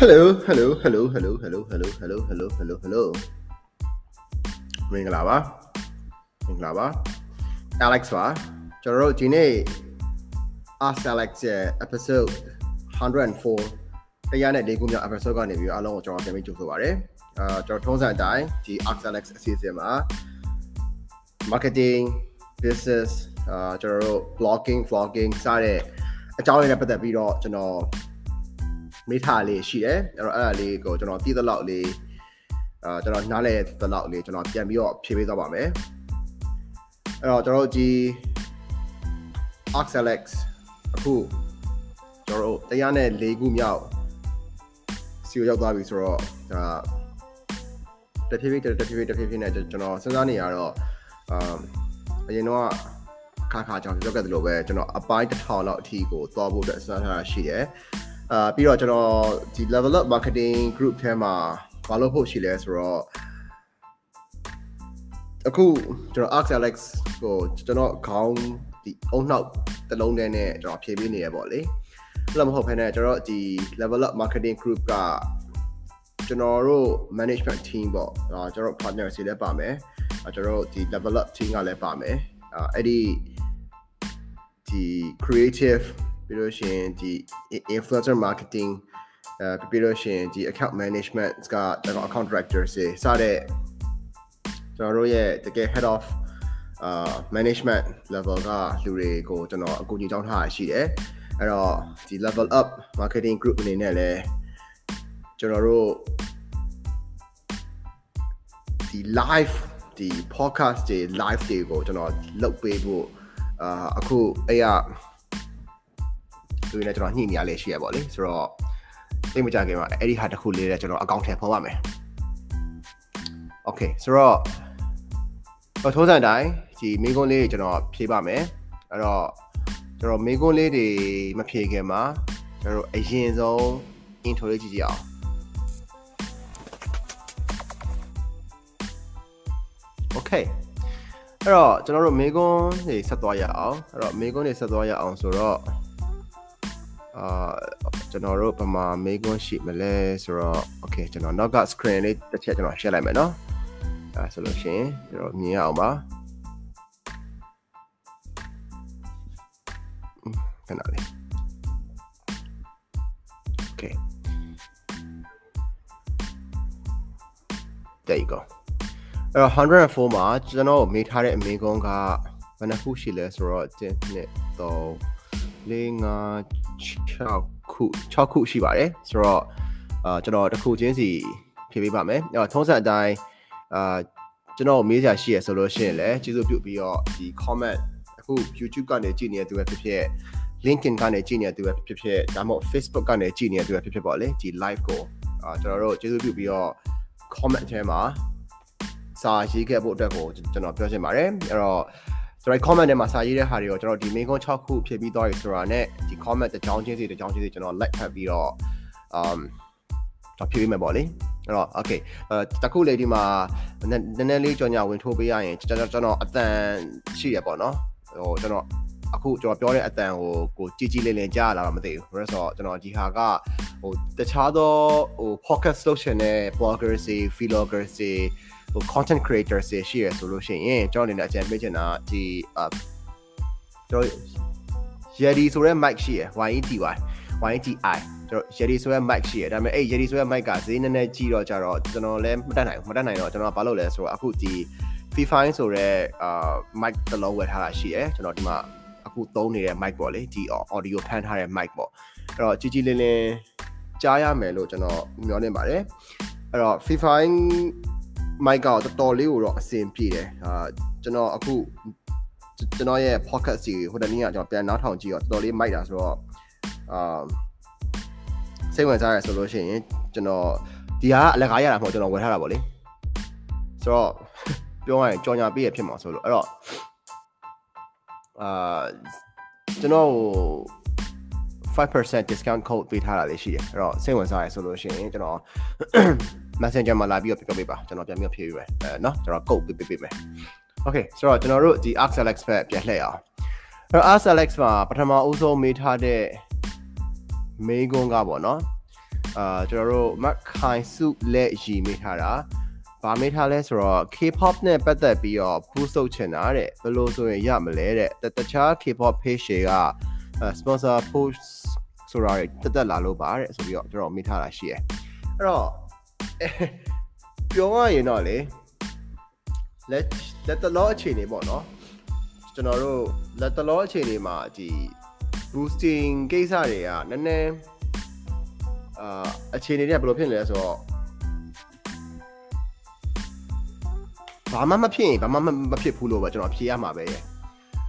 Hello hello hello hello hello hello hello hello hello hello မင်္ဂလာပါမင်္ဂလာပါ Alex ပါကျွန်တော်တို့ဒီနေ့ Ask Alex ရဲ့ episode 104တရားနဲ့လေးခုမြောက် episode ကနေပြီးအားလုံးကိုကျွန်တော်ပြန်ပြီးကြိုဆိုပါရစေအာကျွန်တော်ထုံးစံအတိုင်းဒီ Ask Alex အစီအစဉ်မှာ marketing business အာကျွန်တော်တို့ blogging vlogging စတဲ့အကြောင်းအရာတွေနဲ့ပတ်သက်ပြီးတော့ကျွန်တော် မေးထားလေးရှိတယ်အဲ့တော့အဲ့ဒါလေးကိုကျွန်တော်သိသလောက်လေးအာကျွန်တော်နားလည်သလောက်လေးကျွန်တော်ပြန်ပြီးတော့ဖြေပေးသွားပါမယ်အဲ့တော့ကျွန်တော်တို့ဒီ Oxalex အခုကျွန်တော်တို့တရားနဲ့၄ခုမြောက်စီကိုရောက်သွားပြီဆိုတော့ဒါတဖြည်းဖြည်းတဖြည်းဖြည်းတဖြည်းဖြည်းနဲ့ကျွန်တော်စဉ်းစားနေရတော့အာအရင်တော့ခါခါကြောင်ပြောခဲ့သလိုပဲကျွန်တော်အပိုင်းတစ်ထောင်လောက်အထိကိုသွားဖို့အတွက်စဉ်းစားထားတာရှိတယ် အာပြီးတော့ကျွန်တော်ဒီ level up marketing group ထဲမှာဘာလို့ဖို့ရှိလဲဆိုတော့အခုကျွန်တော် Ask Alex ကိုကျွန်တော်ခေါင်းဒီအုံနောက်တစ်လုံးထဲနဲ့ကျွန်တော်ဖြည့်ပေးနေရပေါ့လေအဲ့လိုမဟုတ်ဘဲနဲ့ကျွန်တော်ဒီ level up marketing group ကကျွန်တော်တို့ management team ပေါ့အာကျွန်တော် partner စီလည်းပါမယ်အာကျွန်တော်ဒီ level up team ကလည်းပါမယ်အာအဲ့ဒီဒီ creative ပြီးလို့ရှိရင်ဒီ influencer marketing အဲပြီးလို့ရှိရင်ဒီ account management ကကျွန်တော် account director တွေစတဲ့ကျွန်တော်တို့ရဲ့တကယ် head of အာ management level ကလူတွေကိုကျွန်တော်အကူအညီတောင်းထားရရှိတယ်အဲ့တော့ဒီ level up marketing group အနေနဲ့လည်းကျွန်တော်တို့ဒီ live ဒီ podcast တွေ live တွေကိုကျွန်တော်လုပ်ပေးဖို့အာအခုအဲ့ရ သူနဲ့ကျွန်တော်ညှိနေရလေရှိရပါလေဆိုတော့သိမကြခင်မှာအဲ့ဒီဟာတစ်ခုလေးနဲ့ကျွန်တော်အကောင့်ထဲပေါ်ပါမယ်โอเคဆိုတော့တော့ထုံးစံတိုင်းဒီမိကုန်းလေးတွေကျွန်တော်ဖြေပါမယ်အဲ့တော့ကျွန်တော်မိကုန်းလေးတွေမဖြေခင်မှာကျွန်တော်အရင်ဆုံး intro လေးကြည့်ကြည့်အောင် Okay အဲ့တော့ကျွန်တော်တို့မေကွန်းတွေဆက်သွားရအောင်အဲ့တော့မေကွန်းတွေဆက်သွားရအောင်ဆိုတော့ အာကျွန်တော်တို့ဘာမှမေကွန်းရှိမလဲဆိုတော့ Okay ကျွန်တော်နောက်က screen လေးတစ်ချက်ကျွန်တော် share လိုက်မယ်နော်အဲဆိုလို့ရှိရင်ကျွန်တော်မြင်ရအောင်ပါခဏလေး Okay there you go အဲ့တော့104မှာကျွန်တော်မေးထားတဲ့အမေကုန်းကဘယ်နှခုရှိလဲဆိုတော့1 2 3 4 5 6ခု6ခုရှိပါတယ်ဆိုတော့အာကျွန်တော်တစ်ခုချင်းစီဖြည့်ပေးပါမယ်အဲ့တော့ထုံးစံအတိုင်းအာကျွန်တော်မေးစရာရှိရဆိုလို့ရှိရင်လည်းကျေးဇူးပြုပြီးတော့ဒီ comment အခု YouTube ကနေကြည့်နေတဲ့သူပဲဖြစ်ဖြစ် LinkedIn ကနေကြည့်နေတဲ့သူပဲဖြစ်ဖြစ်ဒါမှမဟုတ် Facebook ကနေကြည့်နေတဲ့သူပဲဖြစ်ဖြစ်ပေါ့လေဒီ live ကိုအာကျွန်တော်တို့ကျေးဇူးပြုပြီးတော့ comment ထဲမှာစာရေးခဲ့ဖို့အတွက်ကိုကျွန်တော်ပြောချင်ပါတယ်အဲ့တော့ ကျွန်တော် comment ထဲမှာစာရေးတဲ့ဟာတွေကိုကျွန်တော်ဒီ main ကုန်း6ခုဖြည့်ပြီးသွားပြီဆိုတာနဲ့ဒီ comment တစ်ကြောင်းချင်းစီတစ်ကြောင်းချင်းစီကျွန်တော် like ဖတ်ပြီးတော့ um တော့ဖြည့်ပေးမယ်ပေါ့လေအဲ့တော့ okay အဲတခုလေးဒီမှာနည်းနည်းလေးကြော်ညာဝင်ထိုးပေးရရင်ကျွန်တော်ကျွန်တော်အတန်ရှိရပေါ့နော်ဟိုကျွန်တော်အခုကျွန်တော်ပြောတဲ့အတန်ကိုကိုကြည်ကြည်လင်လင်ကြားလာတော့မသိဘူးဘာလို့ဆိုတော့ကျွန်တော်ဒီဟာကဟိုတခြားသောဟို podcast လုပ်ရှင်တဲ့ bloggers တွေ vloggers တွေ ဟို content creators တွေရှိရဆိုလို့ရှိရင်ကျွန်တော်အနေနဲ့အကြံပေးချင်တာဒီအကျွန်တော် Yeti ဆိုတဲ့ mic ရှိရ YETY YETI ကျွန်တော် Yeti ဆိုတဲ့ mic ရှိရဒါပေမဲ့အဲ့ Yeti ဆိုတဲ့ mic ကဈေးနည်းနည်းကြီးတော့ကြတော့ကျွန်တော်လည်းမတက်နိုင်ဘူးမတက်နိုင်တော့ကျွန်တော်ကဘာလုပ်လဲဆိုတော့အခုဒီ Fi5 ဆိုတဲ့အာ mic တစ်လုံးဝယ်ထားတာရှိရကျွန်တော်ဒီမှာအခုသုံးနေတဲ့ mic ပေါ့လေဒီ audio ဖမ်းထားတဲ့ mic ပေါ့အဲ့တော့ကြီးကြီးလင်းလင်းကြားရမယ်လို့ကျွန်တော်မျှော်လင့်ပါတယ်အဲ့တော့ Fi5 mic ကတော့တော်တော်လေးကိုတော့အဆင်ပြေတယ်အာကျွန်တော်အခုကျွန်တော်ရဲ့ podcast စီဟိုတနေ့ကကျွန်တော်ပြန်နားထောင်ကြည့်တော့တော်တော်လေး mic တာဆိုတော့အာစိတ်ဝင်စားရဆိုလို့ရှိရင်ကျွန်တော်ဒီဟာအလကားရတာမဟုတ်ကျွန်တော်ဝယ်ထားတာပေါ့လေဆိုတော့ပြောရရင်ကြော်ညာပေးရဖြစ်မှာဆိုလို့အဲ့တော့အာကျွန်တော်5% discount code ပေးထားတာလေးရှိတယ်အဲ့တော့စိတ်ဝင်စားရဆိုလို့ရှိရင်ကျွန်တော် messenger မှာလာပြီးတော့ပြပေးပါကျွန်တော်ပြန်ပြီးဖြေပေးမယ်အဲเนาะကျွန်တော် code ပေးပေးပေးမယ် okay ဆိုတော့ကျွန်တော်တို့ဒီ Axelex ဘက်ပြန်လှည့်အောင်အဲ့တော့ Axelex မှာပထမအဦးဆုံးမေးထားတဲ့မေးခွန်းကပေါ့နော် အာကျွန်တော်တို့မခိုင်စုလက်ရီမိထားတာဗာမေးထားလဲဆိုတော့ K-pop နဲ့ပတ်သက်ပြီးတော့ boost လုပ်ချင်တာတဲ့ဘယ်လိုဆိုရင်ရမလဲတဲ့တခြား K-pop page တွေက sponsor post ဆိုတာတက်တက်လာလို့ပါတဲ့ဆိုပြီးတော့ကျွန်တော်မေးထားတာရှိတယ်အဲ့တော့ ပြောရရင်တော့လေလက်လက်တလောအခြေအနေပေါ့နော်ကျွန်တော်တို့လက်တလောအခြေအနေမှာဒီ boosting ကိစ္စတွေကနည်းနည်းအာအခြေအနေတွေကဘယ်လိုဖြစ်နေလဲဆိုတော့ဘာမှမဖြစ်ရင်ဘာမှမဖြစ်ဘူးလို့ပဲကျွန်တော်ဖြေရမှာပဲ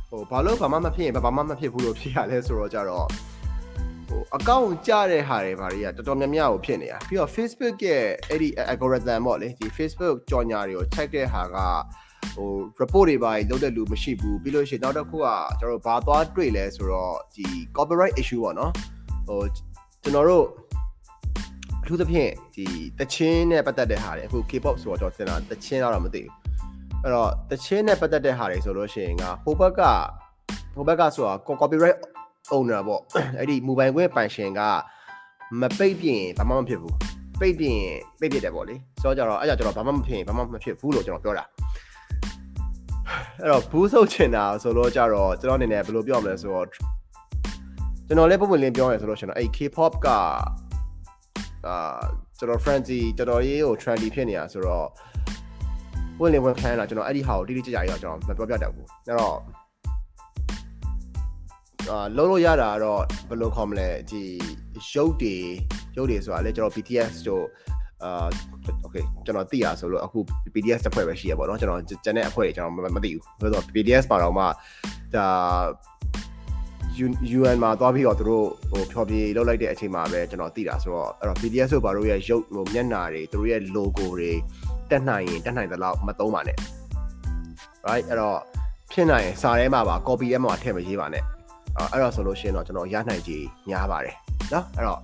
ဟိုဘာလို့ဘာမှမဖြစ်ရင်ဘာမှမဖြစ်ဘူးလို့ဖြေရလဲဆိုတော့ကြတော့ ဟိုအကောင့်ကြတဲ့ဟာတွေဘာတွေကတော်တော်များများကိုဖြစ်နေတာပြီးတော့ Facebook ရဲ့အဲ့ဒီ algorithm ပေါ့လေဒီ Facebook ကြော်ညာတွေကို check တဲ့ဟာကဟို report တွေပါလုပ်တဲ့လူမရှိဘူးပြီးလို့ရှိရင်နောက်တစ်ခုကကျွန်တော်တို့ဘာသွားတွေ့လဲဆိုတော့ဒီ copyright issue ပေါ့နော်ဟိုကျွန်တော်တို့အထူးသဖြင့်ဒီတချင်းနဲ့ပတ်သက်တဲ့ဟာတွေအခု K-pop ဆိုတော့ကျွန်တော်သင်တာတချင်းတော့မသိဘူးအဲ့တော့တချင်းနဲ့ပတ်သက်တဲ့ဟာတွေဆိုလို့ရှိရင်ကဟိုဘက်ကဟိုဘက်ကဆိုတာ copyright owner ပေါ့အဲ့ဒီ mobile ခွင့်ပိုင်ရှင်ကမပိတ်ပြင်ဘာမှမဖြစ်ဘူးပိတ်ပြင်ပိတ်ပြတယ်ပေါ့လေဆိုတော့ကြတော့အဲ့ကြောင့်ကျွန်တော်ဘာမှမဖြစ်ဘာမှမဖြစ်ဘူးလို့ကျွန်တော်ပြောတာအဲ့တော့ဘူးဆုပ်ချင်တာဆိုတော့ကြတော့ကျွန်တော်အနေနဲ့ဘယ်လိုပြောမလဲဆိုတော့ကျွန်တော်လည်းပုံမှန်လင်းပြောရဆိုလို့ရှင်တော့အဲ့ K-pop ကအာကျွန်တော် frenzy တော်တော်ရေးကို trendy ဖြစ်နေတာဆိုတော့ဝင်လင်းဝင်ခံရတာကျွန်တော်အဲ့ဒီဟာကိုတိတိကျကျကြီးတော့ကျွန်တော်မပြောပြတတ်ဘူးအဲ့တော့အာ လုံးလို့ရတာကတော့ဘယ်လိုခေါ်မလဲဒီရုပ်တွေရုပ်တွေဆိုတာလေကျွန်တော် BTS တို့အာ okay ကျွန်တော်သိရဆိုလို့အခု PDS တစ်ဖွဲ့ပဲရှိရပါတော့ကျွန်တော်ကျန်တဲ့အဖွဲ့ကျွန်တော်မသိဘူးဆိုတော့ PDS ပါတော့မှဒါ UN မှာသွားပြီးတော့သူတို့ဟိုဖျော်ဖြေလောက်လိုက်တဲ့အချိန်မှာပဲကျွန်တော်သိတာဆိုတော့အဲ့တော့ PDS တို့ဘာတို့ရဲ့ရုပ်ဟိုမျက်နှာတွေသူတို့ရဲ့ logo တွေတက်နိုင်ရင်တက်နိုင်သလောက်မသုံးပါနဲ့ right အဲ့တော့ဖြစ်နိုင်ရင်စာထဲမှာပါ copy ထဲမှာထည့်မရေးပါနဲ့ အဲ့တော့ဆိုလို့ရှိရင်တော့ကျွန်တော်ရနိုင်ကြီးများပါတယ်เนาะအဲ့တော့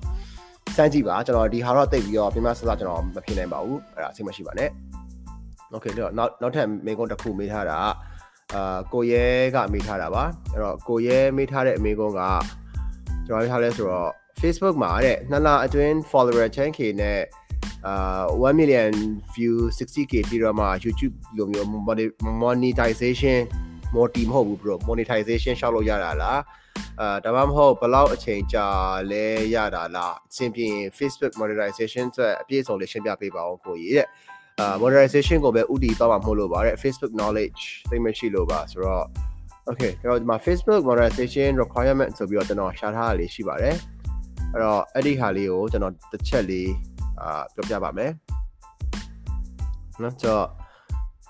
စမ်းကြည့်ပါကျွန်တော်ဒီဟာတော့တိတ်ပြီးတော့ပြင်မဆဆကျွန်တော်မဖြစ်နိုင်ပါဘူးအဲ့ဒါအဆင်မရှိပါနဲ့ okay တော့နောက်နောက်ထပ်မေကွန်းတစ်ခုမေးထားတာအာကိုရဲကမေးထားတာပါအဲ့တော့ကိုရဲမေးထားတဲ့အမေကွန်းကကျွန်တော်ထားလဲဆိုတော့ Facebook မှာတဲ့နှစ်လအတွင်း follower 10k နဲ့အာ1 million view 60k ပြီးတော့မှ YouTube လိုမျိုး monetization multi မဟုတ်ဘူး bro monetization ရှောက်လို့ရတာလား အာဒါမှမဟုတ်ဘလောက်အချိန်ကြာလဲရတာလားအစဉ်ပြင် Facebook monetization ဆိုအပြည့်စုံလေးရှင်းပြပေးပါအောင်ကိုကြီးတဲ့အာ monetization ကိုပဲဥတီတော့မှမဟုတ်လို့ပါတဲ့ Facebook knowledge သိမရှိလို့ပါဆိုတော့ okay ကျွန်တော်ဒီမှာ Facebook monetization requirement ဆိုပြီးတော့ကျွန်တော်ရှာထားတာလေးရှိပါတယ်အဲ့တော့အဲ့ဒီဟာလေးကိုကျွန်တော်တစ်ချက်လေးအာပြောပြပါမယ်နော်ဆိုတော့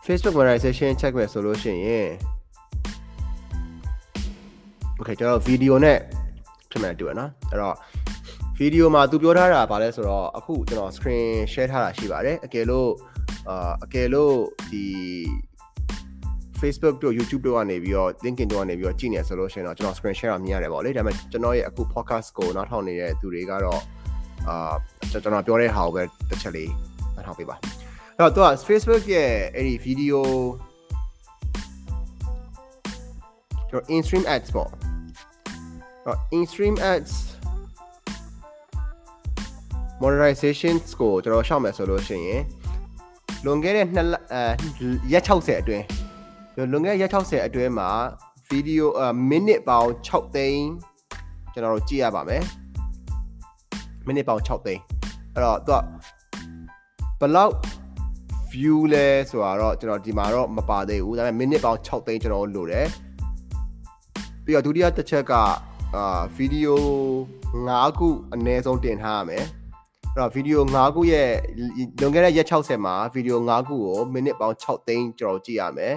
Facebook monetization check မယ်ဆိုလို့ရှိရင် okay ကျွန်တော်ဗီဒီယိုနဲ့ဖြစ်မှန်တူရနော်အဲ့တော့ဗီဒီယိုမှာသူပြောထားတာဗာလဲဆိုတော့အခုကျွန်တော် screen share ထားတာရှိပါတယ်အကယ်လို့အာအကယ်လို့ဒီ Facebook တို့ YouTube တို့ကနေပြီးတော့ LinkedIn တို့ကနေပြီးတော့ကြည့်နေဆိုလို့ရှိရင်တော့ကျွန်တော် screen share တာမြင်ရတယ်ပေါ့လေဒါပေမဲ့ကျွန်တော်ရဲ့အခု podcast ကိုနားထောင်နေတဲ့သူတွေကတော့အာကျွန်တော်ပြောတဲ့ဟာကိုပဲတစ်ချက်လေးနားထောင်ပေးပါအဲ့တော့သူက Facebook ရဲ့အဲ့ဒီ video ကျွန်တော် in-stream ads ပေါ့ တော့ in-stream ads monetization ကိုကျွန်တော်ရှောက်မယ်ဆိုလို့ရှိရင်လွန်ခဲ့တဲ့နှစ်အဲရက်60အတွင်းလွန်ခဲ့တဲ့ရက်60အတွင်းမှာဗီဒီယိုအမိနစ်ပေါင်း6သိန်းကျွန်တော်တို့ကြည့်ရပါမယ်မိနစ်ပေါင်း6သိန်းအဲ့တော့သူကဘလောက် view လဲဆိုတာတော့ကျွန်တော်ဒီမှာတော့မပါသေးဘူးဒါပေမဲ့မိနစ်ပေါင်း6သိန်းကျွန်တော်တို့လိုတယ်ပြီးတော့ဒုတိယတစ်ချက်က အာဗီဒီယို5ခုအနည်းဆုံးတင်ထားရမယ်အဲ့တော့ဗီဒီယို5ခုရဲ့လွန်ခဲ့တဲ့ရက်60မှာဗီဒီယို5ခုကိုမိနစ်ပေါင်း6သိန်းကျွန်တော်ကြည့်ရမယ်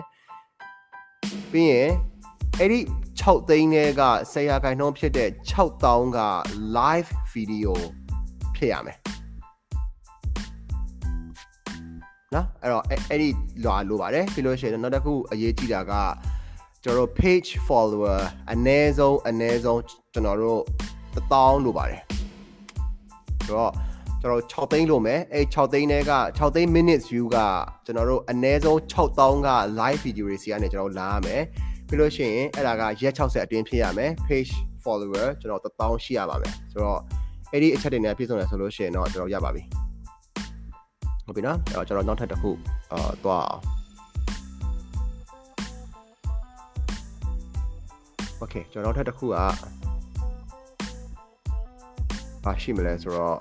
ပြီးရင်အဲ့ဒီ6သိန်းတွေက10ရာခိုင်နှုန်းဖြစ်တဲ့6000က live video ဖြစ်ရမယ်နော်အဲ့တော့အဲ့ဒီလာလိုပါတယ်ပြီးလို့ရှိရင်နောက်တစ်ခုအရေးကြီးတာက ကျွန်တော်တို့ page follower အနည်းဆုံးအနည်းဆုံးကျွန်တော်တို့1000လိုပါတယ်ဆိုတော့ကျွန်တော်6သိန်းလိုမယ်အဲ6သိန်းတွေက6သိန်း minutes view ကကျွန်တော်တို့အနည်းဆုံး6000က live video တွေစီကနေကျွန်တော်လာရမယ်ပြီးလို့ရှိရင်အဲ့ဒါကရက်60အတွင်းဖြစ်ရမယ် page follower ကျွန်တော်1000ရှိရပါမယ်ဆိုတော့အဲ့ဒီအချက်တွေနဲ့ပြည့်စုံတယ်ဆိုလို့ရှိရင်တော့ကျွန်တော်ရပါပြီဟုတ်ပြီနော်အဲ့တော့ကျွန်တော်နောက်ထပ်တစ်ခုအာသွားအောင် Okay ကျွန်တော်နောက်ထပ်တစ်ခုကဘာရှိမလဲဆိုတော့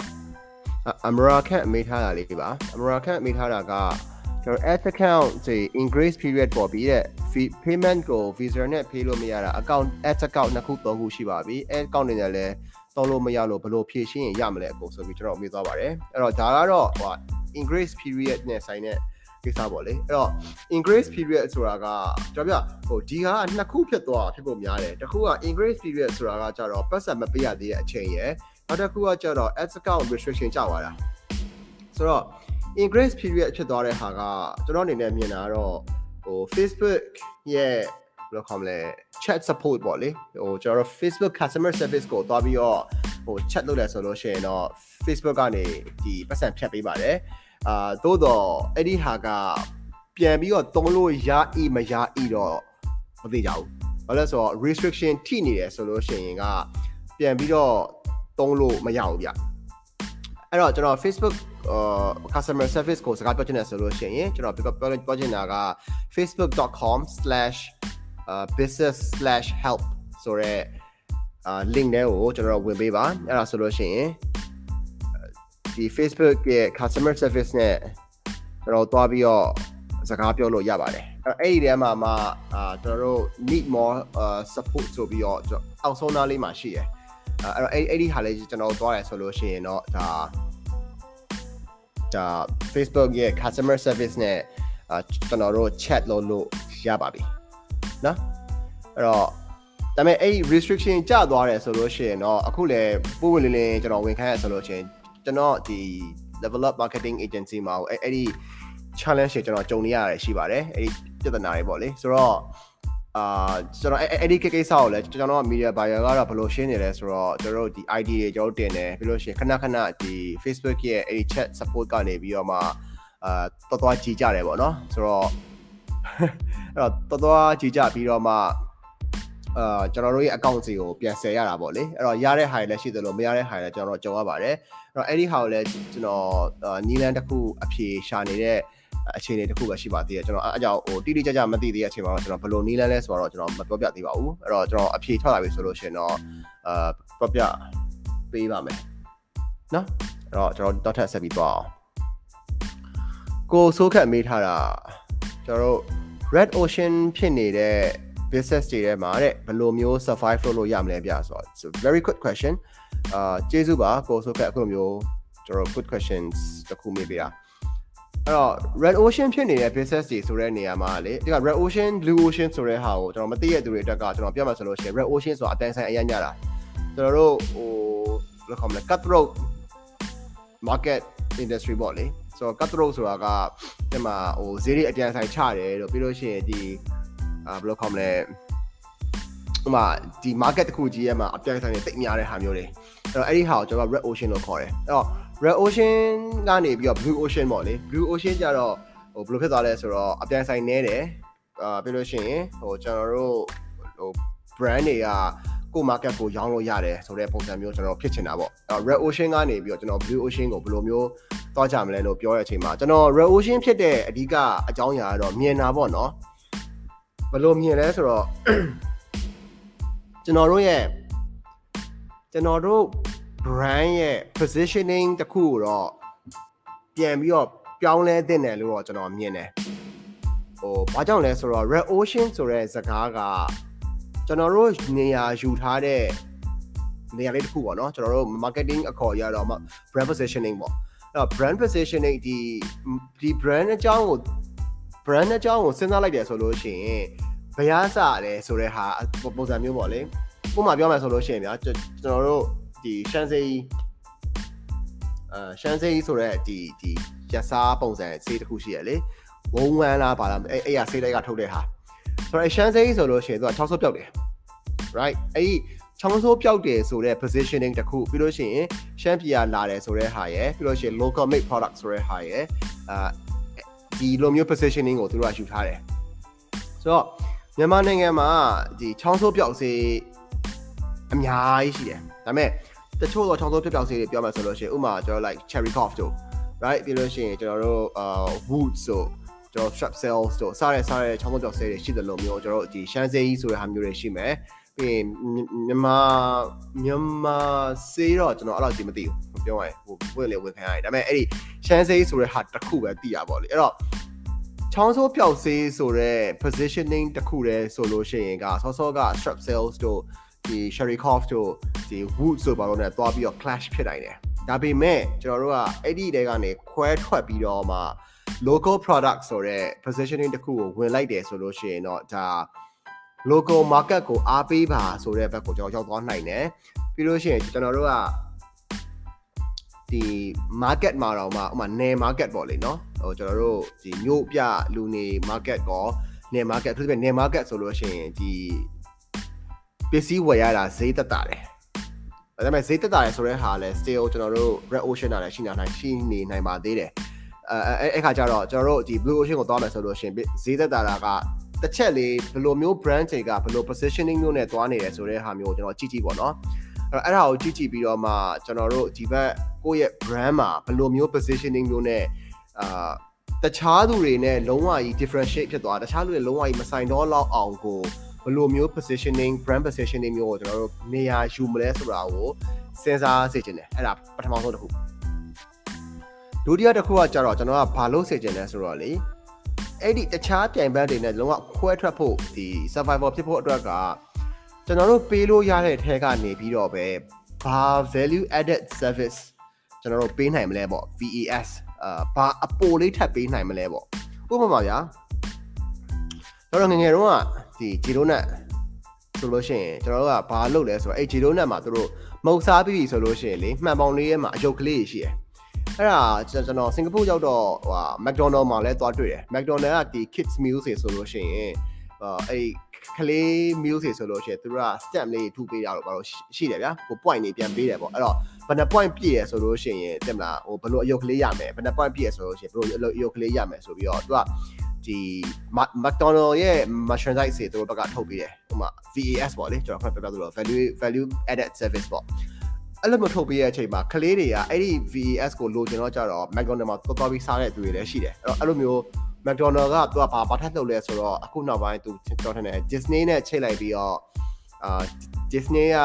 အမရာခန့်အမေးထားတာလေးပါအမရာခန့်အမေးထားတာကကျွန်တော် ad account ဒီ increase period ပေါ်ပြီးတဲ့ payment ကို Visa နဲ့ pay လို့မရတာ account ad account နှစ်ခုသုံးခုရှိပါပြီ ad account တွေနဲ့လည်းသုံးလို့မရလို့ဘယ်လိုဖြည့်ရှင်းရင်ရမလဲအကုန်ဆိုပြီးကျွန်တော်မေးသွားပါတယ်အဲ့တော့ဒါကတော့ဟို increase period နဲ့ဆိုင်တဲ့ ကိစ္စပေါ့လေအဲ့တော့ increase period ဆိုတာကကျွန်တော်ပြဟိုဒီဟာကနှစ်ခုဖြစ်သွားဖြစ်ဖို့များတယ်တစ်ခုက increase period ဆိုတာကကြတော့ပတ်စံမပေးရသေးတဲ့အချိန်ရယ်နောက်တစ်ခုကကြတော့ ad account restriction ကြသွားတာဆိုတော့ increase period ဖြစ်သွားတဲ့ဟာကကျွန်တော်အနေနဲ့မြင်တာကတော့ဟို Facebook ရဲ့ဘယ်လိုခေါ်မလဲ chat support ပေါ့လေဟိုကျွန်တော်တို့ Facebook customer service ကိုတွားပြီးတော့ဟို chat လုပ်လဲဆိုလို့ရှိရင်တော့ Facebook ကနေဒီပတ်စံဖြတ်ပေးပါတယ် အာသို့တော့အဲ့ဒီဟာကပြန်ပြီးတော့တုံးလို့ရဤမရဤတော့မသိကြဘူးဘာလို့လဲဆိုတော့ restriction ထိနေတယ်ဆိုလို့ရှိရင်ကပြန်ပြီးတော့တုံးလို့မရဘူးဗျအဲ့တော့ကျွန်တော် Facebook uh customer service ကိုစကားပြောချင်တယ်ဆိုလို့ရှိရင်ကျွန်တော်ပြောပြောချင်တာက facebook.com/business/help ဆိုရဲအာ link ထဲကိုကျွန်တော်ဝင်ပေးပါအဲ့ဒါဆိုလို့ရှိရင် ဒီ Facebook ရဲ့ customer service နဲ့ကျွန်တော်တွားပြီးတော့စကားပြောလို့ရပါတယ်အဲ့ဒီထဲမှာမှအာကျွန်တော်တို့ need more support ဆိုပြီးတော့အောက်ဆုံးသားလေးမှာရှိရယ်အဲ့တော့အဲ့အဲ့ဒီဟာလေးကျွန်တော်တွားတယ်ဆိုလို့ရှိရင်တော့ဒါဒါ Facebook ရဲ့ customer service နဲ့အာကျွန်တော်တို့ chat လုပ်လို့ရပါပြီနော်အဲ့တော့ဒါပေမဲ့အဲ့ restriction ကျသွားတယ်ဆိုလို့ရှိရင်တော့အခုလည်းပို့ဝင်လင်းလင်းကျွန်တော်ဝင်ခိုင်းရဆိုလို့ရှိရင် ကျွန်တော်ဒီ develop marketing agency မှာအဲ့အဲ့ဒီ challenge တွေကျွန်တော်ကြုံနေရတယ်ရှိပါတယ်အဲ့ဒီပြဿနာတွေပေါ့လေဆိုတော့အာကျွန်တော်အဲ့ဒီကိစ္စကိုလည်းကျွန်တော်က media buyer ကတော့ဘယ်လိုရှင်းနေလဲဆိုတော့ကျွန်တော်တို့ဒီ ID တွေကျွန်တော်တင်တယ်ပြီးလို့ရှိရင်ခဏခဏဒီ Facebook ရဲ့အဲ့ဒီ chat support ကနေပြီးတော့မှအာတော်တော်ကြည်ကြတယ်ပေါ့နော်ဆိုတော့အဲ့တော့တော်တော်ကြည်ကြပြီးတော့မှ အာကျွန်တော်တို့ရဲ့ account စီကိုပြန်ဆယ်ရတာပေါ့လေအဲ့တော့ရတဲ့ဟာတွေလည်းရှိသလိုမရတဲ့ဟာတွေလည်းကျွန်တော်တို့ကြုံရပါတယ်အဲ့တော့အဲ့ဒီဟာကိုလည်းကျွန်တော်နီလန်တစ်ခုအဖြေရှာနေတဲ့အခြေအနေတစ်ခုပဲရှိပါသေးတယ်ကျွန်တော်အဲအကြောင်းဟိုတိတိကျကျမသိသေးတဲ့အချိန်မှာတော့ကျွန်တော်ဘယ်လိုနီးလန်းလဲဆိုတော့ကျွန်တော်မပြောပြသေးပါဘူးအဲ့တော့ကျွန်တော်အဖြေထွက်လာပြီဆိုလို့ရှိရင်တော့အာပြောပြပေးပါမယ်နော်အဲ့တော့ကျွန်တော်တော့ထပ်ဆက်ပြီးသွားအောင်ကိုဆိုးခတ်မေးထားတာကျွန်တော်တို့ Red Ocean ဖြစ်နေတဲ့ business တွေထဲမှာတဲ့ဘယ်လိုမျိုး survive လုပ်လို့ရမလဲဗျဆိုတော့ it's a very quick question အာကျေးဇူးပါကိုဆိုခက်အခုလိုမျိုးကျွန်တော် good questions တခုမေးပေးတာအဲ့တော့ red ocean ဖြစ်နေတဲ့ business တွေဆိုတဲ့နေရာမှာလေဒီက red ocean blue ocean ဆိုတဲ့ဟာကိုကျွန်တော်မသိရတဲ့သူတွေအတွက်ကကျွန်တော်ပြောမှဆိုလို့ရှိရင် red ocean ဆိုတာအတိုင်းဆိုင်အရင်ညတာကျွန်တော်တို့ဟိုဘယ်လိုခေါ်မလဲ cutthroat market industry ပေါ့လေဆိုတော့ cutthroat ဆိုတာကဒီမှာဟိုဈေးတွေအပြန်ဆိုင်ချတယ်လို့ပြီးလို့ရှိရင်ဒီ အာဘယ်လိုခေါ်မလဲဥမာဒီ market တစ်ခုကြီးရဲ့မှာအပြိုင်ဆိုင်တွေတိတ်များတဲ့ဟာမျိုးတွေအဲ့တော့အဲ့ဒီဟာကိုကျွန်တော် red ocean လို့ခေါ်တယ်အဲ့တော့ red ocean ကနေပြီးတော့ blue ocean ပေါ့လေ blue ocean ကြတော့ဟိုဘယ်လိုဖြစ်သွားလဲဆိုတော့အပြိုင်ဆိုင်နေတယ်အာပြီးလို့ရှိရင်ဟိုကျွန်တော်တို့ဟို brand တွေကကို market ကိုရောင်းလို့ရတယ်ဆိုတဲ့ပုံစံမျိုးကျွန်တော်ဖြစ်ချင်တာပေါ့အဲ့ red ocean ကနေပြီးတော့ကျွန်တော် blue ocean ကိုဘယ်လိုမျိုးသွားကြမလဲလို့ပြောတဲ့အချိန်မှာကျွန်တော် red ocean ဖြစ်တဲ့အဓိကအကြောင်းအရာကတော့မြင်တာပေါ့နော် ဘယ်လိုမြင်လဲဆိုတော့ကျွန်တော်တို့ရဲ့ကျွန်တော်တို့ brand ရဲ့ positioning တခုကိုတော့ပြန်ပြီးတော့ပြောင်းလဲတင်တယ်လို့တော့ကျွန်တော်မြင်တယ်ဟိုဘာကြောင့်လဲဆိုတော့ red ocean ဆိုတဲ့စကားကကျွန်တော်တို့နေရာယူထားတဲ့နေရာလေးတစ်ခုပေါ့နော်ကျွန်တော်တို့ marketing အခေါ်ရတော့ brand positioning ပေါ့အဲ့တော့ brand positioning ဒီဒီ brand အကြောင်းကို brand အကြောင်းကိုစဉ်းစားလိုက်တယ်ဆိုလို့ရှိရင်ဘယ်အားစလဲဆိုတဲ့ဟာပုံစံမျိုးပေါ့လေပုံမှန်ပြောမယ်ဆိုလို့ရှိရင်ဗျာကျွန်တော်တို့ဒီရှန်စေးအာရှန်စေးဆိုတဲ့ဒီဒီရစားပုံစံဆေးတစ်ခုရှိရလေဝုံဝမ်းလားပါလားအဲ့အဲ့ရဆေးလိုက်ကထုတ်တဲ့ဟာဆိုတော့ရှန်စေးဆိုလို့ရှိရင်သူက6ဆုပ်ပြောက်တယ် right အဲ့ဒီချောင်းဆိုးပြောက်တယ်ဆိုတဲ့ positioning တခုပြီးလို့ရှိရင်ရှမ်းပြည်ကလာတယ်ဆိုတဲ့ဟာရယ်ပြီးလို့ရှိရင် local made product ဆိုတဲ့ဟာရယ်အာ ဒီလိုမျိုး positioning ကိုသူတို့ကယူထားတယ်ဆိုတော့မြန်မာနိုင်ငံမှာဒီချောင်းဆိုးပြောက်စေးအများကြီးရှိတယ်ဒါပေမဲ့တချို့တော့ချောင်းစိုးပြပြောက်ဆေးတွေပြောမှဆိုလို့ရှိရင်ဥမာကျွန်တော် like cherry cough တို့ right ပြီးလို့ရှိရင်ကျွန်တော်တို့အာ woods တို့ကျွန်တော် strap cells တို့စားရစားရချောင်းစိုးပြောက်ဆေးတွေရှိတယ်လို့မျိုးကျွန်တော်တို့ဒီရှမ်းစေးကြီးဆိုတဲ့ဟာမျိုးတွေရှိမယ် ပြီးရင်မြန်မာမြန်မာစေးတော့ကျွန်တော်အဲ့လောက်ကြည့်မသိဘူးပြောရရင်ဟိုဝင်လေဝင်ခံရတယ်ဒါပေမဲ့အဲ့ဒီရှမ်းစေးဆိုတဲ့ဟာတစ်ခုပဲသိရပါလေအဲ့တော့ချောင်းဆိုးပျောက်စေးဆိုတဲ့ positioning တစ်ခုတည်းဆိုလို့ရှိရင်ကဆောစောက strap cells တို့ဒီ Sherikov တို့ဒီ Wood ဆိုပါတော့ ਨੇ သွားပြီးတော့ clash ဖြစ်နိုင်တယ်ဒါပေမဲ့ကျွန်တော်တို့ကအဲ့ဒီတဲကနေခွဲထွက်ပြီးတော့မှ local product ဆိုတဲ့ positioning တစ်ခုကိုဝင်လိုက်တယ်ဆိုလို့ရှိရင်တော့ဒါ local market ကိုအားပေးပါဆိုတဲ့ဘက်ကိုကျွန်တော်ရောက်သွားနိုင်တယ်ပြီးလို့ရှိရင်ကျွန်တော်တို့ကဒီ market မှာတော့မှဥမာနယ် market ပေါ့လေနော်ဟိုကျွန်တော်တို့ဒီမြို့ပြလူနေ market ကောနယ် market အထူးသဖြင့်နယ် market ဆိုလို့ရှိရင်ဒီပစ္စည်းဝယ်ရတာဈေးသက်သာတယ်ဒါပေမဲ့ဈေးသက်သာတယ်ဆိုတဲ့ဟာလည်း still ကျွန်တော်တို့ red ocean တာလည်းရှိနေနိုင်ရှိနေနိုင်ပါသေးတယ်အဲအဲ့ခါကျတော့ကျွန်တော်တို့ဒီ blue ocean ကိုသွားမယ်ဆိုလို့ရှင်ဈေးသက်သာတာက တစ်ချက်လေးဘယ်လိုမျိုး brand တွေကဘယ်လို positioning မျိုးနဲ့သွားနေတယ်ဆိုတဲ့ဟာမျိုးကိုကျွန်တော်ကြည့်ကြည့်ပေါ့နော်အဲ့တော့အဲ့ဒါကိုကြည့်ကြည့်ပြီးတော့မှကျွန်တော်တို့ဒီဘက်ကိုယ့်ရဲ့ brand မှာဘယ်လိုမျိုး positioning မျိုးနဲ့အာတခြားသူတွေနဲ့လုံးဝကြီး differentiate ဖြစ်သွားတခြားလူတွေလုံးဝကြီးမဆိုင်တော့လောက်အောင်ကိုဘယ်လိုမျိုး positioning brand positioning မျိုးကိုကျွန်တော်တို့နေရာယူမလဲဆိုတာကိုစဉ်းစားစေချင်တယ်အဲ့ဒါပထမဆုံးတစ်ခုဒုတိယတစ်ခုကကြတော့ကျွန်တော်ကဘာလို့စေချင်လဲဆိုတော့လေ အဲ့ဒီတခြားပြိုင်ဘက်တွေနဲ့လုံးဝခွဲထွက်ဖို့ဒီ survival ဖြစ်ဖို့အတွက်ကကျွန်တော်တို့ပေးလို့ရတဲ့ထဲကနေပြီးတော့ပဲဘာ value added service ကျွန်တော်တို့ပေးနိုင်မလဲပေါ့ VAS အာဘာအပိုလေးထပ်ပေးနိုင်မလဲပေါ့ဥပမာဗျာကျွန်တော်ငငယ်တုန်းကဒီဂျီရိုနက်ဆိုလို့ရှိရင်ကျွန်တော်တို့ကဘာလုပ်လဲဆိုတော့အဲ့ဂျီရိုနက်မှာတို့မုတ်စားပြီးပြီဆိုလို့ရှိရင်လေမှန်ပေါင်လေးရဲ့မှာအယုတ်ကလေးရှိတယ် အဲ့ဒါကျွန်တော်စင်ကာပူရောက်တော့ဟိုမက်ဒိုနယ်မှာလည်းသွားတွေ့တယ်မက်ဒိုနယ်ကဒီ kids meal တွေဆိုလို့ရှိရင်အဲ့ကလေး meal တွေဆိုလို့ရှိရင်သူတို့က stamp လေးထုပေးတာတော့ဘာလို့ရှိတယ်ဗျာကို point တွေပြန်ပေးတယ်ပေါ့အဲ့တော့ဘယ်နှ point ပြည့်ရဆိုလို့ရှိရင်တင်မလားဟိုဘယ်လိုအယုတ်ကလေးရမယ်ဘယ်နှ point ပြည့်ရဆိုလို့ရှိရင်ဘယ်လိုအယုတ်ကလေးရမယ်ဆိုပြီးတော့သူကဒီ McDonald ရဲ့ merchandise တွေသူတို့ဘက်ကထုတ်ပေးတယ်ဟိုမှာ VAS ပေါ့လေကျွန်တော်ဖတ်ပြပြလို့ value value added service ပေါ့ အဲ့လိုမျိုးထုတ်ပေးတဲ့အချိန်မှာကလေးတွေကအဲ့ဒီ VAS ကိုလိုချင်တော့ကြတော့ McDonald မှာတော်တော်ပြီးစားတဲ့သူတွေလည်းရှိတယ်အဲ့တော့အဲ့လိုမျိုး McDonald ကသူကဘာဘာထက်လုပ်လဲဆိုတော့အခုနောက်ပိုင်းသူတော်ထင်တယ် Disney နဲ့ချိန်လိုက်ပြီးတော့အာ Disney က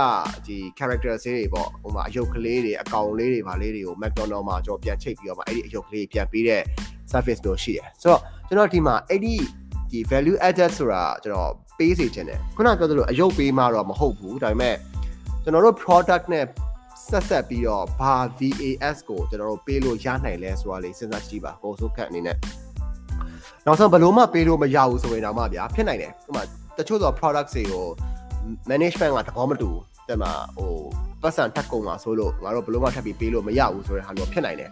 ဒီ character ဆေးတွေပေါ့ဟိုမှာအယုတ်ကလေးတွေအကောင်လေးတွေဗာလေးတွေကို McDonald မှာကျွန်တော်ပြန်ချိတ်ပြီးတော့မှအဲ့ဒီအယုတ်ကလေးပြန်ပေးတဲ့ service မျိုးရှိတယ်ဆိုတော့ကျွန်တော်ဒီမှာအဲ့ဒီဒီ value added ဆိုတာကျွန်တော်ပေးစီခြင်းတယ်ခုနပြောသလိုအယုတ်ပေးမှတော့မဟုတ်ဘူးဒါပေမဲ့ကျွန်တော်တို့ product နဲ့ ဆက်ဆက်ပြီးတော့ဘာ VAS ကိုကျွန်တော်တို့ပေးလို့ရနိုင်လဲဆိုတာလေးစဉ်းစားကြည့်ပါကိုစိုးခက်အနေနဲ့နောက်ဆုံးဘယ်လို့မှပေးလို့မရဘူးဆိုရင်တော့မှဗျာဖြစ်နိုင်တယ်ဥပမာတချို့သော products တွေကို management ကသဘောမတူတဲ့မှာဟိုပတ်စံထက်ကုန်မှာဆိုလို့ငါတို့ဘယ်လို့မှထပ်ပြီးပေးလို့မရဘူးဆိုတဲ့ဟာမျိုးဖြစ်နိုင်တယ်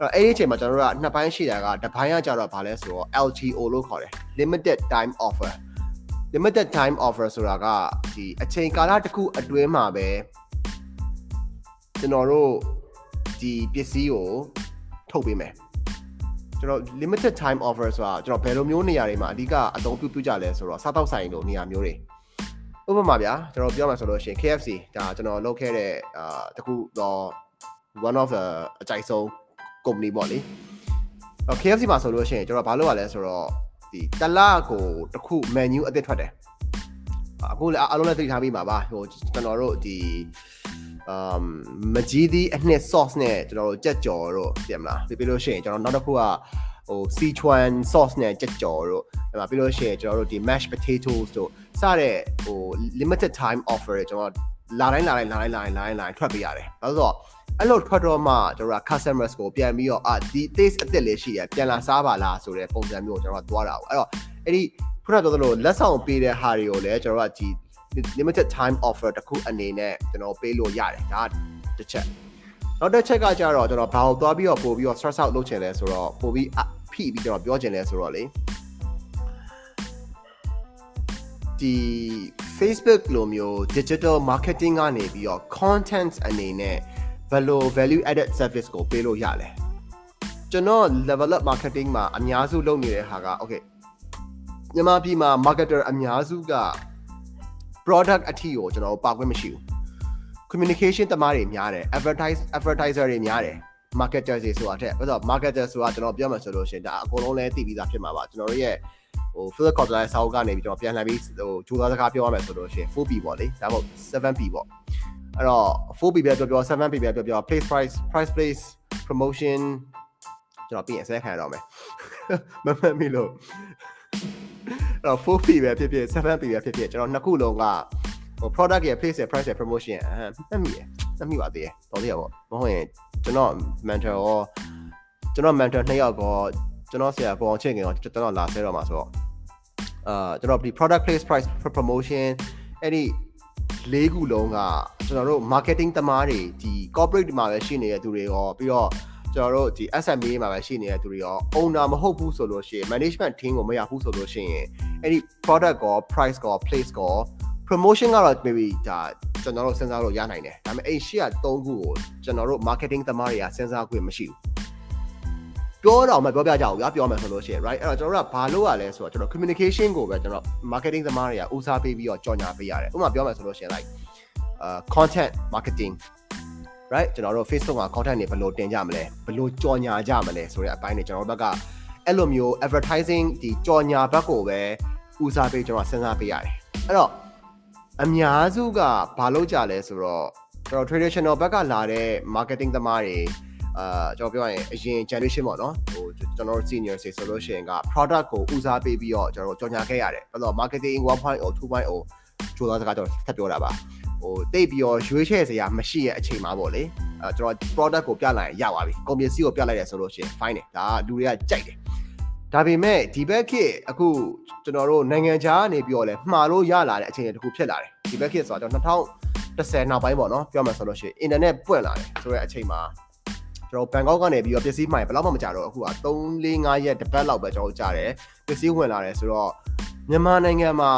အဲ့တော့အဲ့ဒီအချိန်မှာကျွန်တော်တို့ကနှစ်ပိုင်းရှိတာကတစ်ပိုင်းကကြတော့ဗာလဲဆိုတော့ LTO လို့ခေါ်တယ် limited time offer limited time offer ဆိုတာကဒီအချိန်ကာလတစ်ခုအတွင်းမှာပဲ ကျွန်တော်တို့ဒီပစ္စည်းကိုထုတ်ပေးမယ်ကျွန်တော် limited time offer ဆိုတာကျွန်တော်ဘယ်လိုမျိုးနေရာတွေမှာအဓိကအသုံးပြုပြုကြလဲဆိုတော့စားတောက်ဆိုင်လိုနေရာမျိုးတွေဥပမာဗျာကျွန်တော်ပြောမှဆိုလို့ရှိရင် KFC ဒါကျွန်တော်လုပ်ခဲ့တဲ့အာတခုတော့ one of the အကြိုက်ဆုံး company ပေါ့လေ KFC မှာဆိုလို့ရှိရင်ကျွန်တော်ဘာလုပ်ရလဲဆိုတော့ဒီတလကိုတခု menu အသစ်ထွက်တယ်အခုလည်းအားလုံးလည်းသိထားပြီးမှာပါဟိုကျွန်တော်တို့ဒီ အမ်မကြီးသီးအနှစ် sauce နဲ့ကျွန်တော်တို့ကြက်ကြော်တို့ပြင်မလားပြီးလို့ရှိရင်ကျွန်တော်နောက်တစ်ခုကဟို Sichuan sauce နဲ့ကြက်ကြော်တို့အဲ့မှာပြီးလို့ရှိရင်ကျွန်တော်တို့ဒီ mashed potatoes တို့စတဲ့ဟို limited time offer တွေကျွန်တော်လာတိုင်းလာတိုင်းလာတိုင်းလာတိုင်းလာတိုင်းလာတိုင်းထွက်ပေးရတယ်။ဘာလို့ဆိုတော့အဲ့လိုထွက်တော့မှကျွန်တော်က customers ကိုပြန်ပြီးတော့အာဒီ taste အသစ်လေးရှိရပြန်လာစားပါလားဆိုတဲ့ပုံစံမျိုးကိုကျွန်တော်ကသွားတာပေါ့အဲ့တော့အဲ့ဒီခုနကပြောသလိုလက်ဆောင်ပေးတဲ့ဟာတွေကိုလည်းကျွန်တော်ကဒီ limited time offer တခုအနေနဲ့ကျွန်တော်ပေးလို့ရတယ်ဒါတစ်ချက်နောက်တစ်ချက်ကကြတော့ကျွန်တော်ဘာကိုသွားပြီးတော့ပို့ပြီးတော့ stress out လုပ်ချင်လဲဆိုတော့ပို့ပြီးဖိပြီးကျွန်တော်ပြောချင်လဲဆိုတော့လေဒီ Facebook လိုမျိုး digital marketing ကနေပြီးတော့ content အနေနဲ့ဘယ်လို value added service ကိုပေးလို့ရလဲကျွန်တော် level up marketing မှာအများစုလုပ်နေတဲ့ဟာက okay မြန်မာပြည်မှာ marketer အများစုက product အထီကိုကျွန်တော်ပါခွင့်မရှိဘူးခ communication တမားတွေများတယ် advertise advertiser တွေများတယ် marketer တွေဆိုတာတဲ့ဘာလို့ marketer ဆိုတာကျွန်တော်ပြောမှဆိုလို့ရှင်ဒါအကုန်လုံးလည်းသိပြီးသားဖြစ်မှာပါကျွန်တော်တို့ရဲ့ဟို Philip Kotler ရဲ့စာအုပ်ကနေပြီးကျွန်တော်ပြန်လှန်ပြီးဟိုဂျိုးသားစကားပြောရမယ်ဆိုလို့ရှင် 4P ပေါ့လေဒါမှမဟုတ် 7P ပေါ့အဲ့တော့ 4P ပဲပြောပြော 7P ပဲပြောပြော place price price place promotion ကျွန်တော်ပြင်အစဲခံရတော့မယ်မမှတ်မိလို့အဲ့ တော့ 4P ပဲဖြစ်ဖြစ် 7P ပဲဖြစ်ဖြစ်ကျွန်တော်နှစ်ခုလုံးကဟို product ရဲ့ place ရဲ့ price ရဲ့ promotion အဲမှတ်မိရမှတ်မိပါသေးတယ်တော်သေးရပေါ့မဟုတ်ရင်ကျွန်တော် mentor ရောကျွန်တော် mentor နှစ်ယောက်ကောကျွန်တော်ဆရာပေါ်အောင်ချိန်ခင်ရောကျွန်တော်လာဆဲတော့မှာဆိုတော့အာကျွန်တော်ဒီ product place price promotion အဲ့ဒီလေးခုလုံးကကျွန်တော်တို့ marketing သမားတွေဒီ corporate မှာပဲရှိနေတဲ့သူတွေရောပြီးတော့ကျွန်တော်တို့ဒီ SME မှာပဲရှိနေတဲ့သူတွေရော owner မဟုတ်ဘူးဆိုလို့ရှိရင် management team ကိုမရဘူးဆိုလို့ရှိရင် အဲ့ဒီ product ကော price ကော place ကော promotion ကတော့ maybe ဒါကျွန်တော်တို့စဉ်းစားလို့ရနိုင်တယ်ဒါပေမဲ့အဲ့ရှေ့က၃ခုကိုကျွန်တော်တို့ marketing သမားတွေကစဉ်းစားခွင့်မရှိဘူးပြောတော့မပြောပြကြဘူးဗျာပြောမယ်ဆိုလို့ရှိရင် right အဲ့တော့ကျွန်တော်တို့ကဘာလုပ်ရလဲဆိုတော့ကျွန်တော် communication ကိုပဲကျွန်တော် marketing သမားတွေကဦးစားပေးပြီးတော့ကြော်ညာပေးရတယ်ဥပမာပြောမယ်ဆိုလို့ရှိရင် like uh content marketing right ကျွန်တော်တို့ Facebook မှာ content တွေဘယ်လိုတင်ကြမလဲဘယ်လိုကြော်ညာကြမလဲဆိုတဲ့အပိုင်းတွေကျွန်တော်တို့ဘက်ကအဲ့လိုမျိုး advertising ဒီကြော်ညာဘက်ကိုပဲ ဦးစားပေးကျွန်တော်စဉ်းစားပေးရတယ်အဲ့တော့အများစုကဘာလုပ်ကြလဲဆိုတော့ကျွန်တော် traditional ဘက်ကလာတဲ့ marketing သမားတွေအာကျွန်တော်ပြောရရင်အရင် generation ပေါ့နော်ဟိုကျွန်တော်တို့ senior တွေဆိုလို့ရှိရင်က product ကိုဦးစားပေးပြီးတော့ကျွန်တော်တို့ကြော်ညာခဲ့ရတယ်ဘယ်လို marketing 1.0 2.0ကြိုးစားစကားကျွန်တော်ထပ်ပြောတာပါဟိုတိတ်ပြီးတော့ရွေးချယ်စရာမရှိရဲ့အချိန်မှာပေါ့လေအဲကျွန်တော် product ကိုပြလိုက်ရင်ရပါပြီကုန်ပစ္စည်းကိုပြလိုက်တယ်ဆိုလို့ရှိရင် fine တယ်ဒါလူတွေကကြိုက်တယ် ဒါပေမဲ့ဒီဘက်ခေတ်အခုကျွန်တော်တို့နိုင်ငံခြားကနေပြီးတော့လဲမှားလို့ရလာတဲ့အချိန်တခုဖြစ်လာတယ်ဒီဘက်ခေတ်ဆိုတော့ကျွန်တော်2010နောက်ပိုင်းပေါ့နော်ပြောမှဆိုလို့ရှိရင် internet ပွင့်လာတယ်ဆိုတဲ့အချိန်မှာကျွန်တော်ဘန်ကောက်ကနေပြီးတော့ပစ္စည်းမှန်ဘယ်တော့မှမကြတော့အခုက3 4 5ရက်တစ်ပတ်လောက်ပဲကျွန်တော်ကြားတယ်ပစ္စည်းဝင်လာတယ်ဆိုတော့မြန်မာနိုင်ငံမှာ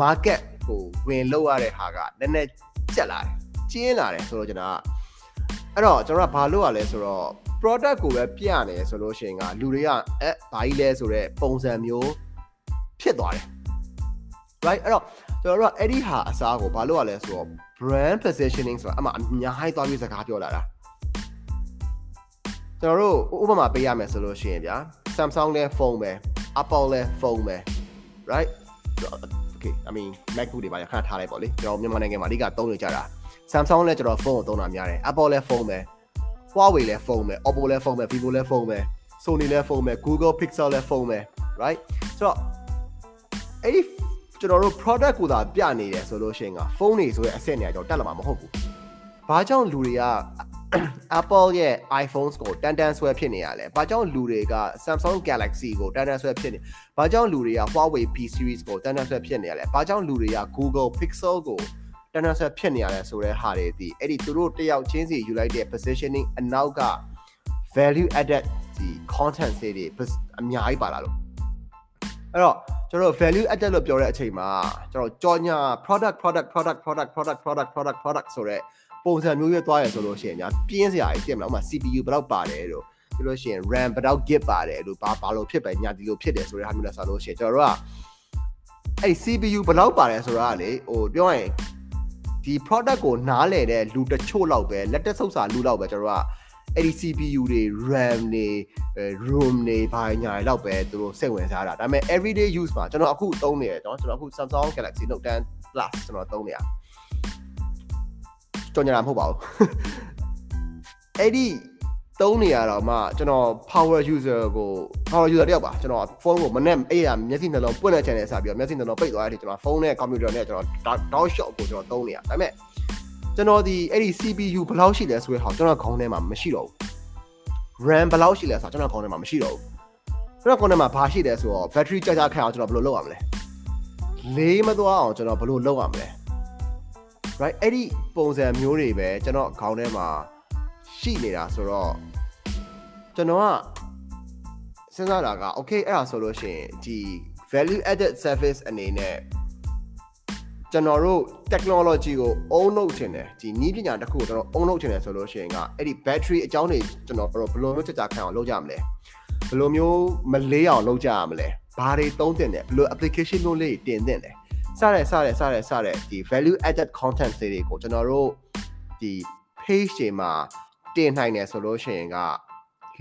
market ကိုဝင်လောက်ရတဲ့ဟာကနည်းနည်းကျက်လာတယ်ကျင်းလာတယ်ဆိုတော့ကျွန်တော်ကအဲ့တော့ကျွန်တော်ကဘာလုပ်ရလဲဆိုတော့ product ကိုပဲပြနေဆိုလို့ရှိရင်ကလူတွေကအဲဘာကြီးလဲဆိုတော့ပုံစံမျိုးဖြစ်သွားတယ် right အဲ့တော့ကျွန်တော်တို့ကအဲ့ဒီဟာအစားကိုဘာလုပ်ရလဲဆိုတော့ brand positioning ဆိုတာအမှအများကြီးသွားပြီးစကားပြောလာတာကျွန်တော်တို့ဥပမာပေးရမယ်ဆိုလို့ရှိရင်ဗျာ Samsung လဲဖုန်းပဲ Apple လဲဖုန်းပဲ right okay I mean MacBook တွေပါရခဏထားလိုက်ပေါ့လေကျွန်တော်မြန်မာနိုင်ငံမှာအဓိကသုံးနေကြတာ Samsung လည်းကျွန်တော်ဖုန်းကိုသုံးတာများတယ် Apple လည်းဖုန်းပဲ Huawei လည်းဖုန်းပဲ Oppo လည်းဖုန်းပဲ Vivo လည်းဖုန်းပဲ Sony လည်းဖုန်းပဲ Google Pixel လည်းဖုန်းပဲ right ဆိုတော့အဲ့ဒီကျွန်တော်တို့ product ကိုသာပြနေတယ်ဆိုလို့ရှိရင်ကဖုန်းတွေဆိုတဲ့အဆင့်နေကျွန်တော်တက်လာမှာမဟုတ်ဘူး။ဘာကြောင့်လူတွေက Apple ရဲ့ iPhones ကိုတန်တန်ဆွဲဖြစ်နေရလဲ။ဘာကြောင့်လူတွေက Samsung Galaxy ကိုတန်တန်ဆွဲဖြစ်နေ။ဘာကြောင့်လူတွေက Huawei P series ကိုတန်တန်ဆွဲဖြစ်နေရလဲ။ဘာကြောင့်လူတွေက Google Pixel ကို တန်တန်ဆွဲဖြစ်နေရလဲဆိုတဲ့ဟာတွေဒီအဲ့ဒီသူတို့တယောက်ချင်းစီယူလိုက်တဲ့ positioning အနောက်က value added ဒီ content တွေအများကြီးပါလာလို့အဲ့တော့ကျွန်တော် value added လို့ပြောတဲ့အချိန်မှာကျွန်တော်ကြော်ညာ product product product product product product product product ဆိုတဲ့ပုံစံမျိုးရွေးသွားရဆိုလို့ရှိရင်ညာပြင်းစရာကြီးပြင်မလားဥပမာ CPU ဘယ်တော့ပါတယ်တို့ပြီးလို့ရှိရင် RAM ဘယ်တော့ gig ပါတယ်တို့ဘာဘာလို့ဖြစ်ပဲညာဒီလိုဖြစ်တယ်ဆိုတဲ့ဟာမျိုးလဲဆိုလို့ရှိရင်ကျွန်တော်တို့ကအဲ့ CPU ဘယ်တော့ပါတယ်ဆိုတာကလေဟိုပြောရင် ဒီ product ကိုနားလည်တဲ့လူတချို့လောက်ပဲလက်တက်ဆုပ်စာလူလောက်ပဲကျွန်တော်တို့ကအဲ့ဒီ CPU တွေ RAM တွေ room တွေဘာညာတွေလောက်ပဲသူတို့စိတ်ဝင်စားတာဒါပေမဲ့ everyday use မှာကျွန်တော်အခုသုံးနေတယ်เนาะကျွန်တော်အခု Samsung Galaxy Note 10 Plus ကျွန်တော်သုံးနေရကြော်ညာတာမဟုတ်ပါဘူးအဲ့ဒီ သုံးနေရတော့မှကျွန်တော် power user ကို power user တယောက်ပါကျွန်တော်ဖုန်းကိုမနဲ့အဲ့ရမျက်စိနှလုံးပွင့်တဲ့ channel စပြီးတော့မျက်စိနှလုံးပိတ်သွားတဲ့အထိကျွန်တော်ဖုန်းနဲ့ computer နဲ့ကျွန်တော် down shot ကိုကျွန်တော်သုံးနေရဒါပေမဲ့ကျွန်တော်ဒီအဲ့ဒီ CPU ဘယ်လောက်ရှိလဲဆိုတဲ့ဟာကျွန်တော်ခေါင်းထဲမှာမရှိတော့ဘူး RAM ဘယ်လောက်ရှိလဲဆိုတာကျွန်တော်ခေါင်းထဲမှာမရှိတော့ဘူးကျွန်တော်ခေါင်းထဲမှာဘာရှိလဲဆိုတော့ battery ကြာကြာခန့်အောင်ကျွန်တော်ဘယ်လိုလုပ်ရမလဲလေးမသွားအောင်ကျွန်တော်ဘယ်လိုလုပ်ရမလဲ right အဲ့ဒီပုံစံမျိုးတွေပဲကျွန်တော်ခေါင်းထဲမှာ ရှိနေတာဆိုတော့ကျွန်တော်ကစဉ်းစားတာက okay အဲ့ဒါဆိုလို့ရှိရင်ဒီ value added service အနေနဲ့ကျွန်တော်တို့ technology ကို own လုပ်ချင်တယ်ဒီနည်းပညာတစ်ခုကိုကျွန်တော် own လုပ်ချင်တယ်ဆိုလို့ရှိရင်ကအဲ့ဒီ battery အကြောင်းတွေကျွန်တော်ဘယ်လိုမျိုးကြကြခံအောင်လုပ်ကြမလဲဘယ်လိုမျိုးမလေးအောင်လုပ်ကြရမလဲဘာတွေသုံးတင်တယ်ဘယ်လို application မျိုးလေးတင်တင်တယ်စတဲ့စတဲ့စတဲ့စတဲ့ဒီ value added content တွေကိုကျွန်တော်တို့ဒီ page တွေမှာ တင်နိုင်တယ်ဆိုလို့ရှိရင်က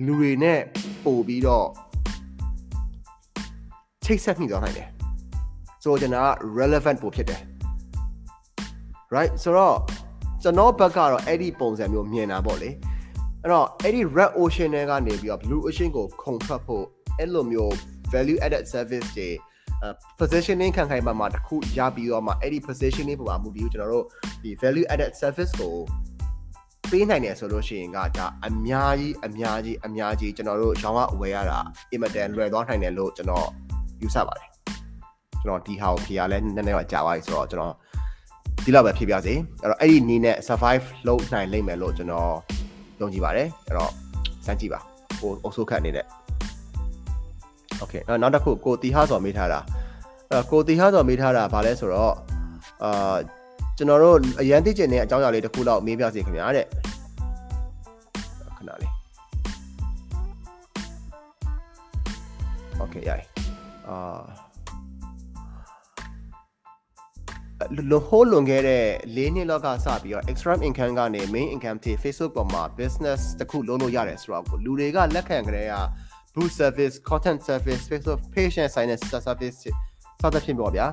လူတွေနဲ့ပို့ပြီးတော့ချိတ်ဆက်မိသွားနိုင်တယ်ဆိုတော့ကျွန်တော်က relevant ပို့ဖြစ်တယ် right ဆိုတော့ကျွန်တော်ဘက်ကတော့အဲ့ဒီပုံစံမျိုးမြင်တာပေါ့လေအဲ့တော့အဲ့ဒီ red ocean တွေကနေပြီးတော့ blue ocean ကိုခုန်ထွက်ဖို့အဲ့လိုမျိုး value added service တွေ positioning ခံခိုင်ပါမှာတခုရပြီးတော့မှအဲ့ဒီ positioning ပုံမှာမူပြီးကျွန်တော်တို့ဒီ value added service ကို ပေးနိုင်တယ်ဆိုလို့ရှိရင်ကဒါအများကြီးအများကြီးအများကြီးကျွန်တော်တို့ရောင်းရအဝယ်ရတာအင်မတန်လွယ်သွားနိုင်တယ်လို့ကျွန်တော်ယူဆပါတယ်ကျွန်တော်ဒီဟာကိုဖြေရလဲနည်းနည်းတော့ကြာပါပြီဆိုတော့ကျွန်တော်ဒီလောက်ပဲဖြေပြစေအဲ့တော့အဲ့ဒီနီးနဲ့ survive လုပ်နိုင်လိမ့်မယ်လို့ကျွန်တော်ယုံကြည်ပါတယ်အဲ့တော့စမ်းကြည့်ပါဟိုအုပ်စုခတ်နေတဲ့ Okay နောက်တစ်ခုကိုတီဟာဆိုမေးထားတာအဲ့ကိုတီဟာဆိုမေးထားတာဗာလဲဆိုတော့အာ ကျွန်တော်တို့အရန်သိကျင်တဲ့အကြောင်းအရာလေးတစ်ခုလောက်မေးပြစီခင်ဗျာတဲ့ခဏလေး Okay ရိုင်အာလောဟိုလွန်ခဲ့တဲ့၄နှစ်လောက်ကစပြီးတော့ extra income ကနေ main income ထိ Facebook ပေါ်မှာ business တစ်ခုလုပ်လို့ရတယ်ဆိုတော့ကိုလူတွေကလက်ခံကြတဲ့က boost service content service Facebook page နဲ့ sign service စသဖြင့်ပေါ့ဗျာ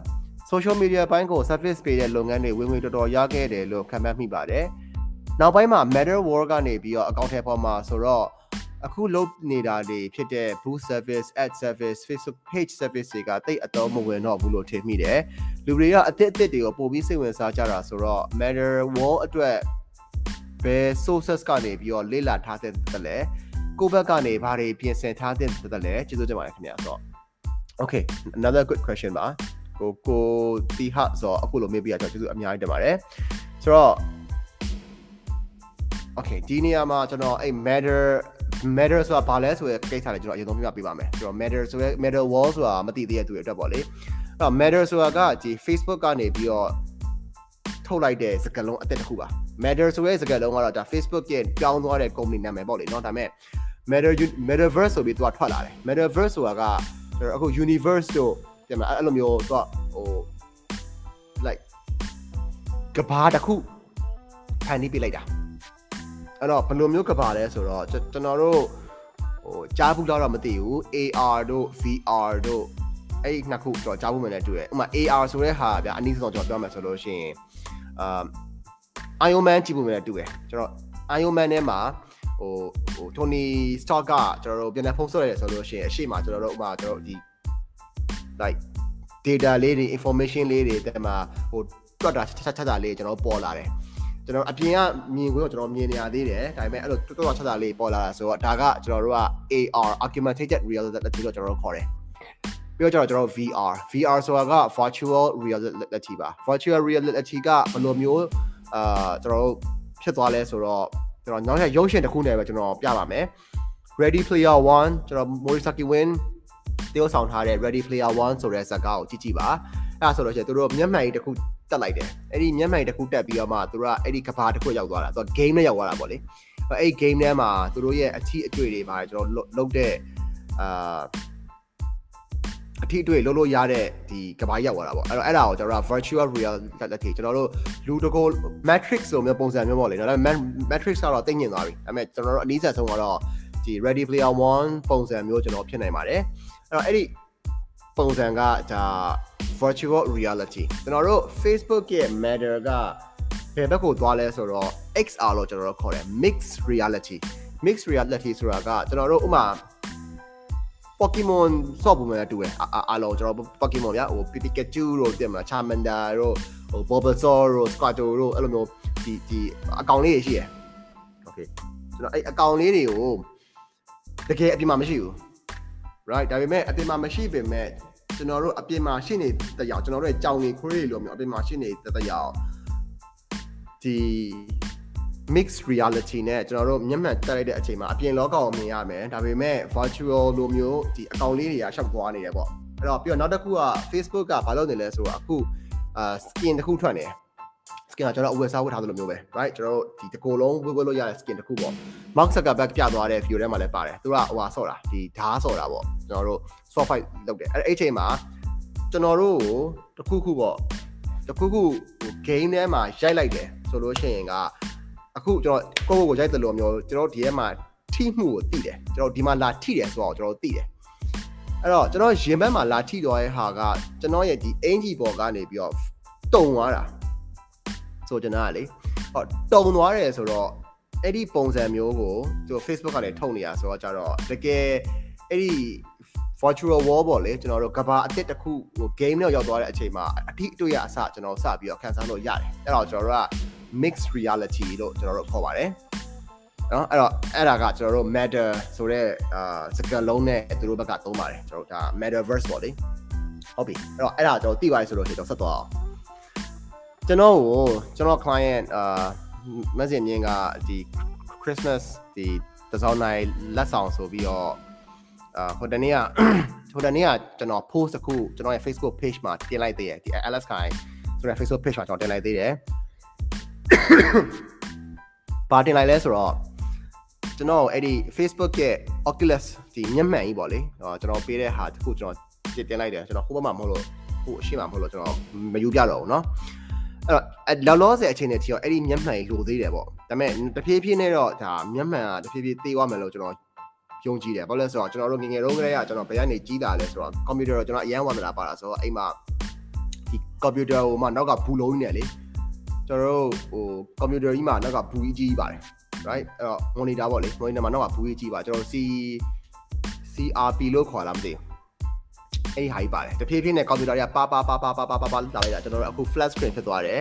social media ဘိုင်းကို service ပေးတဲ့လုပ်ငန်းတွေဝင်ဝင်တော်တော်ရခဲ့တယ်လို့ခံမှတ်မိပါတယ်နောက်ပိုင်းမှာ matter war ကနေပြီးတော့ account ထဲပေါ်မှာဆိုတော့အခုလုပ်နေတာတွေဖြစ်တဲ့ boost service ad service facebook page service တွေကတိတ်အတော့မဝင်တော့ဘူးလို့ထင်မိတယ်လူတွေကအသစ်အသစ်တွေကိုပို့ပြီးစိတ်ဝင်စားကြတာဆိုတော့ matter wall အတွက်ဘယ် sources ကနေပြီးတော့လေ့လာထားတဲ့တလဲကိုဘက်ကနေဘာတွေပြင်ဆင်ထားတဲ့တလဲကျေးဇူးတင်ပါတယ်ခင်ဗျာဆိုတော့ okay another good question ပါ ကိုကိုတီဟဆိုအခုလိုမေးပြရတော့ကျေးဇူးအများကြီးတင်ပါတယ်ဆိုတော့ okay ဒီနေရာမှာကျွန်တော်အဲ့ matter matter ဆိုတာဘာလဲဆိုတဲ့ကိစ္စလေးကျွန်တော်အရင်ဆုံးပြပြပေးပါမယ်ကျွန်တော် matter ဆိုရဲ matter wall ဆိုတာမသိသေးတဲ့သူတွေအတွက်ပေါ့လေအဲ့တော့ matter ဆိုတာကဒီ Facebook ကနေပြီးတော့ထုတ်လိုက်တဲ့စကားလုံးအသက်တစ်ခုပါ matter ဆိုရဲစကားလုံးကတော့ဒါ Facebook ရဲ့ပြောင်းသွားတဲ့ company နာမည်ပေါ့လေเนาะဒါပေမဲ့ matter metaverse ဆိုပြီးသူကထွက်လာတယ် metaverse ဆိုတာကကျွန်တော်အခု universe တို့ ပြန်မအဲ့လိုမျိုးသူကဟို like ကဘာတစ်ခုဖန်တီးပြလိုက်တာအဲ့တော့ဘယ်လိုမျိုးကဘာလဲဆိုတော့ကျွန်တော်တို့ဟိုကြားဘူးတော့မသိဘူး AR တို့ VR တို့အဲ့ဒီနှစ်ခုကျွန်တော်ကြားဘူးမှလည်းတွေ့တယ်ဥပမာ AR ဆိုတဲ့ဟာဗျာအနည်းဆုံးကျွန်တော်ပြောမယ်ဆိုလို့ရှိရင်အာ Iron Man ကြည့်ဖို့မှလည်းတွေ့တယ်ကျွန်တော် Iron Man ထဲမှာဟိုဟို Tony Stark ကကျွန်တော်တို့ပြန်လည်ဖုန်းဆက်ရတယ်ဆိုလို့ရှိရင်အရှိမကျွန်တော်တို့ဥပမာကျွန်တော်တို့ဒီ like data လေးတွေ information လေးတွေတဲ့မှာဟိုတွက်တာချက်ချက်တာလေးကျွန်တော်ပေါ်လာတယ်ကျွန်တော်အပြင်ကမြင်ကိုတော့ကျွန်တော်မြင်နေရသေးတယ်ဒါပေမဲ့အဲ့လိုတွတ်တွတ်ချက်တာလေးပေါ်လာတာဆိုတော့ဒါကကျွန်တော်တို့က AR augmented reality လို့ကျွန်တော်တို့ခေါ်တယ်ပြီးတော့ကျွန်တော်တို့ VR VR ဆိုတာက virtual reality ပါ virtual reality ကဘယ်လိုမျိုးအာကျွန်တော်တို့ဖြစ်သွားလဲဆိုတော့ကျွန်တော်နောက်ထပ်ရုပ်ရှင်တစ်ခုနဲ့ပဲကျွန်တော်ပြပါမယ် Ready Player 1ကျွန်တော် Morisaki Win တယောက်ဆောင်ထားတဲ့ Ready Player 1ဆိုတဲ့ဇာတ်ကားကိုကြည့်ကြည့်ပါအဲ့ဒါဆိုတော့ကျသူတို့မျက်မှန်ကြီးတစ်ခုတက်လိုက်တယ်အဲ့ဒီမျက်မှန်ကြီးတစ်ခုတက်ပြီးတော့မှသူတို့ကအဲ့ဒီကဘာတစ်ခုရောက်သွားတာသူက game နဲ့ရောက်သွားတာပေါ့လေအဲ့ဒီ game ထဲမှာသူတို့ရဲ့အထီးအတွေ့တွေမှာကျွန်တော်လုပ်တဲ့အာအထီးအတွေ့လုပ်လို့ရတဲ့ဒီကဘာရောက်သွားတာပေါ့အဲ့တော့အဲ့ဒါကိုကျွန်တော်တို့ virtual reality ကျွန်တော်တို့လူတကို matrix ဆိုမျိုးပုံစံမျိုးပေါ့လေနော်ဒါပေမဲ့ matrix ကတော့သိငင်သွားပြီဒါပေမဲ့ကျွန်တော်တို့အနည်းဆက်ဆုံးကတော့ဒီ ready player 1ပုံစံမျိုးကျွန်တော်ဖြစ်နိုင်ပါတယ်အဲ့ တော့အဲ့ဒီပုံစံကဒါ virtual reality ကျွန်တော်တို့ Facebook ရဲ့ matter ကဘယ်ဘက်ကိုသွားလဲဆိုတော့ XR လို့ကျွန်တော်တို့ခေါ်တယ် mixed reality mixed reality ဆိုတာကကျွန်တော်တို့ဥမာ Pokemon ဆော့ပုံမှာတူတယ်အားလုံးကျွန်တော် Pokemon ဗျာဟို Pikachu တို့တင်မှာ Charmander တို့ဟို Bulbasaur တို့ Squirtle တို့အဲ့လိုမျိုးဒီဒီအကောင်လေးတွေရှိရယ် Okay ကျွန်တော်အဲ့အကောင်လေးတွေကိုတကယ်အပြင်မှာမရှိဘူး right ဒါပေမဲ့အပြင်မှာမရှိပေမဲ့ကျွန်တော်တို့အပြင်မှာရှိနေတဲ့ရောက်ကျွန်တော်တို့ရဲ့ကြောင်နေခွေးတွေလို့မျိုးအပြင်မှာရှိနေတဲ့ရောက်ဒီ mixed reality နဲ့ကျွန်တော်တို့မျက်မှန်တက်လိုက်တဲ့အချိန်မှာအပြင်လောကကိုမြင်ရမယ်ဒါပေမဲ့ virtual လိုမျိုးဒီအကောင့်လေးတွေကရှောက်သွားနေတယ်ပေါ့အဲ့တော့ပြီးတော့နောက်တစ်ခုက Facebook ကဘာလုပ်နေလဲဆိုတော့အခုအာ skin တစ်ခုထွက်နေတယ် skin ကကျွန်တော်အဝယ်စားဝတ်ထားသလိုမျိုးပဲ right ကျွန်တော်တို့ဒီတစ်ကိုယ်လုံးဝယ်ဝယ်လို့ရတဲ့ skin တစ်ခုပေါ့ Mark Zuckerberg ပြသွားတဲ့ view ထဲမှာလည်းပါတယ်သူကဟိုဟာဆော့တာဒီဓားဆော့တာပေါ့ကျွန်တော်တို့ soft fight လုပ်တယ်အဲ့အဲ့အချိန်မှာကျွန်တော်တို့တခုခုပေါ့တခုခုဟို game ထဲမှာရိုက်လိုက်တယ်ဆိုလို့ရှိရင်ကအခုကျွန်တော်ကိုယ့်ကိုယ်ကိုရိုက်တယ်လို့မျိုးကျွန်တော်ဒီထဲမှာထိမှုကိုသိတယ်ကျွန်တော်ဒီမှာလာထိတယ်ဆိုတော့ကျွန်တော်သိတယ်အဲ့တော့ကျွန်တော်ရင်ဘက်မှာလာထိတော့ရဲ့ဟာကကျွန်တော်ရဲ့ဒီအင်ဂျီပေါ်ကနေပြီးတော့တုံသွားတာ ဆိုကျွန်တော်ကလေဟောတုံသွားတယ်ဆိုတော့အဲ့ဒီပုံစံမျိုးကိုသူ Facebook ကနေထုတ်နေရဆိုတော့ကြတော့တကယ်အဲ့ဒီ virtual wall ပေါ့လေကျွန်တော်တို့ကဘာအစ်တစ်ခုဟို game နဲ့ရောက်သွားတဲ့အချိန်မှာအထိအတွေ့အစကျွန်တော်စပြီးတော့ခန်းစားလို့ရတယ်အဲ့တော့ကျွန်တော်တို့က mixed reality လို့ကျွန်တော်တို့ခေါ်ပါတယ်နော်အဲ့တော့အဲ့ဒါကကျွန်တော်တို့ matter ဆိုတဲ့အာစကားလုံးနဲ့သူတို့ဘက်ကသုံးပါတယ်ကျွန်တော်တို့ဒါ metaverse ပေါ့လေဟုတ်ပြီအဲ့တော့အဲ့ဒါကျွန်တော်သိပါတယ်ဆိုလို့ရှိရင်ကျွန်တော်ဆက်သွားအောင် ကျွန်တော်ကိုကျွန်တော် client အာမက်ဆေ့မြင်းကဒီ Christmas ဒီတစောင်းနိုင်လက်ဆောင်ဆိုပြီးတော့အာဟိုတနေ့ကဟိုတနေ့ကကျွန်တော် post တစ်ခုကျွန်တော်ရဲ့ Facebook page မှာတင်လိုက်သေးတယ်ဒီ Alex Kai ဆိုတဲ့ Facebook page မှာကျွန်တော်တင်လိုက်သေးတယ်ဘာတင်လိုက်လဲဆိုတော့ကျွန်တော်အဲ့ဒီ Facebook ရဲ့ Oculus ဒီမျက်မှန်ကြီးပေါ့လေဟောကျွန်တော်ပေးတဲ့ဟာတစ်ခုကျွန်တော်တင်တင်လိုက်တယ်ကျွန်တော်ဟိုဘက်မှာမဟုတ်လို့ဟိုအရှိမမဟုတ်လို့ကျွန်တော်မယူပြတော့ဘူးเนาะ အဲ့တော့လောလောဆယ်အချိန်နဲ့ထိတော့အဲ့ဒီမျက်မှန်ကြီးလိုသေးတယ်ပေါ့ဒါပေမဲ့တဖြည်းဖြည်းနဲ့တော့ဒါမျက်မှန်ကတဖြည်းဖြည်းသေးသွားမယ်လို့ကျွန်တော်ယုံကြည်တယ်ဘာလို့လဲဆိုတော့ကျွန်တော်တို့ငငယ်တုန်းကတည်းကကျွန်တော်ဘယ်ကနေကြီးတာလဲဆိုတော့ကွန်ပျူတာတော့ကျွန်တော်အရန်ဝါသနာပါတာဆိုတော့အိမ်မှာဒီကွန်ပျူတာဟိုမှာနောက်ကဘူးလုံးနေလေကျွန်တော်တို့ဟိုကွန်ပျူတာကြီးမှာနောက်ကဘူးကြီးကြီးပါတယ် right အဲ့တော့ monitor ပေါ့လေ monitor မှာနောက်ကဘူးကြီးကြီးပါကျွန်တော် C CRP လို့ခေါ်လာမသိဘူး အဲ့ဒီဟာကြီးပါတယ်တဖြည်းဖြည်းနဲ့ကွန်ပျူတာတွေကပါပါပါပါပါပါပါပါလာလိုက်တာကျွန်တော်တို့အခု flat screen ဖြစ်သွားတယ်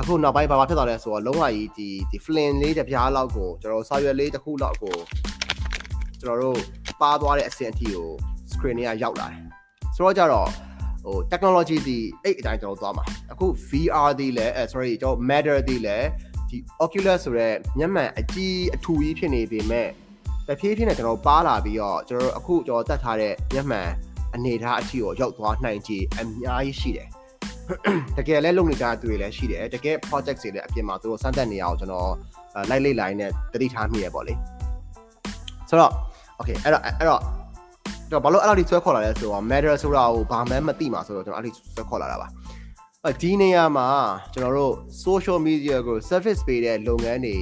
အခုနောက်ပိုင်းဘာဘာဖြစ်သွားလဲဆိုတော့လုံးဝကြီးဒီဒီ flint လေးတစ်ပြားလောက်ကိုကျွန်တော်စာရွက်လေးတစ်ခုလောက်ကိုကျွန်တော်တို့ပါသွားတဲ့အဆင့်အထိကို screen တွေကရောက်လာတယ်ဆိုတော့ကြတော့ဟို technology ဒီအဲ့အတိုင်းကျွန်တော်သွားမှာအခု VR ဒီလဲအဲ sorry ကျွန်တော် matter ဒီလဲဒီ Oculus ဆိုတဲ့မျက်မှန်အကြီးအထူကြီးဖြစ်နေပေမဲ့တဖြည်းဖြည်းနဲ့ကျွန်တော်ပါလာပြီးတော့ကျွန်တော်အခုကျွန်တော်တက်ထားတဲ့မျက်မှန် အနေထားအထိကိုရောက်သွားနိုင်ခြေအများကြီးရှိတယ်တကယ်လဲလုပ်နေကြတဲ့သူတွေလည်းရှိတယ်တကယ် project တွေလည်းအပြင်မှာသူတို့စမ်းသပ်နေအောင်ကျွန်တော်လိုက်လိုက်လိုက်နဲ့တတိထားမိရပေါ့လေဆိုတော့ okay အဲ့တော့အဲ့တော့တော့ဘာလို့အဲ့လိုဒီဆွဲခေါ်လာလဲဆိုတော့ matter ဆိုတာကိုဘာမှမသိမှာဆိုတော့ကျွန်တော်အဲ့ဒီဆွဲခေါ်လာတာပါဒီနေရာမှာကျွန်တော်တို့ social media ကို service ပေးတဲ့လုပ်ငန်းတွေ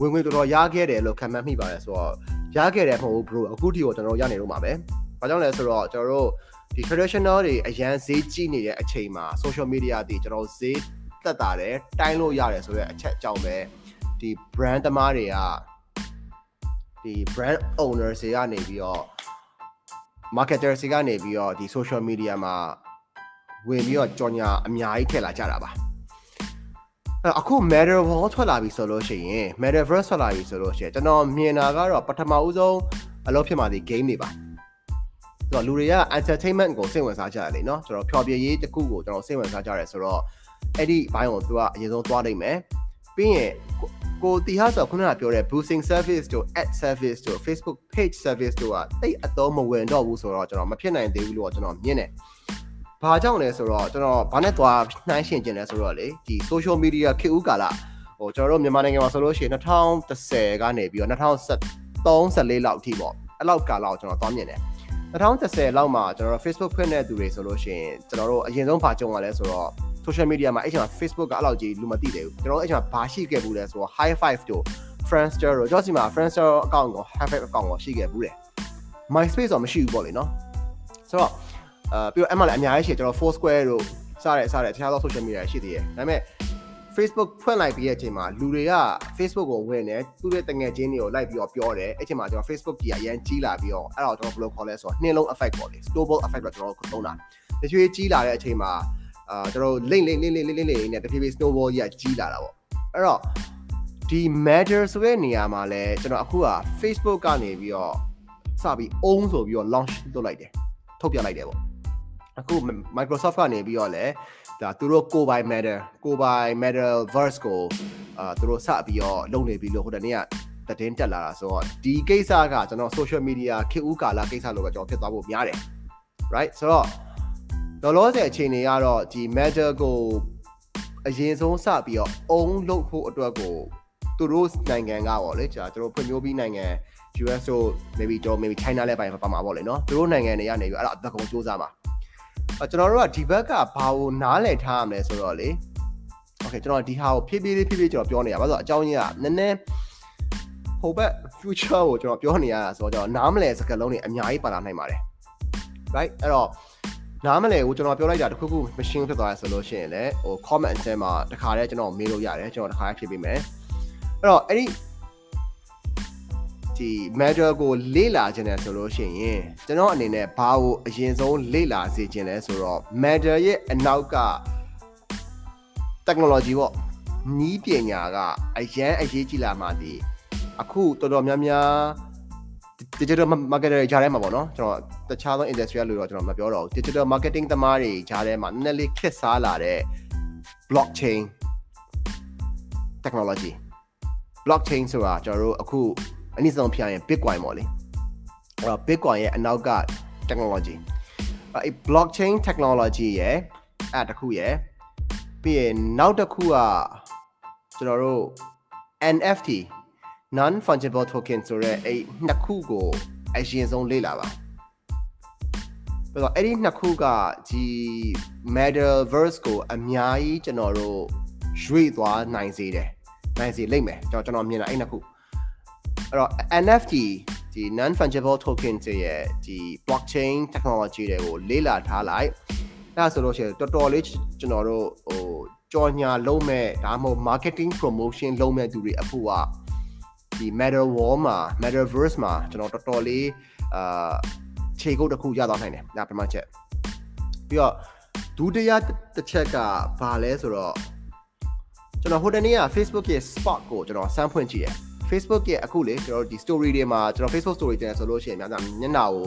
ဝင်ဝင်တော်တော်ရခဲ့တယ်လို့ခံမှန်းမိပါတယ်ဆိုတော့ရခဲ့တယ်မဟုတ်ဘူး bro အခုထိကိုကျွန်တော်ရနေတော့မှာပဲ။ ဘာကြောင့်လဲဆိုတော့ကျွန်တော်တို့ဒီ traditional တွေအရန်ဈေးကြီးနေတဲ့အချိန်မှာ social media တွေကျွန်တော်ဈေးတက်တာတယ်တိုင်းလို့ရတယ်ဆိုတော့အချက်အကြောင်းပဲဒီ brand သမားတွေကဒီ brand owner တွေကနေပြီးတော့ marketer တွေကနေပြီးတော့ဒီ social media မှာဝင်ပြီးတော့ကြော်ညာအများကြီးထည့်လာကြတာပါအခု metaverse ထွက်လာပြီဆိုလို့ရှိရင် metaverse ထွက်လာပြီဆိုလို့ရှိရင်ကျွန်တော်မြင်တာကတော့ပထမဦးဆုံးအလုပ်ဖြစ်မှာဒီ game တွေပါ ဆိုတော့လူတွေက entertainment ကိုစိတ်ဝင်စားကြတယ်လေနော်ဆိုတော့ဖျော်ဖြေရေးတစ်ခုကိုကျွန်တော်စိတ်ဝင်စားကြတယ်ဆိုတော့အဲ့ဒီဘိုင်းကိုသူကအရင်ဆုံးသွားနိုင်မယ်ပြီးရင်ကိုတီဟာဆိုခုနကပြောတဲ့ boosting service တို့ ad service တို့ Facebook page service တို့ကတိတ်အတော့မဝင်တော့ဘူးဆိုတော့ကျွန်တော်မဖြစ်နိုင်သေးဘူးလို့ကျွန်တော်မြင်တယ်ဘာကြောင့်လဲဆိုတော့ကျွန်တော်ဘာနဲ့သွားနှိုင်းရှင်ကျင်လဲဆိုတော့လေဒီ social media ခေတ်ဦးကာလဟိုကျွန်တော်တို့မြန်မာနိုင်ငံမှာဆိုလို့ရှိရင်2010ကနေပြီးတော့2013 14လောက်အထိပေါ့အဲ့လောက်ကာလကိုကျွန်တော်သွားမြင်တယ် 2010လောက်မှာကျွန်တော်တို့ Facebook ဖွင့်တဲ့သူတွေဆိုလို့ရှိရင်ကျွန်တော်တို့အရင်ဆုံးဘာကြုံရလဲဆိုတော့ social media မှာအဲ့ချိန်မှာ Facebook ကအဲ့လောက်ကြီးလူမသိသေးဘူးကျွန်တော်တို့အဲ့ချိန်မှာဘာရှိခဲ့ဘူးလဲဆိုတော့ high five တို့ Friendster တို့ကျွန်တော်စီမှာ Friendster account ကို high five account ကိုရှိခဲ့ဘူးတယ် MySpace တော့မရှိဘူးပေါ့လေနော်ဆိုတော့အာပြီးတော့အဲ့မှာလည်းအများကြီးရှိတယ်ကျွန်တော် Foursquare တို့စတဲ့စတဲ့တခြားသော social media ရှိသေးတယ်ဒါပေမဲ့ Facebook ဖွင့်လိုက်ပြီးတဲ့အချိန်မှာလူတွေက Facebook ကိုဝင်တယ်သူ့ရဲ့တငယ်ချင်းတွေကိုလိုက်ပြီးတော့ပြောတယ်အဲ့ချိန်မှာကျွန်တော် Facebook ကြီးအရန်ကြီးလာပြီးတော့အဲ့တော့ကျွန်တော်ဘယ်လိုခေါ်လဲဆိုတော့နှင်းလုံး effect ပေါ့လေ snowball effect တော့ကျွန်တော်သုံးတာတချို့ကြီးလာတဲ့အချိန်မှာအာကျွန်တော် link link link link link link နဲ့တဖြည်းဖြည်း snowball ကြီးကကြီးလာတာပေါ့အဲ့တော့ဒီ major ဆိုတဲ့နေရာမှာလဲကျွန်တော်အခုက Facebook ကနေပြီးတော့စပြီး own ဆိုပြီးတော့ launch လုပ်လိုက်တယ်ထုတ်ပြလိုက်တယ်ပေါ့အခု Microsoft ကနေပြီးတော့လည်း ဒါသူတို့ကိုပိုင် matter ကိုပိုင် metaverse ကိုအာသူတို့စပြီးတော့လုပ်နေပြီလို့ဟိုတနေ့ကတည်င်းတက်လာတာဆိုတော့ဒီကိစ္စကကျွန်တော် social media ခေတ်ဦးကာလကိစ္စလို့ကကျွန်တော်ဖြစ်သွားဖို့များတယ် right ဆိုတော့လောလောဆယ်အခြေအနေကတော့ဒီ matter ကိုအရင်ဆုံးစပြီးတော့ own လုပ်ဖို့အတွက်ကိုသူတို့နိုင်ငံကပေါ့လေကြာကျွန်တော်ဖွံ့ဖြိုးပြီးနိုင်ငံ US တို့ maybe တော့ maybe China လည်းပိုင်းပါမှာပေါ့လေနော်သူတို့နိုင်ငံတွေကနေပြီးအဲ့ဒါအသက်ကုန်စူးစမ်းပါ ကျွန်တော်တို့ကဒီဘက်ကဘာကိုနားလည်ထားရမလဲဆိုတော့လေ Okay ကျွန်တော်ဒီဟာကိုဖြည်းဖြည်းလေးဖြည်းဖြည်းကျွန်တော်ပြောနေရပါဆိုတော့အကြောင်းရင်းကနည်းနည်းဟိုဘက် future ကိုကျွန်တော်ပြောနေရတာဆိုတော့ကျွန်တော်နားမလဲစကားလုံးတွေအများကြီးပါလာနိုင်ပါတယ် right အဲ့တော့နားမလဲကိုကျွန်တော်ပြောလိုက်တာတခုခု machine ဖြစ်သွားရဆိုလို့ရှိရင်လည်းဟို comment အထဲမှာတခါတည်းကျွန်တော်မေးလို့ရတယ်ကျွန်တော်တခါဖြည့်ပေးမယ်အဲ့တော့အဲ့ဒီ ဒီ matter ကိုလေ့လာခြင်းတယ်ဆိုလို့ရှိရင်ကျွန်တော်အနေနဲ့ဘာကိုအရင်ဆုံးလေ့လာစေခြင်းလဲဆိုတော့ matter ရဲ့အနောက်က technology ပေါ့နီးပညာကအရန်အရေးကြီးလာမှဒီအခုတော်တော်များများ digital marketer တွေကြားထဲမှာပေါ့နော်ကျွန်တော်တခြားသော industry လို့တော့ကျွန်တော်မပြောတော့ဘူး digital marketing သမားတွေကြားထဲမှာနည်းနည်းလေးခက်စားလာတဲ့ blockchain technology blockchain ဆိုတာကျွန်တော်တို့အခု အနည်းဆုံးဖြစ်ရင် bitcoin ပေါ့လေအဲ့တော့ bitcoin ရဲ့အနောက်က technology အဲ့ blockchain technology ရဲ့အဲ့တခုရဲ့ပြီးရင်နောက်တစ်ခုကကျွန်တော်တို့ NFT non fungible token ဆိုတဲ့အဲ့နှစ်ခုကိုအရင်ဆုံးလေ့လာပါပြီးတော့အဲ့ဒီနှစ်ခုကဒီ metaverse ကိုအများကြီးကျွန်တော်တို့ရွေ့သွားနိုင်စေတယ်နိုင်စေလိမ့်မယ်ကျွန်တော်ကျွန်တော်မြင်တာအဲ့နှစ်ခု အဲ့တော့ NFT ဒီ non fungible token ရဲ့ဒီ blockchain technology တွေကိုလေ့လာထားလိုက်အဲ့ဒါဆိုလို့ရှိရင်တော်တော်လေးကျွန်တော်တို့ဟိုကြော်ညာလုံးမဲ့ဒါမှမဟုတ် marketing promotion လုံးမဲ့သူတွေအဖို့ကဒီ meta wall မှာ metaverse မှာကျွန်တော်တော်တော်လေးအာခြေကုပ်တစ်ခုရသွားနိုင်တယ်ဒါပထမချက်ပြီးတော့ဒုတိယတစ်ချက်ကဘာလဲဆိုတော့ကျွန်တော်ဟိုတနေ့က Facebook ရဲ့ spot ကိုကျွန်တော်စမ်းဖွင့်ကြည့်တယ် Facebook ရဲ့အခုလေကျွန်တော်ဒီ story တွေမှာကျွန်တော် Facebook story တင်ဆိုလို့ရှိရင်များများမျက်နှာကို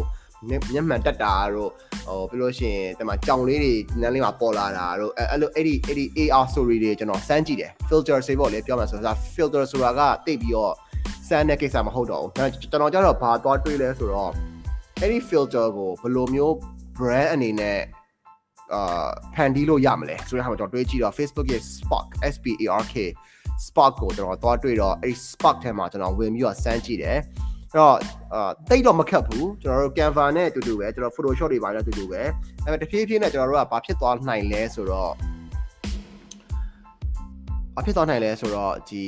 မျက်မှန်တက်တာတို့ဟိုပြီးလို့ရှိရင်တမကြောင်လေးတွေနန်းလေးမှာပေါ်လာတာတို့အဲအဲ့လိုအဲ့ဒီအဲ့ဒီ AR story တွေကျွန်တော်စမ်းကြည့်တယ် filter စေဖို့လေပြောမှဆိုတော့ filter ဆိုတာကတိတ်ပြီးတော့စမ်းတဲ့ကိစ္စမဟုတ်တော့ဘူးဒါကျွန်တော်ကြတော့ဘာသွားတွေးလဲဆိုတော့အဲ့ဒီ filter ကိုဘယ်လိုမျိုး brand အနေနဲ့အာဖန်တီးလို့ရမလဲဆိုတဲ့ဟာကိုကျွန်တော်တွေးကြည့်တော့ Facebook ရဲ့ Spark S P A R K Spark ကိုကျွန်တော်သွားတွေ့တော့အဲ့ဒီ Spark ထဲမှာကျွန်တော်ဝင်ပြီးတော့စမ်းကြည့်တယ်အဲ့တော့အာတိတ်တော့မခက်ဘူးကျွန်တော်တို့ Canva နဲ့အတူတူပဲကျွန်တော် Photoshop တွေပါနဲ့အတူတူပဲအဲ့မဲ့တဖြည်းဖြည်းနဲ့ကျွန်တော်တို့ကဘာဖြစ်သွားနိုင်လဲဆိုတော့ဘာဖြစ်သွားနိုင်လဲဆိုတော့ဒီ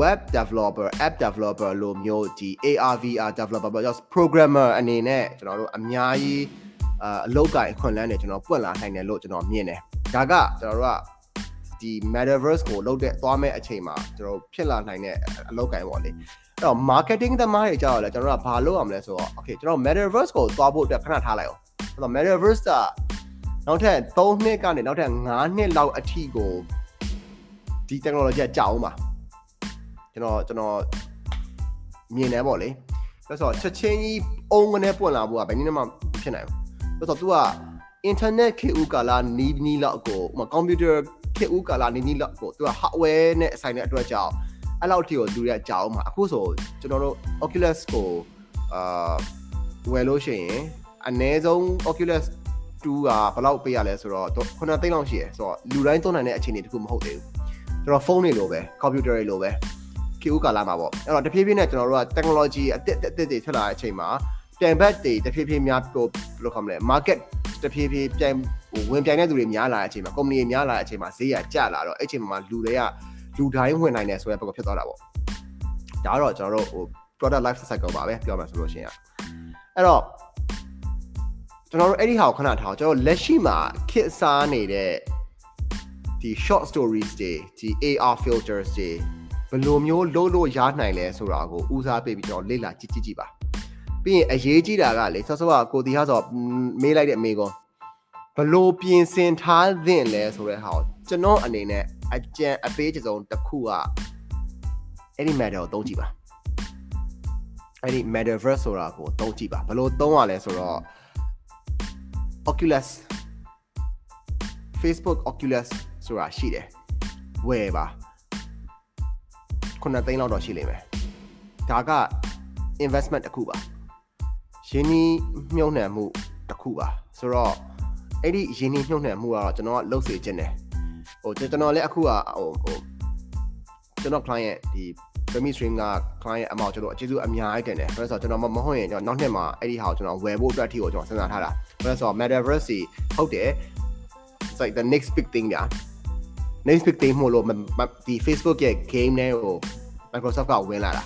web developer app developer လို့မျိုးဒီ AR VR developer just programmer အနေနဲ့ကျွန်တော်တို့အများကြီးအအလုပ်ကိုင်ခွင့်လန်းနေကျွန်တော်ပွင့်လာနိုင်တယ်လို့ကျွန်တော်မြင်တယ်ဒါကကျွန်တော်တို့က ဒီ metaverse ကိုလုပ်တဲ့သွားမဲ့အချိန်မှာကျွန်တော်ဖြစ်လာနိုင်တဲ့အလုပ်ကိုင်ပေါ့လေအဲ့တော့ marketing သမားတွေကြောက်ရလဲကျွန်တော်တို့ကဘာလုပ်အောင်လဲဆိုတော့ okay ကျွန်တော် metaverse ကိုသွားဖို့အတွက်ခဏထားလိုက်အောင်အဲ့တော့ metaverse ကနောက်ထပ်3နှစ်ကနေနောက်ထပ်5နှစ်လောက်အထိကိုဒီ technology ကကြောက်အောင်ပါကျွန်တော်ကျွန်တော်မြင်တယ်ပေါ့လေဆိုတော့ချက်ချင်းကြီးအုံကနေပွင့်လာဖို့ကဘယ်နည်းမှဖြစ်နိုင်ဘူးဆိုတော့ तू က internet ခေတ်ဦးကာလနီးနီးလောက်ကိုဥပမာ computer ခေတ်ဦးကာလနီးနီးလောက်ကို तू က hardware နဲ့အဆိုင်တဲ့အတွက်ကြောင့်အဲ့လောက်ထိကိုသူတွေကကြောက်မှာအခုဆိုကျွန်တော်တို့ Oculus ကိုအာဝယ်လို့ရှိရင်အနည်းဆုံး Oculus 2ကဘယ်လောက်ပေးရလဲဆိုတော့9သိန်းလောက်ရှိရယ်ဆိုတော့လူတိုင်းသုံးနိုင်တဲ့အခြေအနေတခုမဟုတ်သေးဘူးကျွန်တော်ဖုန်းတွေလိုပဲ computer တွေလိုပဲခေတ်ကာလမှာပေါ့အဲ့တော့တဖြည်းဖြည်းနဲ့ကျွန်တော်တို့က technology အသစ်အသစ်တွေထွက်လာတဲ့အချိန်မှာ ပြန်ဘက်တွေတဖြည်းဖြည်းများဟိုဘယ်လိုခေါ်မလဲ market တဖြည်းဖြည်းပြန်ဝင်ပြိုင်တဲ့သူတွေများလာတဲ့အချိန်မှာ company တွေများလာတဲ့အချိန်မှာဈေးကကျလာတော့အဲ့အချိန်မှာလူတွေကလူတိုင်းဝင်နိုင်တယ်ဆိုတဲ့ဘက်ကဖြစ်သွားတာပေါ့ဒါကတော့ကျွန်တော်တို့ဟို product life cycle ပါပဲပြောမှဆိုလို့ရှိရင်အဲ့တော့ကျွန်တော်တို့အဲ့ဒီဟာကိုခဏထားကျွန်တော်လက်ရှိမှာခစ်စားနေတဲ့ဒီ short stories တွေဒီ AR filters တွေဘယ်လိုမျိုးလုပ်လို့ရနိုင်လဲဆိုတာကိုဦးစားပေးပြီးကျွန်တော်လေ့လာကြည့်ကြည့်ကြည့်ပါ ပြီးရင်အရေးကြီးတာကလေဆော့ဆော့ကကိုတီဟာဆိုမေးလိုက်တဲ့အမေကောဘလို့ပြင်ဆင်ထားသင့်လဲဆိုတဲ့ဟာကိုကျွန်တော်အနေနဲ့အကြံအပေးချစုံတစ်ခုကအဲ့ဒီ matter ကိုသုံးကြည့်ပါအဲ့ဒီ metaverse ဆိုတာကိုသုံးကြည့်ပါဘလို့သုံးရလဲဆိုတော့ Oculus Facebook Oculus ဆိုတာရှိတယ်ဝယ်ပါ9သိန်းလောက်တော့ရှိလိမ့်မယ်ဒါက investment တစ်ခုပါ ရင်းနှီးမြှုပ်နှံမှုတစ်ခုပါဆိုတော့အဲ့ဒီရင်းနှီးမြှုပ်နှံမှုကတော့ကျွန်တော်ကလုပ်စေခြင်းတယ်ဟိုကျွန်တော်လည်းအခုကဟိုဟိုကျွန်တော် client ဒီ Demi Stream က client အမောက်ကျွန်တော်အကျေးဇူးအများကြီးတင်တယ်ဆိုတော့ကျွန်တော်မဟုတ်ရင်ကျွန်တော်နောက်နှစ်မှာအဲ့ဒီဟာကိုကျွန်တော်ဝယ်ဖို့အတွက်အထိကိုကျွန်တော်စဉ်းစားထားတာဘာလို့ဆိုတော့ metaverse ကြီးဟုတ်တယ် it's like the next big thing ညာ next big thing မို့လို့ဒီ Facebook ရဲ့ game နဲ့ကို Microsoft ကဝင်လာတာ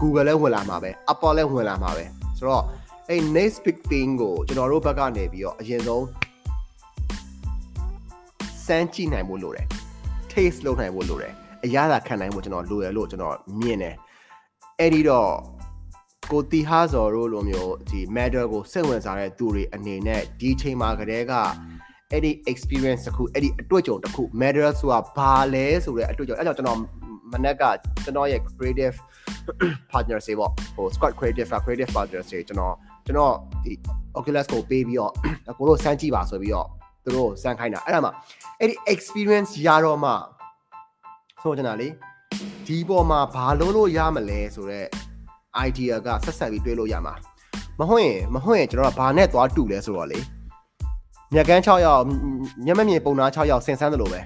Google လည်းဝင်လာမှာပဲ Apple လည်းဝင်လာမှာပဲဆိုတော့ အဲ့ next big thing ကိုကျွန်တော်တို့ဘက်ကနေပြီးတော့အရင်ဆုံးစမ်းကြည့်နိုင်ဖို့လိုတယ် taste လုပ်နိုင်ဖို့လိုတယ်အရသာခံနိုင်ဖို့ကျွန်တော်လိုရလို့ကျွန်တော်မြင်တယ်အဲ့ဒီတော့ကိုတီဟာဇော်တို့လိုမျိုးဒီ matter ကိုစိတ်ဝင်စားတဲ့သူတွေအနေနဲ့ဒီချိန်မှာကတည်းကအဲ့ဒီ experience တစ်ခုအဲ့ဒီအတွေ့အကြုံတစ်ခု matter ဆိုတာဘာလဲဆိုတဲ့အတွေ့အကြုံအဲ့ကြောင့်ကျွန်တော်မနက်ကကျွန်တော်ရဲ့ creative partner တွေပေါ့ဟို squad creative creative partner တွေကျွန်တော် ကျွန်တော်ဒီ Oculus ကိုပေးပြီးတော့ကိုတို့စမ်းကြည့်ပါဆိုပြီးတော့သူတို့စမ်းခိုင်းတာအဲ့ဒါမှအဲ့ဒီ experience ရတော့မှဆိုကျွန်တော်လေဒီပေါ်မှာဘာလို့လို့ရမလဲဆိုတော့ idea ကဆက်ဆက်ပြီးတွေးလို့ရမှာမဟုတ်ရင်မဟုတ်ရင်ကျွန်တော်ကဘာနဲ့သွားတူလဲဆိုတော့လေမြက်ကန်း6ရောက်မျက်မမြင်ပုံနာ6ရောက်ဆင်ဆန်းတယ်လို့ပဲ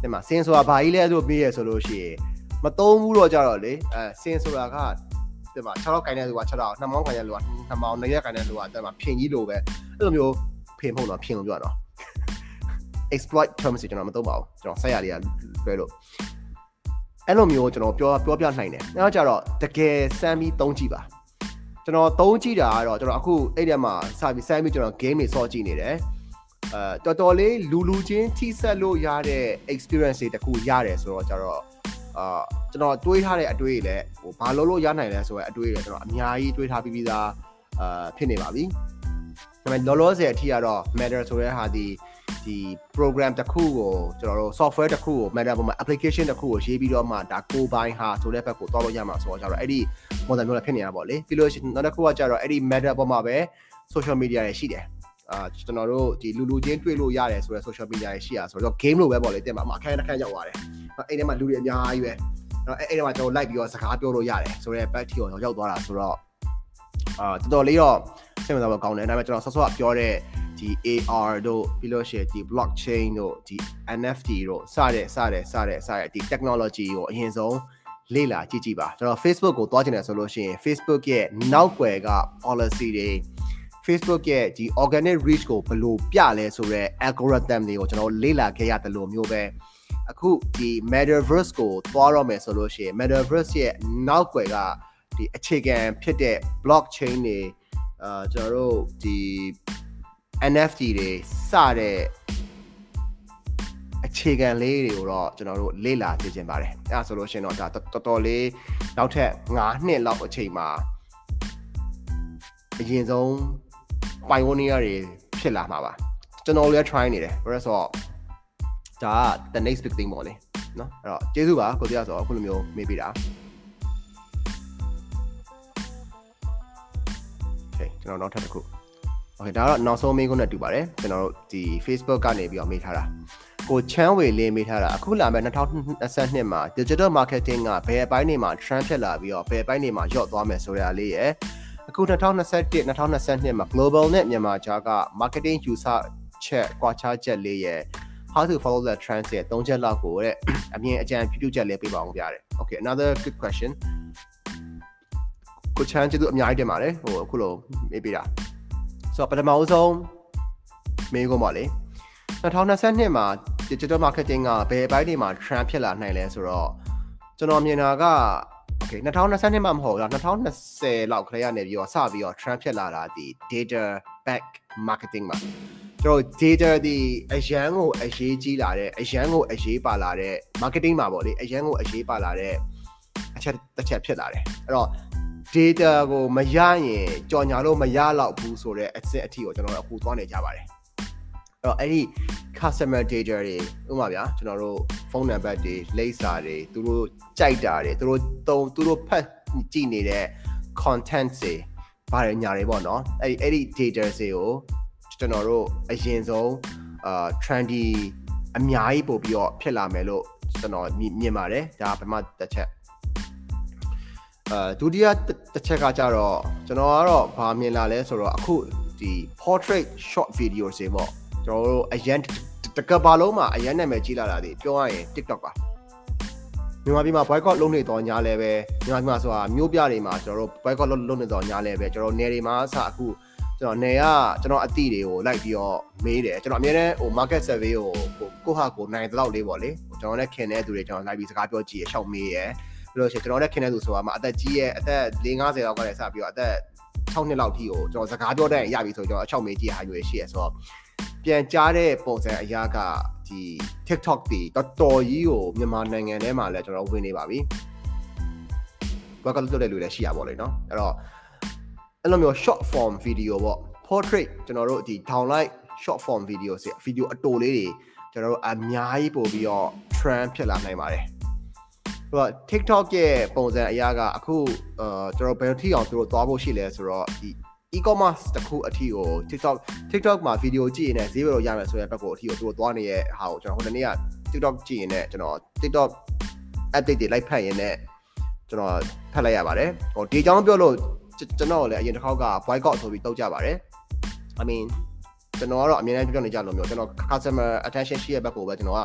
ဒီမှာဆင်ဆိုတာဘာကြီးလဲဆိုပြီးရဆိုလို့ရှိရင်မသုံးဘူးတော့ကြတော့လေအဲဆင်ဆိုတာက ဒီမှာ6ရောက်ခိုင်းတဲ့လူက6ရောက်2မောင်းခိုင်းတဲ့လူက2မောင်း2ရက်ခိုင်းတဲ့လူကဒီမှာဖြင်ကြီးလိုပဲအဲ့လိုမျိုးဖင်ဖုံတော့ဖြင်လို့ပြောတော့ exploit terms ကျွန်တော်မသုံးပါဘူးကျွန်တော်ဆက်ရလေးကလွှဲလို့အဲ့လိုမျိုးကျွန်တော်ပြောပြောပြနိုင်တယ်နောက်ကြတော့တကယ်စမ်းပြီးသုံးကြည့်ပါကျွန်တော်သုံးကြည့်တာကတော့ကျွန်တော်အခုအဲ့ဒီမှာစပြီးစမ်းပြီးကျွန်တော် game တွေဆော့ကြည့်နေတယ်အဲတော်တော်လေးလူလူချင်းထိဆက်လို့ရတဲ့ experience တွေတခုရတယ်ဆိုတော့ကြတော့ အာကျွန်တော်တွေးထားတဲ့အတွေးတွေလည်းဟိုဘာလို့လို့ရနိုင်လဲဆိုတော့အတွေးတွေကျွန်တော်အများကြီးတွေးထားပြီးပြီးသားအာဖြစ်နေပါပြီဒါပေမဲ့လောလောဆယ်အထိကတော့ matter ဆိုတဲ့ဟာဒီဒီ program တစ်ခုကိုကျွန်တော်တို့ software တစ်ခုကို matter ပေါ်မှာ application တစ်ခုကိုရေးပြီးတော့မှဒါကိုယ်ပိုင်ဟာဆိုတဲ့ဘက်ကိုတောက်လို့ရမှာဆိုတော့ကျတော့အဲ့ဒီ model မျိုးလည်းဖြစ်နေတာပေါ့လေပြီးလို့ရှိရင်နောက်တစ်ခုကကျတော့အဲ့ဒီ matter ပေါ်မှာပဲ social media တွေရှိတယ်အာကျွန်တော်တို့ဒီလူလူချင်းတွေ့လို့ရတယ်ဆိုတော့ social media တွေရှိရဆိုတော့ game လိုပဲပေါ့လေတင်ပါမှာအခန်းတစ်ခန်းရောက်သွားတယ် အဲ့ဒီမှာလူတွေအများကြီးပဲတော့အဲ့ဒီမှာကျွန်တော် like ပြီးတော့စကားပြောလို့ရတယ်ဆိုတော့ back ထီကိုရောက်သွားတာဆိုတော့အာတော်တော်လေးတော့စိတ်ဝင်စားဖို့ကောင်းတယ်ဒါပေမဲ့ကျွန်တော်ဆော့ဆော့ပြောတဲ့ဒီ AR တို့ပြီးလို့ရှိရင်ဒီ blockchain တို့ဒီ NFT တို့စတဲ့စတဲ့စတဲ့စတဲ့ဒီ technology ကိုအရင်ဆုံးလေ့လာကြည့်ကြည့်ပါကျွန်တော် Facebook ကိုတွားချင်တယ်ဆိုလို့ရှိရင် Facebook ရဲ့နောက်ွယ်က policy တွေ Facebook ရဲ့ဒီ organic reach ကိုဘယ်လိုပြလဲဆိုတော့ algorithm တွေကိုကျွန်တော်လေ့လာခဲ့ရတယ်လို့မျိုးပဲ အခုဒီ metaverse ကိုသွားတော့မယ်ဆိုလို့ရှိရင် metaverse ရဲ့နောက်ွယ်ကဒီအခြေခံဖြစ်တဲ့ blockchain တွေအာကျွန်တော်တို့ဒီ NFT တွေစတဲ့အခြေခံလေးတွေကိုတော့ကျွန်တော်တို့လေ့လာသိချင်ပါတယ်အဲဒါဆိုလို့ရှိရင်တော့ဒါတော်တော်လေးနောက်ထပ်9နှစ်လောက်အချိန်မှာအရင်ဆုံး pioneer တွေဖြစ်လာမှာပါကျွန်တော်လည်း try နေတယ်ဘာလို့ဆိုတော့ ဒါက the next big thing ပေါ့လေနော်အဲ့တော့ကျေးဇူးပါကိုတရားဆိုတော့အခုလိုမျိုးမေးပေးတာ Okay ကျွန်တော်နောက်ထပ်တစ်ခု Okay ဒါတော့နောက်ဆုံးမေးခွန်းနဲ့တူပါတယ်ကျွန်တော်တို့ဒီ Facebook ကနေပြီးတော့မေးထားတာကိုချမ်းဝေလေးမေးထားတာအခုလာမယ့်2022မှာ digital marketing ကဘယ်အပိုင်းတွေမှာ trend ဖြစ်လာပြီးတော့ဘယ်အပိုင်းတွေမှာညော့သွားမယ်ဆိုတဲ့အလေးရယ်အခု2021 2022မှာ global နဲ့မြန်မာကြားက marketing user ချက်ကွာခြားချက်လေးရယ် how to follow the trends ရဲ့၃ချက်လောက်ကိုတဲ့အမြင်အကြံပြုပြုချက်လေးပေးပါအောင်ပြရတယ် Okay another good question ကိုချမ်းကျေးဇူးအများကြီးတင်ပါတယ်ဟိုအခုလိုမေးပေးတာဆိုတော့ပထမဦးဆုံးမေးခွန်းပါလေ2022မှာ digital marketing ကဘယ်အပိုင်းတွေမှာ trend ဖြစ်လာနိုင်လဲဆိုတော့ကျွန်တော်မြင်တာက okay 2022မှာမဟုတ်တော့2020လောက်ခရေကနေပြီးတော့စပြီးတော့ trend ဖြစ်လာတာဒီ data back marketing မှာ ကျွန်တော် data ဒီအရန်ကိုအရေးကြီးလာတဲ့အရန်ကိုအရေးပါလာတဲ့ marketing မှာပေါ့လေအရန်ကိုအရေးပါလာတဲ့အချက်တစ်ချက်ဖြစ်လာတယ်အဲ့တော့ data ကိုမရရင်ကြော်ညာလို့မရတော့ဘူးဆိုတော့အစစ်အထီကိုကျွန်တော်တို့အခုသွားနေကြပါတယ်အဲ့တော့အဲ့ဒီ customer data တွေဥပမာဗျာကျွန်တော်တို့ဖုန်းနံပါတ်တွေလိပ်စာတွေသူတို့ကြိုက်တာတွေသူတို့တုံသူတို့ဖတ်ကြည့်နေတဲ့ content တွေပါတယ်ညာတွေပေါ့နော်အဲ့ဒီအဲ့ဒီ data တွေကို ကျွန်တော်တို့အရင်ဆုံးအာ trendy အများကြီးပို့ပြီးတော့ဖြစ်လာမယ်လို့ကျွန်တော်မြင်ပါတယ်ဒါပထမတစ်ချက်အဲဒုတိယတစ်ချက်ကကြတော့ကျွန်တော်ကတော့ဗာမြင်လာလဲဆိုတော့အခုဒီ portrait short video တွေပေါ့ကျွန်တော်တို့အရန်တကဘာလုံးမှာအရန်နာမည်ကြီးလာတာဒီပြောရရင် TikTok ပါမြန်မာပြည်မှာ boycott လုပ်နေတော့ညာလဲပဲမြန်မာပြည်မှာဆိုတာမျိုးပြတွေမှာကျွန်တော်တို့ boycott လုပ်လုပ်နေတော့ညာလဲပဲကျွန်တော်နယ်တွေမှာအစအခု ကျွန်တော်နေကကျွန်တော်အတိတွေကိုလိုက်ပြီးတော့မေးတယ်ကျွန်တော်အများနဲ့ဟို market survey ကိုဟိုကိုဟာကိုနိုင်တဲ့လောက်လေးပေါ့လေကျွန်တော်နဲ့ခင်တဲ့သူတွေကျွန်တော်လိုက်ပြီးစကားပြောကြည့်ရရှောက်မေးရပြီးလို့ရှိရင်ကျွန်တော်နဲ့ခင်တဲ့သူဆိုတာမှအသက်ကြီးရဲ့အသက်50လောက်ကလည်းစပြီးတော့အသက်6နှစ်လောက်ထိကိုကျွန်တော်စကားပြောတဲ့ရပြီဆိုကျွန်တော်အချောက်မေးကြည့်ဟာရွေးရှိရဆိုတော့ပြန်ကြားတဲ့ပုံစံအရာကဒီ TikTok တွေတော်တော်ကြီးကိုမြန်မာနိုင်ငံထဲမှာလည်းကျွန်တော်ဝင်နေပါပြီဘက်ကလွတ်တဲ့လူလည်းရှိရပါလိမ့်နော်အဲ့တော့ အဲ့လိုမျိုး short form video ပေါ့ portrait ကျွန်တော်တို့ဒီ downlight short form video စီ video အတိုလေးတွေကျွန်တော်တို့အများကြီးပို့ပြီးတော့ trend ဖြစ်လာနိုင်ပါတယ်ဟို TikTok ရဲ့ပုံစံအရာကအခုအာကျွန်တော်ဘယ်ထိအောင်သူတို့သွားဖို့ရှိလဲဆိုတော့ဒီ e-commerce တခုအထီကို TikTok TikTok မှာဗီဒီယိုကြည့်ရင်လည်းဈေးဘယ်လိုရမယ်ဆိုတဲ့ဘက်ကိုအထီကိုသူတို့သွားနေတဲ့ဟာကိုကျွန်တော်ဟိုတနေ့က TikTok ကြည့်ရင်လည်းကျွန်တော် TikTok update တွေလိုက်ဖတ်ရင်လည်းကျွန်တော်ဖတ်လိုက်ရပါတယ်ဟိုဒီအကြောင်းပြောလို့ ကျွန်တော်လည်းအရင်တစ်ခေါက်က boycott ဆိုပြီးတောက်ကြပါတယ် I mean ကျွန်တော်ကတော့အမြဲတမ်းပြောနေကြလို့မျိုးကျွန်တော် customer attention ရှိရဲ့ဘက်ကိုပဲကျွန်တော်က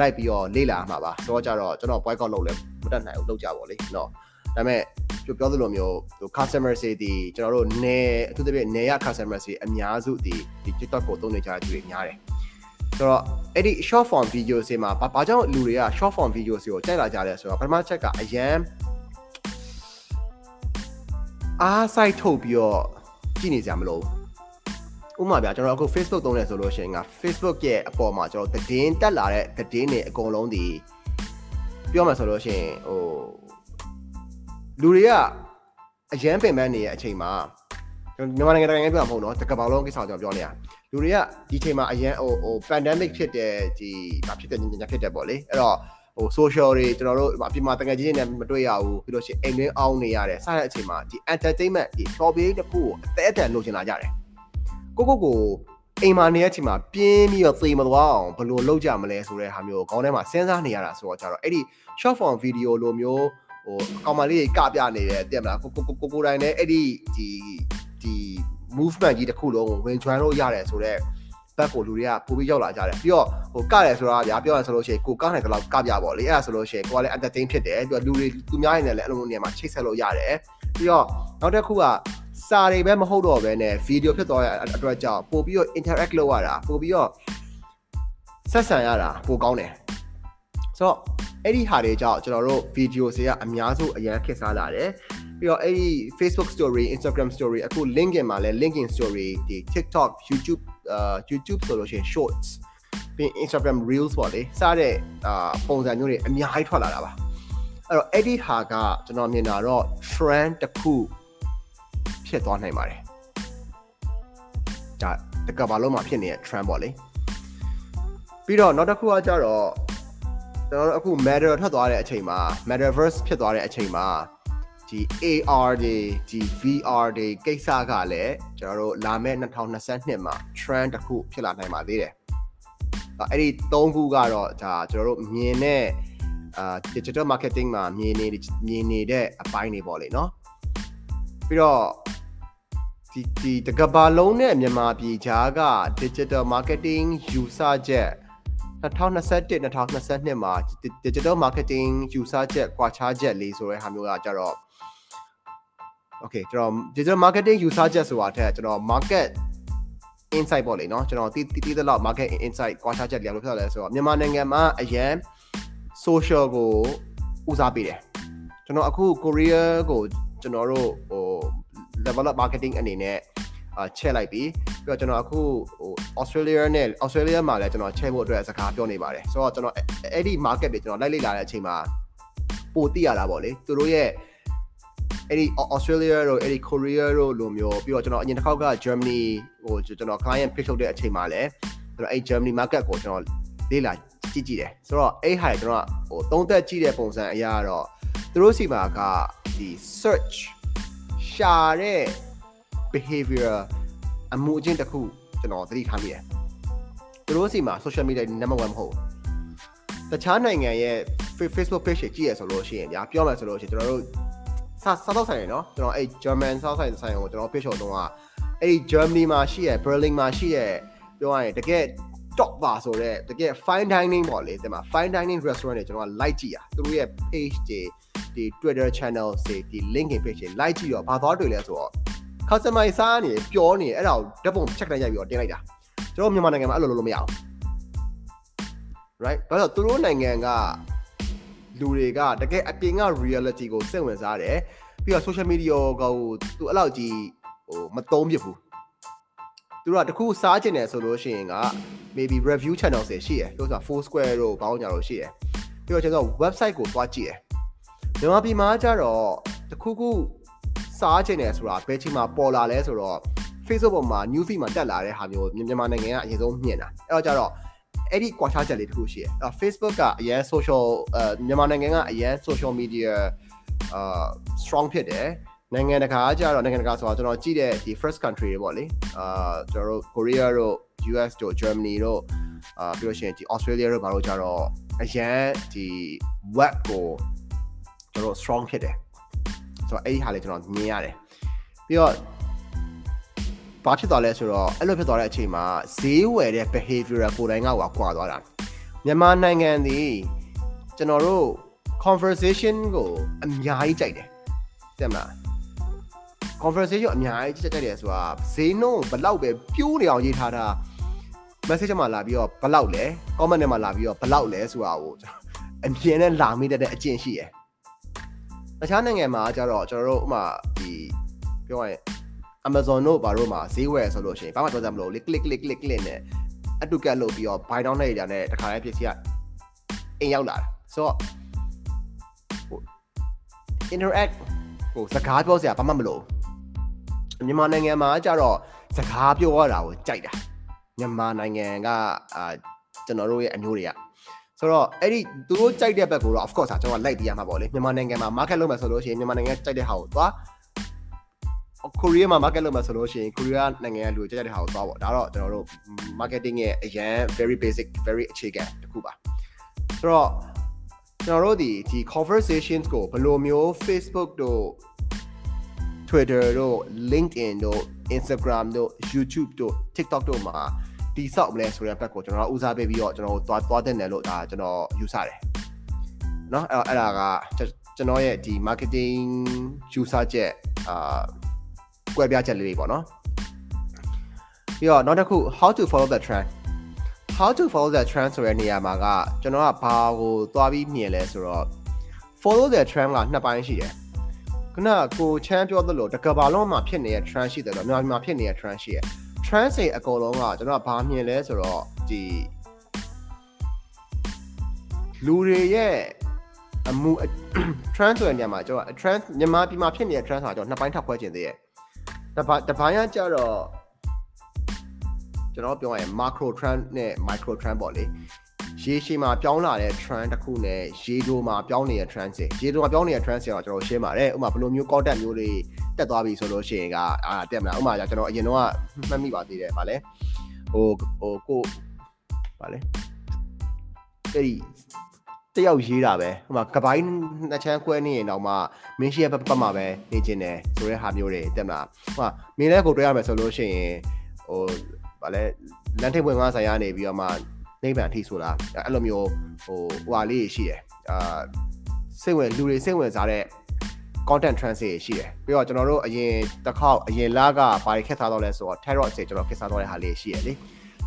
လိုက်ပြီးတော့လေ့လာမှာပါဆိုတော့ကြတော့ကျွန်တော် boycott လုပ်လဲမတတ်နိုင်ဘူးလုပ်ကြပါလေเนาะဒါပေမဲ့ပြောပြောသလိုမျိုးဟို customer တွေဒီကျွန်တော်တို့နေအထူးသဖြင့်နေရ customer တွေအများစုဒီဒီ TikTok ကိုသုံးနေကြတဲ့သူတွေများတယ်ဆိုတော့အဲ့ဒီ short form video တွေမှာဘာဘာကြောင့်လူတွေက short form video တွေကိုကြိုက်လာကြလဲဆိုတော့ပထမချက်ကအရန် အားဆိုင်ထုတ်ပြီးတော့ကြည့်နေကြမလို့ဥပမာဗျာကျွန်တော်အခု Facebook သုံးနေဆိုလို့ရှိရင်က Facebook ရဲ့အပေါ်မှာကျွန်တော်သတင်းတက်လာတဲ့သတင်းတွေအကုန်လုံးဒီပြောမှဆိုလို့ရှိရင်ဟိုလူတွေကအရန်ပင်ပန်းနေတဲ့အချိန်မှာမြန်မာနိုင်ငံတိုင်းပြောမှာမဟုတ်တော့တကဘာလုံးကိစ္စကိုကျွန်တော်ပြောနေတာလူတွေကဒီချိန်မှာအရန်ဟိုဟို pandemic ဖြစ်တဲ့ဒီဘာဖြစ်တဲ့ညညဖြစ်တဲ့ပေါ့လေအဲ့တော့ ဟို social တွေကျွန်တော်တို့အပြင်မှာတကယ်ကြီးနေမတွေ့ရဘူးပြီးလို့ရှိရင်အိမ်တွင်းအောင်းနေရတယ်စတဲ့အချိန်မှာဒီ entertainment ဒီ hobby တစ်ခုကိုအသက်အတန်လိုချင်လာကြတယ်ကိုကိုကိုအိမ်မှာနေတဲ့အချိန်မှာပြင်းပြီးတော့သေမသွားအောင်ဘယ်လိုလုပ်ကြမလဲဆိုတဲ့ဟာမျိုးခေါင်းထဲမှာစဉ်းစားနေရတာဆိုတော့ကြတော့အဲ့ဒီ short form video လိုမျိုးဟိုကောင်မလေးတွေကပြနေတယ်တည်မလားကိုကိုကိုကိုတိုင်းလည်းအဲ့ဒီဒီဒီ movement ကြီးတစ်ခုလုံးကိုဝင် join လို့ရတယ်ဆိုတော့ဘ က်ကိုလူတွေကပို့ပြီးရောက်လာကြတယ်ပြီးတော့ဟိုကတယ်ဆိုတာဗျာပြောရဆိုလို့ရှိရင်ကိုကနိုင်တဲ့လောက်ကပြပါလေအဲ့ဒါဆိုလို့ရှိရင်ကိုကလည်း entertain ဖြစ်တယ်ပြီးတော့လူတွေသူများနေလည်းအဲ့လိုနေရာမှာချိတ်ဆက်လို့ရတယ်ပြီးတော့နောက်တစ်ခုကစာတွေပဲမဟုတ်တော့ဘဲနဲ့ဗီဒီယိုဖြစ်သွားတဲ့အတွက်ကြောင့်ပို့ပြီးတော့ interact လုပ်ရတာပို့ပြီးတော့ဆက်ဆံရတာပိုကောင်းတယ်ဆိုတော့အဲ့ဒီဟာတွေကြောင့်ကျွန်တော်တို့ video တွေကအများစုအရန်ခက်စားလာတယ်ပြီးတော့အဲ့ဒီ Facebook story Instagram story အခု LinkedIn မှာလည်း LinkedIn story ဒီ TikTok YouTube အာ YouTube ဆိုလို့ရှိရင် shorts ပြီး Instagram reels ပေါ့လေစတဲ့အာပုံစံမျိုးတွေအများကြီးထွက်လာတာပါအဲ့တော့အဲ့ဒီဟာကကျွန်တော်မြင်တာတော့ trend တစ်ခုဖြစ်သွားနိုင်ပါတယ်ဒါတကဘာလုံးမှာဖြစ်နေတဲ့ trend ပေါ့လေပြီးတော့နောက်တစ်ခုကကြတော့ကျွန်တော်တို့အခု matter ထွက်သွားတဲ့အချိန်မှာ metaverse ဖြစ်သွားတဲ့အချိန်မှာ ဒီ AR တွေဒီ VR တွေကိစ္စကလည်းကျွန်တော်တို့လာမယ့်2022မှာ trend တစ်ခုဖြစ်လာနိုင်ပါသေးတယ်အဲ့ဒီ၃ခုကတော့ဒါကျွန်တော်တို့မြင်တဲ့အာ digital marketing မှာမြင်နေမြင်နေတဲ့အပိုင်းတွေပေါ့လေနော်ပြီးတော့ဒီဒီတကဘာလုံးနဲ့မြန်မာပြည်သားက digital marketing user ချက် 2021 2022မှာ digital marketing ယူဆချက်ကွာခြားချက်လေးဆိုတဲ့ဟာမျိုးကကြတော့ okay ကျွန်တော် digital marketing ယူဆချက်ဆိုတာထက်ကျွန်တော် market insight ပေါ့လေเนาะကျွန်တော်တီးတီးတဲ့လောက် market insight ကွာခြားချက်လေးလို့ပြောလဲဆိုတော့မြန်မာနိုင်ငံမှာအရန် social ကိုဦးစားပေးတယ်ကျွန်တော်အခု Korea ကိုကျွန်တော်တို့ဟို develop marketing အနေနဲ့ အာချက်လိုက်ပြီးပြီးတော့ကျွန်တော်အခုဟို Australia နဲ့ Australia မှာလည်းကျွန်တော်ချက်ဖို့အတွက်စကားပြောနေပါတယ်ဆိုတော့ကျွန်တော်အဲ့ဒီ market တွေကျွန်တော်လိုက်လေ့လာတဲ့အချိန်မှာပိုသိရတာပေါ့လေသူတို့ရဲ့အဲ့ဒီ Australia တို့အဲ့ဒီ Korea တို့လိုမျိုးပြီးတော့ကျွန်တော်အရင်တစ်ခေါက်က Germany ဟိုကျွန်တော် client pitch လုပ်တဲ့အချိန်မှာလည်းကျွန်တော်အဲ့ Germany market ကိုကျွန်တော်လေ့လာကြည့်ကြည့်တယ်ဆိုတော့အဲ့ဟာကျွန်တော်ဟိုသုံးသက်ကြည့်တဲ့ပုံစံအရာတော့သူတို့စီမှာကဒီ search ရှာတဲ့ behavior အမှုအကျင့်တစ်ခုကျွန်တော်သတိထားမိတယ်သူတို့စီမှာ social media number 1မဟုတ်တခြားနိုင်ငံရဲ့ Facebook page ကြည့်ရဆိုလို့ရှိရင်ညာပြောမှဆိုလို့ရှိရင်ကျွန်တော်တို့စာစာတော့ဆိုင်ရနော်ကျွန်တော်အဲ့ German စာဆိုင်ဆိုင်ကိုကျွန်တော် page တော့ကအဲ့ဒီ Germany မှာရှိရ Berlin မှာရှိရပြောရရင်တကယ် top ပါဆိုတော့တကယ် fine dining ပေါ့လေဒီမှာ fine dining restaurant တွေကျွန်တော်က like ကြည့်ရသူတို့ရဲ့ page တွေဒီ Twitter channel တွေဒီ LinkedIn page တွေ like ကြည့်တော့ဘာသွားတွေ့လဲဆိုတော့ customize စားနေပြောနေအဲ့ဒါကိုဓာတ်ပုံ check တိုင်းရိုက်ပြီးတော့တင်လိုက်တာကျွန်တော်မြန်မာနိုင်ငံမှာအဲ့လိုလုပ်လို့မရအောင် right ဘာလို့သူတို့နိုင်ငံကလူတွေကတကယ်အပြင်က reality ကိုစိတ်ဝင်စားတယ်ပြီးတော့ social media ကိုသူအဲ့လောက်ကြီးဟိုမသုံးပြဘူးသူတို့ကတခုစားကျင်တယ်ဆိုလို့ရှိရင်က maybe review channel တွေရှိရယ်ပြောဆိုတာ four square တို့ဘောင်းညာတို့ရှိရယ်ပြီးတော့ကျွန်တော် website ကိုသွားကြည့်ရယ်မြန်မာပြည်မှာကျတော့တခုခု စားကျင်တယ်ဆိုတာဘယ်ချိန်မှာပေါ်လာလဲဆိုတော့ Facebook ပေါ်မှာ news feed မှာတက်လာတဲ့ဟာမျိုးမြန်မာနိုင်ငံကအရင်ဆုံးမြင်တာအဲ့တော့ကျတော့အဲ့ဒီကွာခြားချက်လေးတစ်ခုရှိတယ်အဲ့ Facebook ကအရင် social အဲမြန်မာနိုင်ငံကအရင် social media အာ strong ဖြစ်တယ်နိုင်ငံတကာကကြတော့နိုင်ငံတကာဆိုတော့ကျွန်တော်ကြည့်တဲ့ဒီ first country တွေပေါ့လေအာကျွန်တော်တို့ Korea တို့ US တို့ Germany တို့အာပြီးလို့ရှိရင်ဒီ Australia တို့ဘာလို့ကြတော့အရင်ဒီ web ကိုကျွန်တော် strong ဖြစ်တယ် ဆိုတော့အဲ့ဒီဟာလေးကျွန်တော်မြင်ရတယ်ပြီးတော့ဘာဖြစ်သွားလဲဆိုတော့အဲ့လိုဖြစ်သွားတဲ့အချိန်မှာဈေးဝယ်တဲ့ behavior ကိုယ်တိုင်ကဟိုကွာသွားတာမြန်မာနိုင်ငံဒီကျွန်တော်တို့ conversation ကိုအများကြီးကြိုက်တယ်တဲ့မလား conversation အများကြီးကြိုက်တယ်ဆိုတာဈေးနှုန်းဘလောက်ပဲပြိုးနေအောင်ရေးထားတာ message မှာလာပြီးတော့ဘလောက်လဲ comment ထဲမှာလာပြီးတော့ဘလောက်လဲဆိုတာကိုအမြင်နဲ့လာမိတတ်တဲ့အကျင့်ရှိရယ် တခြားနိုင်ငံမှာကျတော့ကျွန်တော်တို့ဥမာဒီပြောရရင် Amazon တို့ဘာတို့မှာဈေးဝယ်ဆိုလို့ရှိရင်ဘာမှပြောကြမလို့လေ click click click click နဲ့အတူကတ်လုပ်ပြီးတော့ buy down လိုက်ရတဲ့တခါလေးဖြစ်စီကအိမ်ရောက်လာတာဆိုတော့ interact ဟိုစကားပြောစရာဘာမှမလိုမြန်မာနိုင်ငံမှာကျတော့စကားပြောရတာကိုကြိုက်တာမြန်မာနိုင်ငံကအာကျွန်တော်တို့ရဲ့အမျိုးတွေက ဆိုတော့အဲ့ဒီသူတို့ကြိုက်တဲ့ဘက်ကိုတော့ of course ကျွန်တော်လိုက်တည်ရမှာပေါ့လေမြန်မာနိုင်ငံမှာ market လုပ်မယ်ဆိုလို့ရှိရင်မြန်မာနိုင်ငံကြိုက်တဲ့ဟာကိုသွားကိုရီးယားမှာ market လုပ်မှာဆိုလို့ရှိရင်ကိုရီးယားနိုင်ငံကလူကြိုက်တဲ့ဟာကိုသွားပေါ့ဒါတော့ကျွန်တော်တို့ marketing ရဲ့အရန် very basic very အခြေခံတစ်ခုပါဆိုတော့ကျွန်တော်တို့ဒီဒီ conversations ကိုဘယ်လိုမျိုး Facebook တို့ Twitter တို့ LinkedIn တို့ Instagram တို့ YouTube တို့ TikTok တို့မှာ တိဆောက်မလဲဆိုတဲ့ဘက်ကိုကျွန်တော်ဦးစားပေးပြီးတော့ကျွန်တော်သွားသွားတင်တယ်လို့ဒါကျွန်တော်ယူဆတယ်เนาะအဲ့တော့အဲ့ဒါကကျွန်တော်ရဲ့ဒီ marketing ယူဆချက်အာကွဲပြားချက်လေးတွေပေါ့နော်ပြီးတော့နောက်တစ်ခု how to follow the trend how to follow the trend ဆိုတဲ့နေရာမှာကကျွန်တော်ကဘာကိုသွားပြီးမြင်လဲဆိုတော့ follow the trend ကနှစ်ပိုင်းရှိတယ်ခုနကကိုချမ်းပြောသလိုတကဘာလုံးမှာဖြစ်နေတဲ့ trend ရှိတယ်တော့မြန်မာမှာဖြစ်နေတဲ့ trend ရှိတယ် trend စိအကုန်လုံးကကျွန်တော်ကဘာမြင်လဲဆိုတော့ဒီလူတွေရဲ့အမှု trend ဆိုတဲ့နေရာမှာကျွန်တော် trend မြန်မာပြည်မှာဖြစ်နေတဲ့ trend ဆိုတာကျွန်တော်နှစ်ပိုင်းထပ်ခွဲခြင်းသေးရဲ့တပိုင်းတပိုင်းကကြတော့ကျွန်တော်ပြောရရင် macro trend နဲ့ micro trend ပေါ့လေရေရှည်မှာပြောင်းလာတဲ့ trend တစ်ခုနဲ့ရေတိုမှာပြောင်းနေတဲ့ trend တွေရေတိုမှာပြောင်းနေတဲ့ trend တွေတော့ကျွန်တော်ရှင်းပါတယ်ဥပမာဘယ်လိုမျိုး content မျိုးတွေ တက်သွားပြီဆိုလို့ရှိရင်ကအာတက်မလားဥပမာကျွန်တော်အရင်တော့မှတ်မိပါသေးတယ်ဗာလဲဟိုဟိုကိုဗာလဲအဲ့ဒီတယောက်ရေးတာပဲဟိုမှာကပိုင်းနှစ်ချမ်းခွဲနေရင်တော့မှမင်းရှိရဲ့ပတ်မှာပဲနေကျင်တယ်ဆိုတဲ့ဟာမျိုးတွေတက်မလားဟိုမှာမင်းလည်းကိုတွေ့ရမယ်ဆိုလို့ရှိရင်ဟိုဗာလဲလန်ထိပ်ဝင်ကားဆိုင်ရနေပြီးတော့မှနိဗ္ဗာန်အထိဆိုတာအဲ့လိုမျိုးဟိုဟွာလေးရှိတယ်အာစိတ်ဝင်လူတွေစိတ်ဝင်စားတဲ့ content transit ရှိတယ်ပြီးတော့ကျွန်တော်တို့အရင်တစ်ခေါက်အရင်လကဘာတွေခက်စားတော့လဲဆိုတော့ tarot စေကျွန်တော်ခက်စားတော့တဲ့ဟာလေးရှိရလေ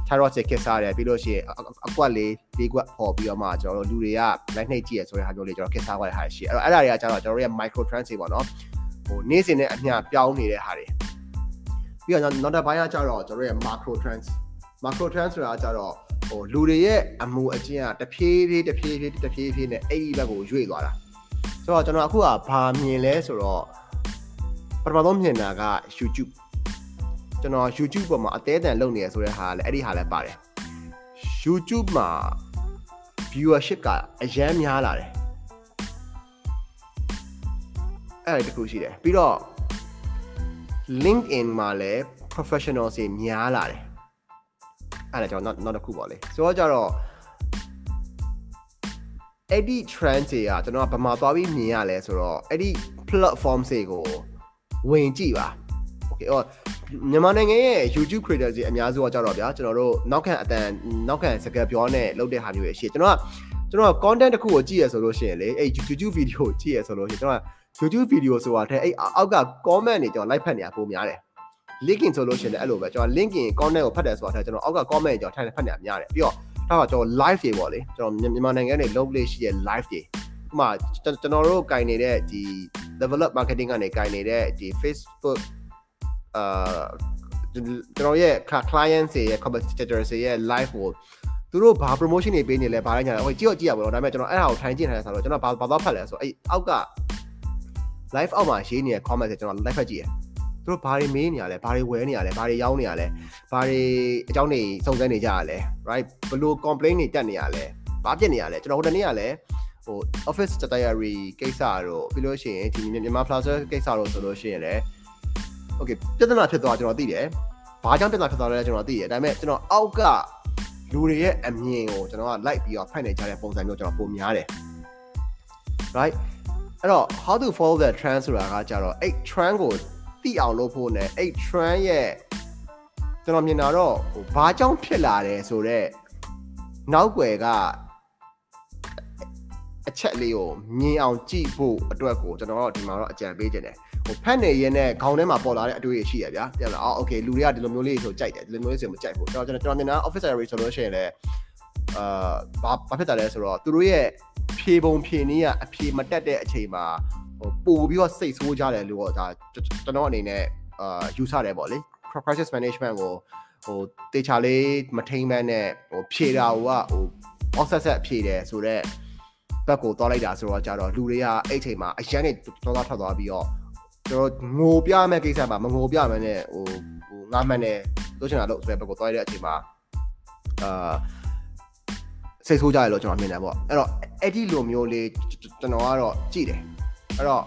tarot စေခက်စားတယ်ပြီးလို့ရှိရင်အကွက်လေးလေးကွက်ပေါ်ပြီးတော့မှကျွန်တော်တို့လူတွေက live နှိပ်ကြည့်ရဆိုတဲ့ဟာမျိုးလေးကျွန်တော်ခက်စားသွားတဲ့ဟာရှိအဲ့တော့အဲ့ဒါတွေကကျတော့ကျွန်တော်တို့ရဲ့ micro transit ပေါ့နော်ဟိုနေ့စဉ်နဲ့အမျှပြောင်းနေတဲ့ဟာတွေပြီးတော့နောက်တစ်ပိုင်းကကျတော့ကျွန်တော်တို့ရဲ့ macro trends macro trends ဆိုတာကျတော့ဟိုလူတွေရဲ့အမှုအကျင့်ကတဖြည်းဖြည်းတဖြည်းဖြည်းတဖြည်းဖြည်းနဲ့အဲ့ဒီဘက်ကိုရွေ့သွားတာ ဆိုတော့ကျွန်တော်အခုကဘာမြင်လဲဆိုတော့ပထမဆုံးမြင်တာက YouTube ကျွန်တော် YouTube ပေါ်မှာအသေးအတန်လုပ်နေရဆိုတဲ့ဟာလည်းအဲ့ဒီဟာလည်းပါတယ် YouTube မှာ viewership ကအရန်များလာတယ်အဲ့ဒါတခုရှိတယ်ပြီးတော့ LinkedIn မှာလည်း professional တွေများလာတယ်အဲ့ဒါကျွန်တော် not not တစ်ခုပေါ့လေဆိုတော့ကြတော့ အဲ့ဒီ trend တွေကကျွန်တော်ကဘာမှသွားပြီးမြင်ရလဲဆိုတော့အဲ့ဒီ platform တွေကိုဝင်ကြည့်ပါ okay ဟောမြန်မာနိုင်ငံရဲ့ YouTube creator တွေအများစုကကြတော့ဗျာကျွန်တော်တို့နောက်ခံအတန်နောက်ခံစကားပြောနဲ့လုပ်တဲ့ဟာမျိုးတွေရှိကျွန်တော်ကကျွန်တော် content တစ်ခုကိုကြည့်ရဆိုလို့ရှိရင်လေအဲ့ YouTube video ကိုကြည့်ရဆိုလို့ရှိရင်ကျွန်တော်က YouTube video ဆိုတာတဲ့အဲ့အောက်က comment တွေကျွန်တော် like ဖတ်နေတာပိုများတယ် linking ဆိုလို့ရှိရင်လည်းအဲ့လိုပဲကျွန်တော် linking content ကိုဖတ်တယ်ဆိုတာကျွန်တော်အောက်က comment ကျွန်တော်ထိုင်ဖတ်နေများတယ်ပြီးတော့ ဒါကကျွန်တော် live တွေပေါ့လေကျွန်တော်မြန်မာနိုင်ငံနေ local ရှိတဲ့ live တွေဥပမာကျွန်တော်တို့ကင်နေတဲ့ဒီ develop marketing ကနေကင်နေတဲ့ဒီ Facebook အာကျွန်တော်ရဲ့ client တွေရဲ့ competitor တွေရဲ့ live ကိုသူတို့ဘာ promotion တွေပေးနေလဲဘာလဲညာလဲဟိုကြည့်တော့ကြည့်ရပါတော့ဒါပေမဲ့ကျွန်တော်အဲ့ဒါကိုထိုင်ကြည့်နေတယ်ဆိုတော့ကျွန်တော်ဘာဘာတော့ဖတ်လဲဆိုအဲ့အောက်က live အောက်မှာရေးနေတဲ့ comment တွေကျွန်တော် live ဖတ်ကြည့်ရ သူတို့ဘာတွေမေးနေရလဲဘာတွေဝယ်နေရလဲဘာတွေရောင်းနေရလဲဘာတွေအကြောင်းတွေစုံစမ်းနေကြရလဲ right ဘလို့ complaint တွေတက်နေရလဲဘာဖြစ်နေရလဲကျွန်တော်ဟိုတနေ့ကလည်းဟို office diary ကိစ္စတို့ပြီးလို့ရှိရင်ဒီမြန်မာ plaza ကိစ္စတို့ဆိုလို့ရှိရင်လည်း okay ပြဿနာဖြစ်သွားကျွန်တော်သိတယ်ဘာကြောင့်ပြဿနာဖြစ်သွားလဲကျွန်တော်သိတယ်ဒါပေမဲ့ကျွန်တော်အောက်ကလူတွေရဲ့အမြင်ကိုကျွန်တော်က like ပြီးတော့ဖတ်နေကြတဲ့ပုံစံမျိုးကျွန်တော်ပုံများတယ် right အဲ့တော့ how to follow the trend ဆိုတာကကြတော့အဲ့ trend ကို သိအောင်လုပ်ဖို့ ਨੇ အဲ့ trend ရဲ့ကျွန်တော်မြင်တာတော့ဟိုဘာကြောင့်ဖြစ်လာတယ်ဆိုတော့နောက်ွယ်ကအချက်လေးကိုမြင်အောင်ကြည့်ဖို့အတွက်ကိုကျွန်တော်တို့ဒီမှာတော့အကြံပေးခြင်းတယ်ဟိုဖက်နေရင်းနဲ့ခေါင်းထဲမှာပေါ်လာတဲ့အတွေ့အရှိရဗျာပြန်လာအော်โอเคလူတွေကဒီလိုမျိုးလေးဆိုကြိုက်တယ်ဒီလိုမျိုးလေးဆိုမကြိုက်ဘူးကျွန်တော်ကျွန်တော်မြင်တာ officer rate ဆိုလို့ရှိရင်လည်းအာဘာဘာဖြစ်တာလဲဆိုတော့သူတို့ရဲ့ဖြေပုံဖြေနည်းကအဖြေမတက်တဲ့အချိန်မှာ ဟိုပို့ပြီးတော့စိတ်ဆိုးကြတယ်လို့တော့ဒါကျွန်တော်အနေနဲ့အာယူဆတယ်ပေါ့လေ crisis management ကိုဟိုတေချာလေးမထိန်မန်းနဲ့ဟိုဖြေတာဟိုကဟိုအောက်ဆက်ဆက်ဖြေတယ်ဆိုတော့ဘက်ကိုသွားလိုက်တာဆိုတော့ကြတော့လူတွေကအဲ့ချိန်မှာအရန်နေတော်တော်ထွက်သွားပြီးတော့ကျွန်တော်ငိုပြမဲ့ကိစ္စမှာမငိုပြမယ်နဲ့ဟိုဟိုငါမှန်တယ်လို့ချင်တာလို့ဆိုတဲ့ဘက်ကိုသွားရတဲ့အချိန်မှာအာစိတ်ဆိုးကြရလို့ကျွန်တော်မြင်တယ်ပေါ့အဲ့တော့အဲ့ဒီလိုမျိုးလေးကျွန်တော်ကတော့ကြည့်တယ် အဲ့တော့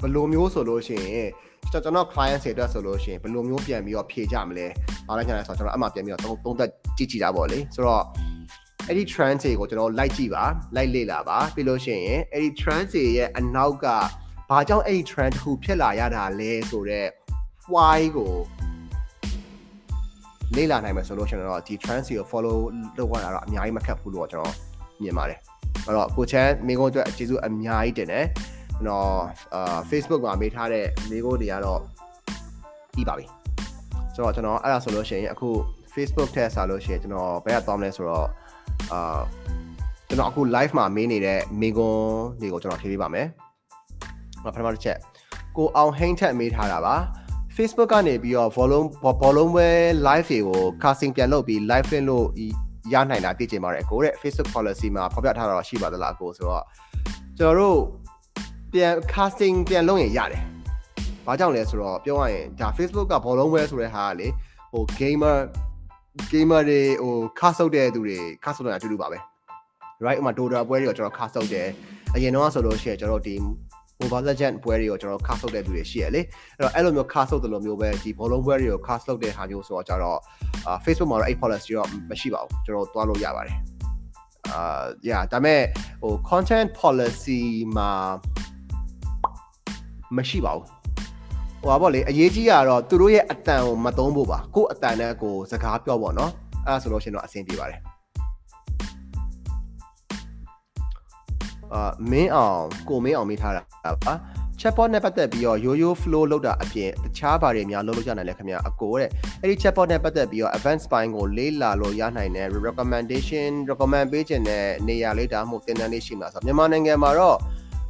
ဘယ်လိုမျိုးဆိုလို့ရှိရင်ကျွန်တော် client တွေအတွက်ဆိုလို့ရှိရင်ဘယ်လိုမျိုးပြန်ပြီးတော့ဖြေကြမလဲ။ဘာလဲညာလဲဆိုတော့ကျွန်တော်အမှပြန်ပြီးတော့သုံးသက်ကြည့်ကြည့်တာပေါ့လေ။ဆိုတော့အဲ့ဒီ trend တွေကိုကျွန်တော်လိုက်ကြည့်ပါလိုက်လေ့လာပါပြီးလို့ရှိရင်အဲ့ဒီ trend တွေရဲ့အနောက်ကဘာကြောင့်အဲ့ဒီ trend တစ်ခုဖြစ်လာရတာလဲဆိုတော့ why ကိုလေ့လာနိုင်မယ်ဆိုလို့ရှိရင်တော့ဒီ trend တွေကို follow လုပ်ရတာတော့အများကြီးမခက်ဘူးလို့ကျွန်တော်မြင်ပါတယ် အဲ့တော့ကိုချမ်းမိကုန်းအတွက်ကျေးဇူးအများကြီးတင်တယ်ကျွန်တော်အာ Facebook မှာမေးထားတဲ့မိကုန်းတွေကတော့ပြီးပါပြီဆိုတော့ကျွန်တော်အဲ့ဒါဆိုလို့ရှိရင်အခု Facebook ထဲဆာလို့ရှိရင်ကျွန်တော်ဘယ်ကသွားမလဲဆိုတော့အာကျွန်တော်အခု live မှာမေးနေတဲ့မိကုန်းတွေကိုကျွန်တော်ထည့်ပေးပါမယ်ပထမတစ်ချက်ကိုအောင်ဟိန်းထက်မေးထားတာပါ Facebook ကနေပြီးတော့ volume volume ပဲ live တွေကို casting ပြန်လုပ်ပြီး live လင်းလို့ ရနိုင်တာသိချင်ပါတယ်ကိုတဲ့ Facebook policy မှာဖော်ပြထားတာရှိပါသလားကိုဆိုတော့ကျွန်တော်တို့ပြန် casting ပြန်လုပ်ရင်ရတယ်။ဘာကြောင့်လဲဆိုတော့ပြောရရင်ဒါ Facebook က volume ပဲဆိုတဲ့ဟာကလေဟို gamer gamer တွေဟို cast ဆုပ်တဲ့သူတွေ cast ဆုပ်တာအတူတူပါပဲ။ right ဥမာ Dota ပွဲတွေကိုကျွန်တော် cast ဆုပ်တယ်။အရင်တော့ဆိုလို့ရှိရင်ကျွန်တော်ဒီ Mobile Legend ပွဲတွေကိုကျွန်တော် cast လုပ်တဲ့သူတွေရှိရလေအဲ့တော့အဲ့လိုမျိုး cast လုပ်တယ်လို့မျိုးပဲဒီဘောလုံးပွဲတွေကို cast လုပ်တဲ့ဟာမျိုးဆိုတော့ကျတော့အာ Facebook မှာတော့အဲ့ policy တော့မရှိပါဘူးကျွန်တော်တွားလို့ရပါတယ်အာ yeah ဒါပေမဲ့ဟို content policy မှာမရှိပါဘူးဟိုပါပေါ့လေအရေးကြီးတာတော့သူတို့ရဲ့အတန်ကိုမသုံးဖို့ပါကို့အတန်နဲ့ကိုစကားပြောပေါ့နော်အဲ့ဒါဆိုလို့ရှိရင်တော့အဆင်ပြေပါတယ် အာမင်းအောင်ကိုမင်းအောင်မိထားတာပါ chatbot နဲ့ပတ်သက်ပြီးတော့ yo-yo flow လောက်တာအပြင်တခြားဘာတွေများလုပ်လို့ရနိုင်လဲခင်ဗျာအကိုတဲ့အဲ့ဒီ chatbot နဲ့ပတ်သက်ပြီးတော့ advanced ပိုင်းကိုလေးလာလို့ရနိုင်တဲ့ recommendation recommend ပေးခြင်းတဲ့နေရာလေးဒါမှမဟုတ်သင်တန်းလေးရှိမှာဆိုမြန်မာနိုင်ငံမှာတော့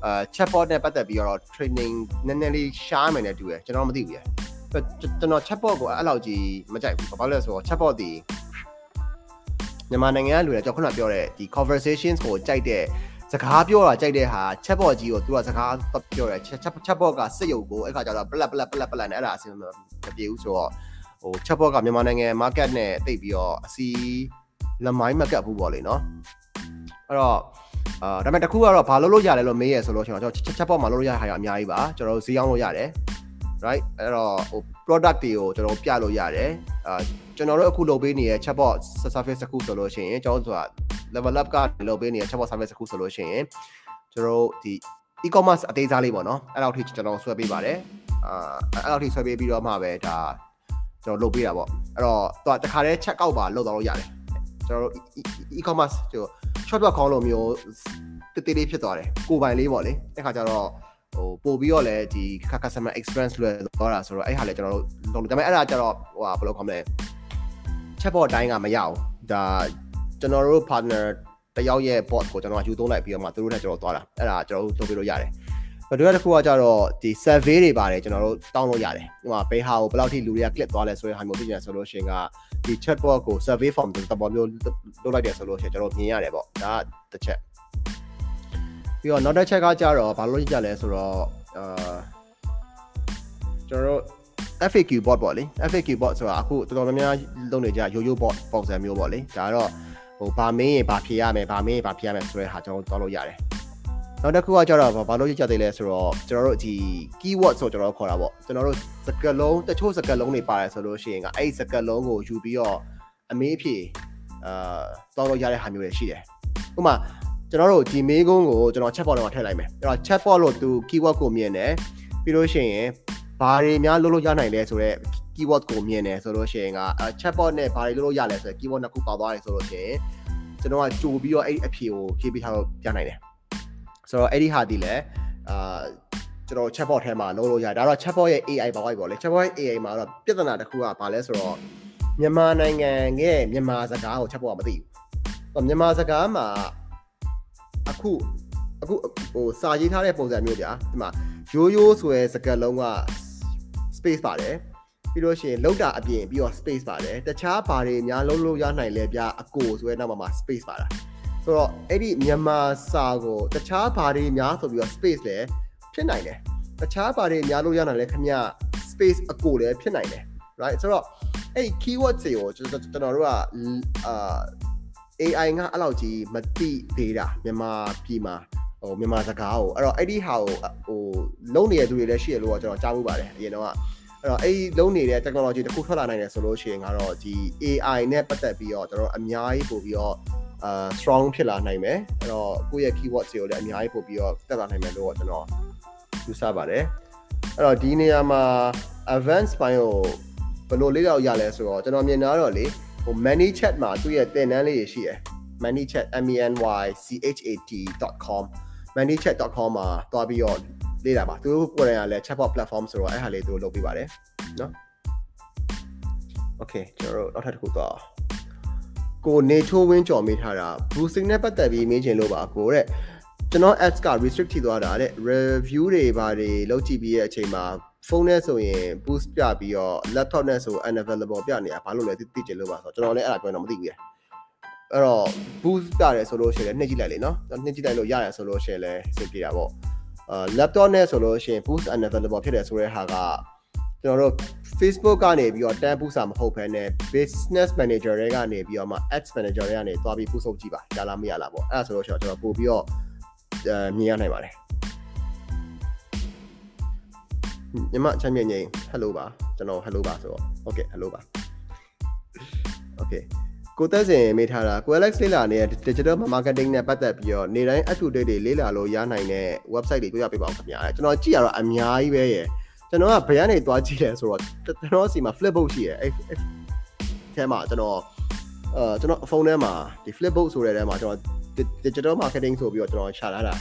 အာ chatbot နဲ့ပတ်သက်ပြီးတော့ training နည်းနည်းလေးရှားမယ်နဲ့တူရယ်ကျွန်တော်မသိဘူးရယ်ကျွန်တော် chatbot ကိုအဲ့လောက်ကြီးမကြိုက်ဘူးဘာလို့လဲဆိုတော့ chatbot ဒီမြန်မာနိုင်ငံကလူတွေကျွန်တော်ခုနပြောတဲ့ဒီ conversations ကိုကြိုက်တဲ့ စကားပြောတာကြိုက်တဲ့ဟာ chatbot ကြီးကိုသူကစကားပြောတယ် chatbot ကစစ်ရုပ်ကိုအဲ့ခါကျတော့ပလက်ပလက်ပလက်ပလက်နဲ့အဲ့ဒါအဆင်မပြေဘူးဆိုတော့ဟို chatbot ကမြန်မာနိုင်ငံ market နဲ့တိတ်ပြီးတော့အစီလမိုင်းမကတ်ဘူးပေါ့လေနော်အဲ့တော့အာဒါပေမဲ့တခုကတော့ဘာလုပ်လို့ရလဲလို့မေးရဆိုလို့ကျွန်တော် chatbot မှာလုပ်လို့ရတဲ့ဟာကအများကြီးပါကျွန်တော်တို့ဈေးအောင်လို့ရတယ် right အဲ့တော့ဟို product တွေကိုကျွန်တော်ပြလို့ရတယ်အာကျွန်တော်တို့အခုလုပ်ပေးနေတဲ့ chatbot service တစ်ခုဆိုလို့ရှိရင်ကျွန်တော်တို့က level up ကလုပ်ပေးနေတဲ့ chatbot service တစ်ခုဆိုလို့ရှိရင်ကျွန်တော်တို့ဒီ e-commerce အသေးစားလေးပေါ့နော်အဲ့လောက်ထိကျွန်တော်ဆွဲပေးပါတယ်အာအဲ့လောက်ထိဆွဲပေးပြီးတော့မှပဲဒါကျွန်တော်လုပ်ပေးတာပေါ့အဲ့တော့သူကတခါတည်း check out ပါလုပ်တော့လို့ရတယ်ကျွန်တော်တို့ e-commerce ကျွန်တော် shop.com လိုမျိုးတေးတေးလေးဖြစ်သွားတယ်ကိုပိုင်လေးပေါ့လေအဲ့ခါကျတော့ ဟိုပို့ပြီးတော့လည်းဒီ customer experience လွယ်သွားတာဆိုတော့အဲ့ဟာလည်းကျွန်တော်တို့လုပ်လို့ဒါပေမဲ့အဲ့ဒါကျတော့ဟိုဟာဘယ်လိုခေါ်မလဲ chatbot အတိုင်းကမရအောင်ဒါကျွန်တော်တို့ partner တယောက်ရဲ့ bot ကိုကျွန်တော်ကယူသုံးလိုက်ပြီးတော့မှသူတို့နဲ့ကျွန်တော်သွားတာအဲ့ဒါကျွန်တော်တို့လုပ်ပြလို့ရတယ်ဘယ်လိုတစ်ခုကကြတော့ဒီ survey တွေပါတယ်ကျွန်တော်တို့တောင်းလို့ရတယ်ဟိုမှာဘယ်ဟာကိုဘယ်လောက်ထိလူတွေက click သွားလဲဆိုတဲ့ဟာမျိုးသိချင်တယ်ဆိုလို့ရှိရင်ကဒီ chatbot ကို survey form တပေါ်မျိုးလုပ်လိုက်တယ်ဆိုလို့ရှိရင်ကျွန်တော်မြင်ရတယ်ပေါ့ဒါတစ်ချက် ပြီးတော့နောက်တစ်ချက်ကကြတော့ဘာလို့ကြည့်ကြလဲဆိုတော့အာကျွန်တော်တို့ FAQ bot ပေါ့လေ FAQ bot ဆိုတာအခုတော်တော်များများလုပ်နေကြ yo-yo bot ပုံစံမျိုးပေါ့လေဒါတော့ဟိုဗာမင်းရင်ဗာဖြေရမယ်ဗာမင်းရင်ဗာဖြေရမယ်ဆိုတဲ့ဟာကျွန်တော်တို့တောင်းလို့ရတယ်နောက်တစ်ခုကကျတော့ဘာလို့ရကြသေးလဲဆိုတော့ကျွန်တော်တို့ဒီ keyword ဆိုကျွန်တော်တို့ခေါ်တာပေါ့ကျွန်တော်တို့စကားလုံးတချို့စကားလုံးတွေပါတယ်ဆိုလို့ရှိရင်ကအဲ့ဒီစကားလုံးကိုယူပြီးတော့အမေးဖြေအာတောင်းလို့ရတဲ့ဟာမျိုးတွေရှိတယ်ဥပမာ ကျွန်တော်တို့ဒီမေးခွန်းကိုကျွန်တော် chatbot ထဲမှာထည့်လိုက်မယ်အဲ့တော့ chatbot လို့သူ keyword ကိုမြင်တယ်ပြီးလို့ရှိရင်ဘာတွေများလုပ်လို့ရနိုင်လဲဆိုတော့ keyword ကိုမြင်တယ်ဆိုလို့ရှိရင်က chatbot နဲ့ဘာတွေလုပ်လို့ရလဲဆိုတော့ keyword နှစ်ခုပေါသွားတယ်ဆိုလို့ရှိရင်ကျွန်တော်ကကြိုပြီးတော့အဲ့အဖြေကိုဖြေပေးထားလို့ပြနိုင်တယ်ဆိုတော့အဲ့ဒီဟာဒီလဲအာကျွန်တော် chatbot ထဲမှာလုပ်လို့ရတယ်ဒါတော့ chatbot ရဲ့ AI ဘာဝိုက်ပေါ့လေ chatbot ရဲ့ AI မှာတော့ပြဿနာတစ်ခုကဘာလဲဆိုတော့မြန်မာနိုင်ငံရဲ့မြန်မာစကားကို chatbot ကမသိဘူးမြန်မာစကားမှာ အခုအခုဟိုစာရေးထားတဲ့ပုံစံမျိုးကြာဒီမှာရိုးရိုးဆိုရဲစကားလုံးက space ပါတယ်ပြီးလို့ရှိရင်လောက်တာအပြင်ပြီးတော့ space ပါတယ်တခြားဘာတွေများလုံးလို့ရနိုင်လဲဗျအကိုဆိုရဲနောက်မှာမှာ space ပါတာဆိုတော့အဲ့ဒီမြန်မာစာကိုတခြားဘာတွေများဆိုပြီးတော့ space လည်းဖြစ်နိုင်တယ်တခြားဘာတွေများလို့ရနိုင်လဲခင်ဗျ space အကိုလည်းဖြစ်နိုင်တယ် right ဆိုတော့အဲ့ keyword တွေကိုကျွန်တော်ကျွန်တော်တို့ကအာ AI ငါအဲ့လောက်ကြီးမတိသေးတာမြန်မာပြည်မှာဟိုမြန်မာစကားကိုအဲ့တော့အဲ့ဒီဟာကိုဟိုလုံးနေတဲ့သူတွေလည်းရှိရလို့ကျွန်တော်ကြားမှုပါတယ်အရင်တော့အဲ့တော့အဲ့ဒီလုံးနေတဲ့ technology တစ်ခုထွက်လာနိုင်တယ်ဆိုလို့ရှိရင်ကတော့ဒီ AI နဲ့ပတ်သက်ပြီးတော့ကျွန်တော်အများကြီးပို့ပြီးတော့အာ strong ဖြစ်လာနိုင်မယ်အဲ့တော့ကိုယ့်ရဲ့ keyword တွေကိုလည်းအများကြီးပို့ပြီးတော့တက်လာနိုင်မယ်လို့ကျွန်တော်ယူဆပါတယ်အဲ့တော့ဒီနေရာမှာ advanced ဘိုင်းကိုဘယ်လိုလေးတော့ရလဲဆိုတော့ကျွန်တော်မြင်တာတော့လေ ဟို many chat မှာသူ့ရဲ့သင်တန်းလေးတွေရှိတယ် many chat m e n y c h a t.com manychat.com မှာတွားပြီးတော့လေ့လာပါသူတို့ကိုယ်တိုင်ကလည်း chatbot platform ဆိုတော့အဲ့ဟာလေးသူတို့လုပ်ပေးပါတယ်เนาะ Okay ကျွန်တော်တို့နောက်ထပ်တစ်ခုသွားကိုနေချိုးဝင်းကြော်မိထားတာ boosting နဲ့ပတ်သက်ပြီးမေးချင်လို့ပါကိုတဲ့ကျွန်တော် ads က restrict ထိသွားတာတဲ့ review တွေဘာတွေလုပ်ကြည့်ပြီးရဲ့အချိန်မှာ ဖုန်းနဲ့ဆိုရင် boost ပြပြီးတော့ laptop နဲ့ဆို unavailable ပြနေတာဘာလို့လဲသိချင်လို့ပါဆိုတော့ကျွန်တော်လည်းအဲ့ဒါပြောတော့မသိဘူးရအဲ့တော့ boost ပြတယ်ဆိုလို့ရှိရင်လည်းနှိပ်ကြည့်လိုက်လေနော်နှိပ်ကြည့်လိုက်လို့ရတယ်ဆိုလို့ရှိရင်လည်းစိတ်ပြေတာပေါ့အာ laptop နဲ့ဆိုလို့ရှိရင် boost unavailable ဖြစ်တယ်ဆိုတဲ့ဟာကကျွန်တော်တို့ Facebook ကနေပြီးတော့တန်းပူစာမဟုတ်ဘဲနဲ့ business manager တွေကနေပြီးတော့မှ ads manager တွေကနေသွားပြီးပူဆုပ်ကြည့်ပါရလားမရလားပေါ့အဲ့ဒါဆိုလို့ရှိရင်ကျွန်တော်ပို့ပြီးတော့အဲမြင်ရနိုင်ပါတယ် ညီမချမ်းမြေငိမ့် hello ပါကျွန်တော် hello ပါဆိုတော့ okay hello ပါ okay ကိုသက်စင်မေးထားတာကို Alex လေးလာနေတဲ့ digital marketing နဲ့ပတ်သက်ပြီးတော့နေတိုင်း up to date တွေလေးလာလို့ရနိုင်တဲ့ website တွေတွေ့ရပေးပါဦးခင်ဗျာကျွန်တော်ကြည့်ရတော့အများကြီးပဲရယ်ကျွန်တော်ကဘယ်ကနေသွားကြည့်လဲဆိုတော့ကျွန်တော်စီမှာ flipbook ရှိရယ်အဲ့အဲမှာကျွန်တော်အဲကျွန်တော်ဖုန်းထဲမှာဒီ flipbook ဆိုတဲ့ထဲမှာကျွန်တော် digital marketing ဆိုပြီးတော့ကျွန်တော်ရှာလာတာ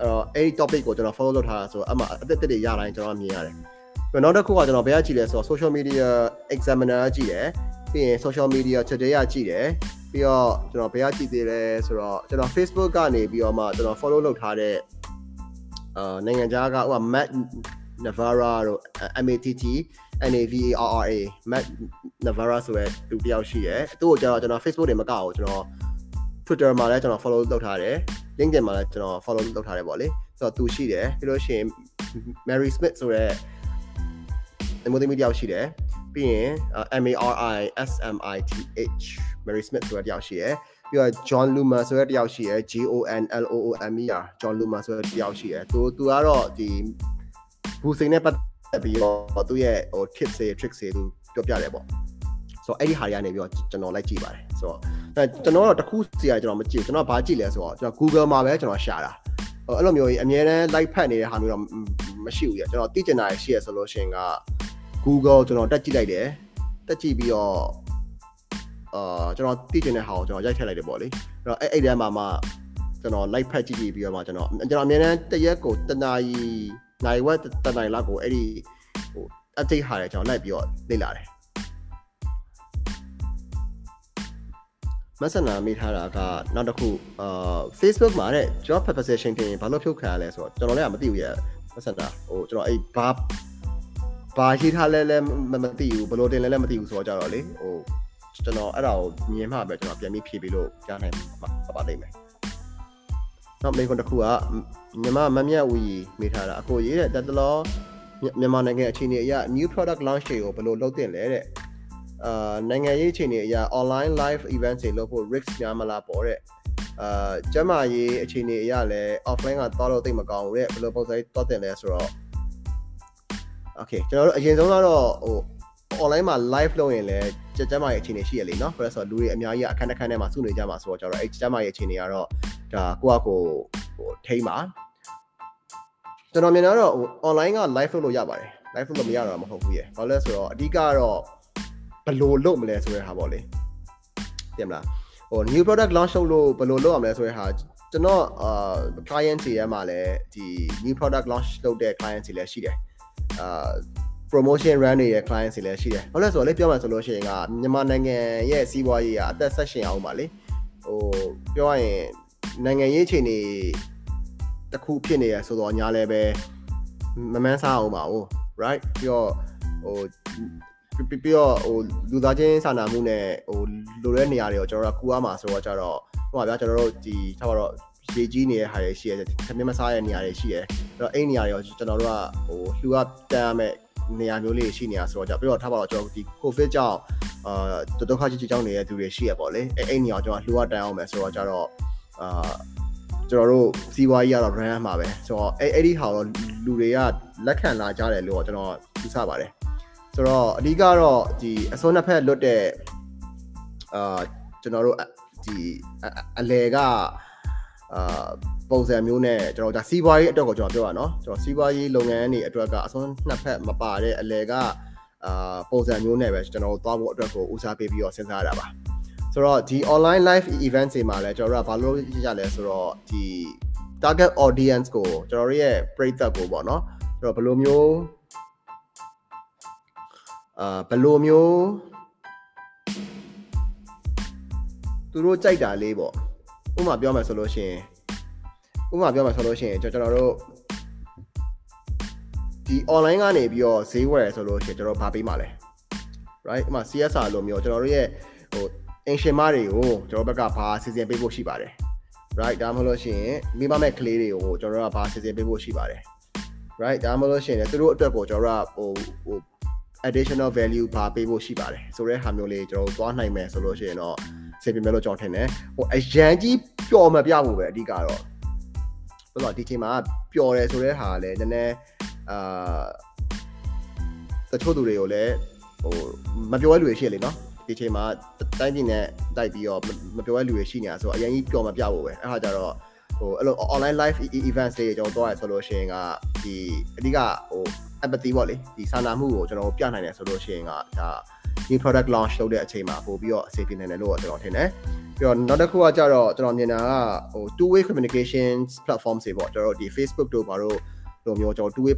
အဲ့တော့အဲ့ဒီ topic ကိုကျွန်တော် follow လုပ်ထားတာဆိုတော့အမှအသက်သက်တွေရတိုင်းကျွန်တော်မြင်ရတယ်ပြီးနောက်တစ်ခုကကျွန်တော်ဘယ်ကကြည့်လဲဆိုတော့ social media examiner ကြည့်တယ်ပြီးရင် social media today ကကြည့်တယ်ပြီးတော့ကျွန်တော်ဘယ်ကကြည့်သေးလဲဆိုတော့ကျွန်တော် Facebook ကနေပြီးတော့မှကျွန်တော် follow လုပ်ထားတဲ့အာနိုင်ငံခြားကဟို Matt Navarra တို့ MATT NAVARRA Matt Navarra ဆိုတဲ့သူတယောက်ရှိတယ်သူ့ကိုကျွန်တော်ကျွန်တော် Facebook တွေမကောက်ဘူးကျွန်တော် Twitter မှာလည်းကျွန်တော် follow လုပ်ထားတယ် LinkedIn မှာလည်းကျွန်တော် follow လုပ်ထားတယ်ပေါ့လေဆိုတော့သူရှိတယ်ပြီးလို့ရှိရင် Mary Smith ဆိုတဲ့အမျိုးသမီးတယောက်ရှိတယ်ပြီးရင် M A R I S M I T H Mary Smith ဆိုတဲ့တယောက်ရှိရယ်ပြီးတော့ John Luma ဆိုတဲ့တယောက်ရှိရယ် J O N L O O M E R John Luma ဆိုတဲ့တယောက်ရှိရယ်သူသူကတော့ဒီဘူစိန်နဲ့ပတ်သက်ပြီးတော့သူ့ရဲ့ဟို tips တွေ tricks တွေသူပြောပြတယ်ပေါ့ ဆိုတော့အဲ့ဒီဟာတွေကနေပြီးတော့ကျွန်တော်လိုက်ကြည့်ပါတယ်ဆိုတော့အဲကျွန်တော်တော့တခုစီကကျွန်တော်မကြည့်ဘူးကျွန်တော်ဘာကြည့်လဲဆိုတော့ကျွန်တော် Google မှာပဲကျွန်တော်ရှာတာအဲ့လိုမျိုးကြီးအများတန်း like ဖတ်နေတဲ့ဟာမျိုးတော့မရှိဘူးရကျွန်တော်သိကျင်တာရှိရဆိုလို့ရှိရင်က Google ကျွန်တော်တက်ကြည့်လိုက်တယ်တက်ကြည့်ပြီးတော့အာကျွန်တော်သိကျင်တဲ့ဟာကိုကျွန်တော်ရိုက်ထည့်လိုက်တယ်ပေါ့လေအဲ့တော့အဲ့အဲ့ထဲမှာမှကျွန်တော် like ဖတ်ကြည့်ကြည့်ပြီးတော့မှကျွန်တော်ကျွန်တော်အများနဲ့တရက်ကိုတနာရီနိုင်ဝက်တနိုင်လောက်ကိုအဲ့ဒီဟို update ဟာတယ်ကျွန်တော်လိုက်ပြီးတော့လေ့လာတယ် messenger မိထားတာကနောက်တစ်ခုအာ Facebook မှာတဲ့ job proposition တင်ရင်ဘာလို့ဖြုတ်ခံရလဲဆိုတော့ကျွန်တော်လည်းမသိဘူးရဲ့ messenger ဟိုကျွန်တော်အဲ့ဘာဘာရှိထားလဲလဲမမသိဘူးဘယ်လိုတင်လဲလဲမသိဘူးဆိုတော့ကြတော့လေဟိုကျွန်တော်အဲ့ဒါကိုမြင်မှပဲကျွန်တော်ပြန်ပြီးဖြေပြီးလို့ကြားနိုင်ပါပါလိမ့်မယ်နောက်မိခွန်းတစ်ခုကမြန်မာမမြတ်ဝီမိထားတာအကိုရေးတဲ့တက်တလောမြန်မာနိုင်ငံအခြေအနေအရ new product launch တွေကိုဘယ်လိုလုပ်တင်လဲတဲ့ အာနိုင်ငံရေးအခြေအနေအရ online live event တွေလုပ်ဖို့ risk များမလားပေါ့တဲ့အာကျမရေးအခြေအနေအရလည်း offline ကသွားလို့တိတ်မကောင်းဘူးတဲ့ဘယ်လိုပုံစံသွားတင်လဲဆိုတော့ okay ကျွန်တော်တို့အရင်ဆုံးကတော့ဟို online မှာ live လုပ်ရင်လည်းကြက်ကြမ်းမာရဲ့အခြေအနေရှိရလေနော်ဆိုတော့လူတွေအများကြီးအခန်းတစ်ခန်းထဲမှာစုနေကြမှာဆိုတော့ကျွန်တော်အဲ့ကြက်ကြမ်းမာရဲ့အခြေအနေကတော့ဒါကိုယ့်အကိုဟိုထိမ့်ပါကျွန်တော်မြင်တော့ဟို online က live လုပ်လို့ရပါတယ် live လုပ်လို့မရတော့မဟုတ်ဘူးရေဘာလဲဆိုတော့အဓိကတော့ ဘယ်လိုလုပ်မလဲဆိုတဲ့ဟာပေါ့လေတင်မလားဟို new product launch လုပ်လို့ဘယ်လိုလုပ်ရမလဲဆိုတဲ့ဟာကျွန်တော်အာ client တွေရဲ့မှာလည်းဒီ new product launch လုပ်တဲ့ client တွေလည်းရှိတယ်အာ promotion run နေတဲ့ client တွေလည်းရှိတယ်ဟုတ်လဲဆိုတော့လေပြောမှဆိုလို့ရှိရင်ကမြန်မာနိုင်ငံရဲ့စီးပွားရေးကအသက်ဆက်ရှင်အောင်ပါလေဟိုပြောရရင်နိုင်ငံရေးအခြေအနေတစ်ခုဖြစ်နေရဆိုတော့ညာလည်းပဲမမှန်းစားအောင်ပါဘူး right ပြီးတော့ဟို ပြီးတော့ဟိုလူသားချင်းစာနာမှုနဲ့ဟိုလိုတဲ့နေရာတွေကိုကျွန်တော်တို့ကူရမှာဆိုတော့ကြတော့ဟိုပါဗျာကျွန်တော်တို့ဒီထားပါတော့ရေကြီးနေတဲ့ဟာတွေရှိရတယ်ခမင်းမစားတဲ့နေရာတွေရှိတယ်အဲ့တော့အဲ့နေရာတွေရောကျွန်တော်တို့ကဟိုလှူရတန်းရမယ်နေရာမျိုးလေးရှိနေတာဆိုတော့ကြပြီးတော့ထားပါတော့ကျွန်တော်ဒီ covid ကြောင့်အာဒုက္ခကြီးကြီးကြောင့်နေတဲ့သူတွေရှိရပေါ့လေအဲ့အဲ့နေရာကျွန်တော်လှူရတန်းအောင်မယ်ဆိုတော့ကြတော့အာကျွန်တော်တို့စီးပွားရေးကတော့ brand မှာပဲဆိုတော့အဲ့အဲ့ဒီဟာတော့လူတွေကလက်ခံလာကြတယ်လို့ကျွန်တော်ယူဆပါတယ် ဆိုတော့အဓိကတော့ဒီအစွန်းနှစ်ဖက်လွတ်တဲ့အာကျွန်တော်တို့ဒီအလဲကအာပုံစံမျိုးနဲ့ကျွန်တော်ဒါစီးပွားရေးအတွက်ကိုကျွန်တော်ပြောပါနော်ကျွန်တော်စီးပွားရေးလုပ်ငန်းတွေအတွက်ကအစွန်းနှစ်ဖက်မပါတဲ့အလဲကအာပုံစံမျိုးနဲ့ပဲကျွန်တော်တို့သွားဖို့အတွက်ကိုဦးစားပေးပြီးတော့စဉ်းစားရတာပါဆိုတော့ဒီ online live event တွေမှာလည်းကျွန်တော်တို့ကဘာလို့ရလဲဆိုတော့ဒီ target audience ကိုကျွန်တော်တို့ရဲ့ပရိသတ်ကိုပေါ့နော်ကျွန်တော်ဘယ်လိုမျိုး အာဘယ်လိုမျိုးသူတို့ကြိုက်တာလေးပေါ့ဥပမာပြောမယ်ဆိုလို့ရှိရင်ဥပမာပြောမယ်ဆိုလို့ရှိရင်ကျွန်တော်တို့ဒီ online ကနေပြီးတော့ဈေးဝယ်ဆိုလို့ရှိရင်ကျွန်တော်ဗာပေးမှာလဲ right ဥပမာ CSR လိုမျိုးကျွန်တော်တို့ရဲ့ဟိုအင်ရှင်မတွေကိုကျွန်တော်ဘက်ကဘာစီစဉ်ပေးဖို့ရှိပါတယ် right ဒါမှမဟုတ်လို့ရှိရင်မိမမဲ့ကလေးတွေကိုကျွန်တော်တို့ကဘာစီစဉ်ပေးဖို့ရှိပါတယ် right ဒါမှမဟုတ်လို့ရှိရင်သူတို့အတွက်ကိုကျွန်တော်တို့ကဟိုဟို additional value ဘာပေးဖို့ရှိပါတယ်ဆိုတဲ့ဟာမျိုးလေးကျွန်တော်တို့သွားနိုင်မယ်ဆိုလို့ရှိရင်တော့စေပြမယ်လို့ကျွန်တော်ထင်တယ်ဟိုအရန်ကြီးပျော်မပြဖို့ပဲအဓိကတော့ဆိုတော့ဒီချိန်မှာပျော်တယ်ဆိုတဲ့ဟာလည်းနည်းနည်းအာတချို့သူတွေကိုလည်းဟိုမပြောရလူတွေရှိရလေနော်ဒီချိန်မှာတိုင်းပြည်နဲ့တိုက်ပြီးတော့မပြောရလူတွေရှိနေတာဆိုတော့အရင်ကြီးပျော်မပြဖို့ပဲအဲ့ဒါကြတော့ ဟိုအဲ့လို online live events တွေကျွန်တော်တော့ရဆိုလို့ရှိရင်ကဒီအဓိကဟို empathy ပေါ့လေဒီစာနာမှုကိုကျွန်တော်ပြနိုင်တယ်ဆိုလို့ရှိရင်ကဒါ new product launch လုပ်တဲ့အချိန်မှာပို့ပြီးတော့အစီအစဉ်နေတယ်လို့ကျွန်တော်ထင်တယ်ပြီးတော့နောက်တစ်ခုကကြတော့ကျွန်တော်မြင်တာကဟို two way communications platform တွေပေါ့ကျွန်တော်တို့ဒီ Facebook တို့ဘာလို့လိုမျိုးကျွန်တော် two way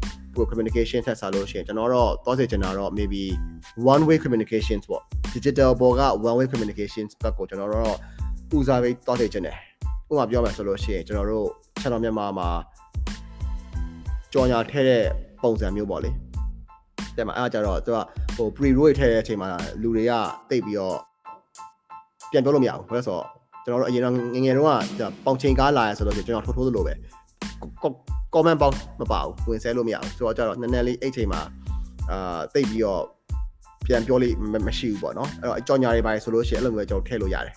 communication ထက်စားလို့ရှိရင်ကျွန်တော်တော့သွားစေချင်တာတော့ maybe one way communications ပေါ့ digital ဘောက one way communications ဘက်ကိုကျွန်တော်တော့ဦးစားပေးသွားစေချင်တယ် ဥပမာပြောမယ်ဆိုလို့ရှိရင်ကျွန်တော်တို့ channel မြန်မာမှာကြော်ညာထဲတဲ့ပုံစံမျိုးပေါ့လေတဲ့မှာအဲ့ဒါကြတော့သူကဟို pre roll ထဲတဲ့အချိန်မှာလူတွေကတိတ်ပြီးတော့ပြန်ပြောလို့မရဘူးဘာလို့ဆိုတော့ကျွန်တော်တို့အရင်ကငငယ်တုန်းကပေါင်ချိန်ကားလာရဆိုတော့ကျွန်တော်ထိုးထိုးသလိုပဲ comment box မပါဘူးဝင်ဆဲလို့မရဘူးဆိုတော့ကြတော့နည်းနည်းလေးအဲ့ချိန်မှာအာတိတ်ပြီးတော့ပြန်ပြောလို့မရှိဘူးပေါ့နော်အဲ့တော့အကြောညာတွေပါဆိုလို့ရှိရင်အဲ့လိုမျိုးကျွန်တော်ထည့်လို့ရတယ်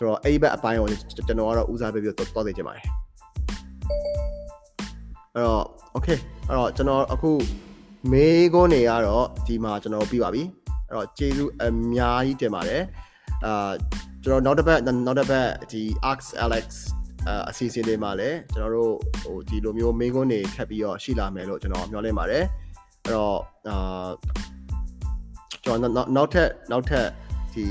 ဆိုတော့အဲ့ဒီဘက်အပိုင်းကိုကျွန်တော်ကတော့ဦးစားပေးပြီးတော့တောက်သိချင်ပါတယ်အဲ့တော့ okay အဲ့တော့ကျွန်တော်အခုမေးခွန်းတွေကတော့ဒီမှာကျွန်တော်ပြီးပါပြီအဲ့တော့ကျေးဇူးအများကြီးတင်ပါတယ်အာကျွန်တော်နောက်တစ်ပတ်နောက်တစ်ပတ်ဒီ Arx Alex အစီအစဉ်တွေမှာလည်းကျွန်တော်တို့ဟိုဒီလိုမျိုးမေးခွန်းတွေထပ်ပြီးတော့ရှိလာမယ်လို့ကျွန်တော်မျှော်လင့်ပါတယ်အဲ့တော့အာကျွန်တော်နောက်ထပ်နောက်ထပ်ဒီ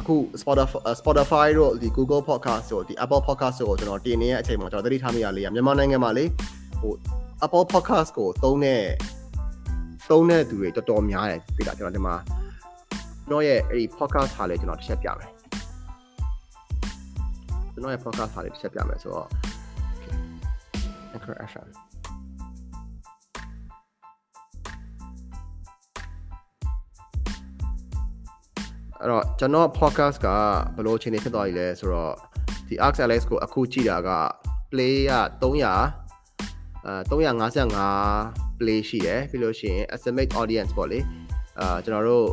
အခု Spotify Spotify တို့ဒီ Google Podcast တို့ဒီ Apple Podcast တို့ကိုကျွန်တော်တင်နေတဲ့အချိန်မှာကျွန်တော်သတိထားမိရလေးရမြန်မာနိုင်ငံမှာလေဟို Apple Podcast ကိုသုံးတဲ့သုံးတဲ့သူတွေတော်တော်များတယ်ပြတာကျွန်တော်ဒီမှာကျွန်တော်ရဲ့အဲ့ဒီ podcast ဟာလည်းကျွန်တော်တစ်ချက်ပြမယ်ကျွန်တော်ရဲ့ podcast ဟာလည်းတစ်ချက်ပြမယ်ဆိုတော့ okay Anchor FM အဲ့တော့ကျွန်တော် podcast ကဘယ်လိုအခြေအနေဖြစ်သွားပြီလဲဆိုတော့ဒီ Arx Alex ကိုအခုကြည့်တာက play က300အဲ355 play ရှိတယ်ပြီးလို့ရှိရင် estimate audience ပေါ့လေအာကျွန်တော်တို့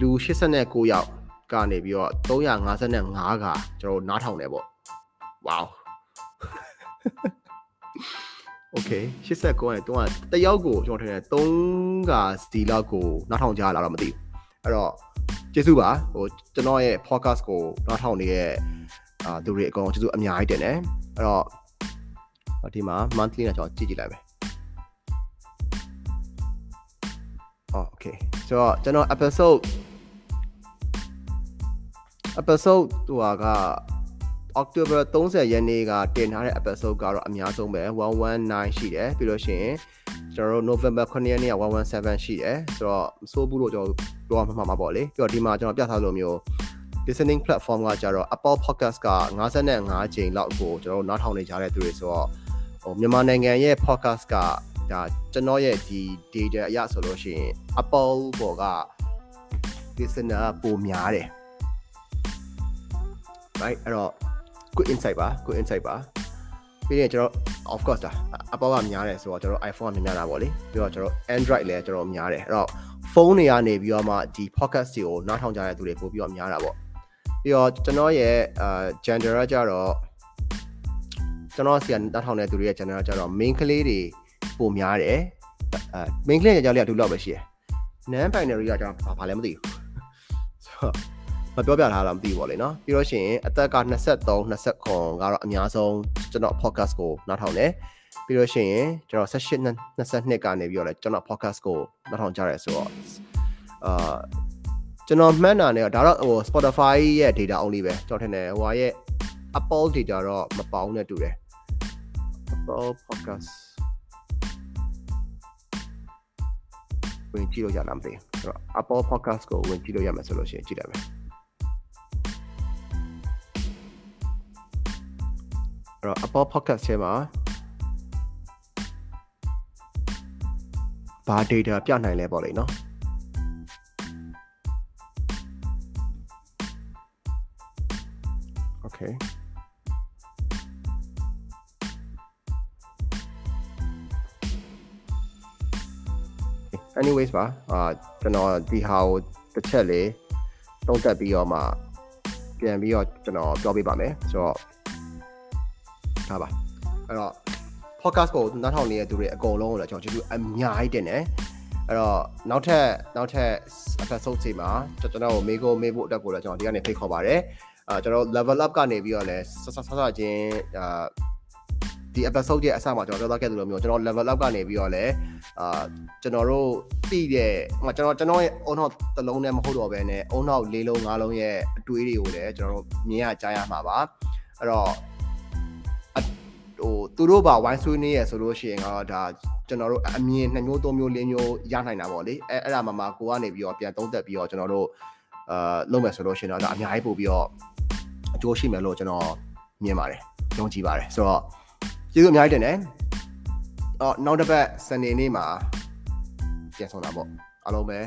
လူ89ယောက်ကနေပြီးတော့355ကကျွန်တော်တို့နားထောင်တယ်ပေါ့ wow okay 89ကနေတုံးကတယောက်ကိုကျွန်တော်ထင်တယ်3ကစီလောက်ကိုနားထောင်ကြလာတော့မသိဘူးအဲ့တော့ ကျေးဇူးပါဟိုကျွန်တော်ရဲ့ podcast ကိုနားထောင်နေတဲ့အာသူတွေအကောင်ကျေးဇူးအများကြီးတင်တယ်အဲ့တော့ဒီမှာ monthly နဲ့ကျွန်တော်ကြည့်ကြည့်လိုက်မယ်အော် okay ဆိုတော့ကျွန်တော် episode episode ဟိုက October 30ရက်နေ့ကတင်ထားတဲ့ episode ကတော့အများဆုံးပဲ119ရှိတယ်ပြီးလို့ရှိရင်ကျွန်တော်တို့ November 9ရက်နေ့က117ရှိတယ်ဆိုတော့မဆိုးဘူးလို့ကျွန်တော်ပြောရမှာမှာပေါ့လေပြီးတော့ဒီမှာကျွန်တော်ပြထားလို့မျိုး listening platform ကကြတော့ Apple Podcast က55ကြိမ်လောက်ကိုကျွန်တော်တို့နားထောင်နေကြတဲ့သူတွေဆိုတော့ဟိုမြန်မာနိုင်ငံရဲ့ podcast ကဒါကျွန်တော်ရဲ့ဒီ data အရဆိုလို့ရှိရင် Apple ပေါ်က listener ပိုများတယ် right အဲ့တော့ good insight ပါ good insight ပါပြီးရင်ကျွန်တော် of course ဒါ Apple ကများတယ်ဆိုတော့ကျွန်တော် iPhone ကများတာပေါ့လေပြီးတော့ကျွန်တော် Android လည်းကျွန်တော်များတယ်အဲ့တော့ဖုန်းတွေကနေပြီးတော့မှဒီ podcast တွေကိုနားထောင်ကြတဲ့သူတွေပို့ပြီးတော့များတာပေါ့ပြီးတော့ကျွန်တော်ရဲ့အာ gender ကကြတော့ကျွန်တော်ဆီကနားထောင်တဲ့သူတွေရဲ့ gender ကကြတော့ main ကလေးတွေပိုများတယ်အဲ main ကလေးရဲ့ကြောက်လေးကဒုလောက်ပဲရှိတယ် non binary ကကျွန်တော်ဘာလဲမသိဘူးဆိုတော့ မပြောပြထားတာမသိဘူးပေါ့လေနော်ပြီးတော့ရှင်အသက်က23 29ကတော့အများဆုံးကျွန်တော် podcast ကိုနားထောင်တယ်ပြီးတော့ရှင်ကျွန်တော်18 22ကနေပြီးတော့လဲကျွန်တော် podcast ကိုနားထောင်ကြရဲဆိုတော့အာကျွန်တော်မှန်းတာနဲ့ဒါတော့ဟို Spotify ရဲ့ data only ပဲကျွန်တော်ထင်တယ်ဟိုရဲ့ Apple data တော့မပေါင်းနဲ့တူတယ် Apple podcast ဝင်ကြည့်လို့ရလားမသိဘူးအဲ့တော့ Apple podcast ကိုဝင်ကြည့်လို့ရမယ်ဆိုလို့ရှိရင်ကြည့်လိုက်မယ် အဲ့တော့ Apple podcast ထဲမှာဘာ data ပြနိုင်လဲပေါ့လေနော် Okay anyways ပါအာကျွန်တော်ဒီဟာကိုတစ်ချက်လေးတုံးတက်ပြီးတော့မှပြန်ပြီးတော့ကျွန်တော်ပြောပြပါမယ်ဆိုတော့ ဒါပါအဲ့တော့ podcast ကိုနားထောင်နေတဲ့သူတွေအကုန်လုံးကိုလည်းကျွန်တော်ကျေးဇူးအများကြီးတင်တယ်အဲ့တော့နောက်ထပ်နောက်ထပ် episode တွေမှာကျွန်တော်မေးကိုမေးဖို့အတွက်ကိုလည်းကျွန်တော်ဒီကနေဖိတ်ခေါ်ပါတယ်အာကျွန်တော် level up ကနေပြီးတော့လည်းဆဆဆဆချင်းအာဒီ episode ရဲ့အစမှာကျွန်တော်ပြောသွားခဲ့သလိုမျိုးကျွန်တော် level up ကနေပြီးတော့လည်းအာကျွန်တော်တို့တည်တဲ့ဟိုကျွန်တော်ကျွန်တော်ရဲ့အုံနောက်တစ်လုံးနဲ့မဟုတ်တော့ဘဲနဲ့အုံနောက်လေးလုံးငါးလုံးရဲ့အတွေးတွေကိုလည်းကျွန်တော်တို့မြင်ရကြားရမှာပါအဲ့တော့ ဟိုသူတို့ပါဝိုင်းဆွေးနေရဆိုလို့ရှိရင်တော့ဒါကျွန်တော်တို့အမြင်နှစ်မျိုးသုံးမျိုးလေးမျိုးရနိုင်တာပေါ့လေအဲအဲ့ဒါမှမှကိုကနေပြီးတော့ပြန်သုံးသက်ပြီးတော့ကျွန်တော်တို့အာလုပ်မယ်ဆိုလို့ရှိရင်တော့ဒါအများကြီးပို့ပြီးတော့အကျိုးရှိမယ်လို့ကျွန်တော်မြင်ပါတယ်ယုံကြည်ပါတယ်ဆိုတော့ကျေးဇူးအများကြီးတင်တယ်အော်နောက်တစ်ပတ်စနေနေ့မှာပြန်ဆောင်တာပေါ့အားလုံးပဲ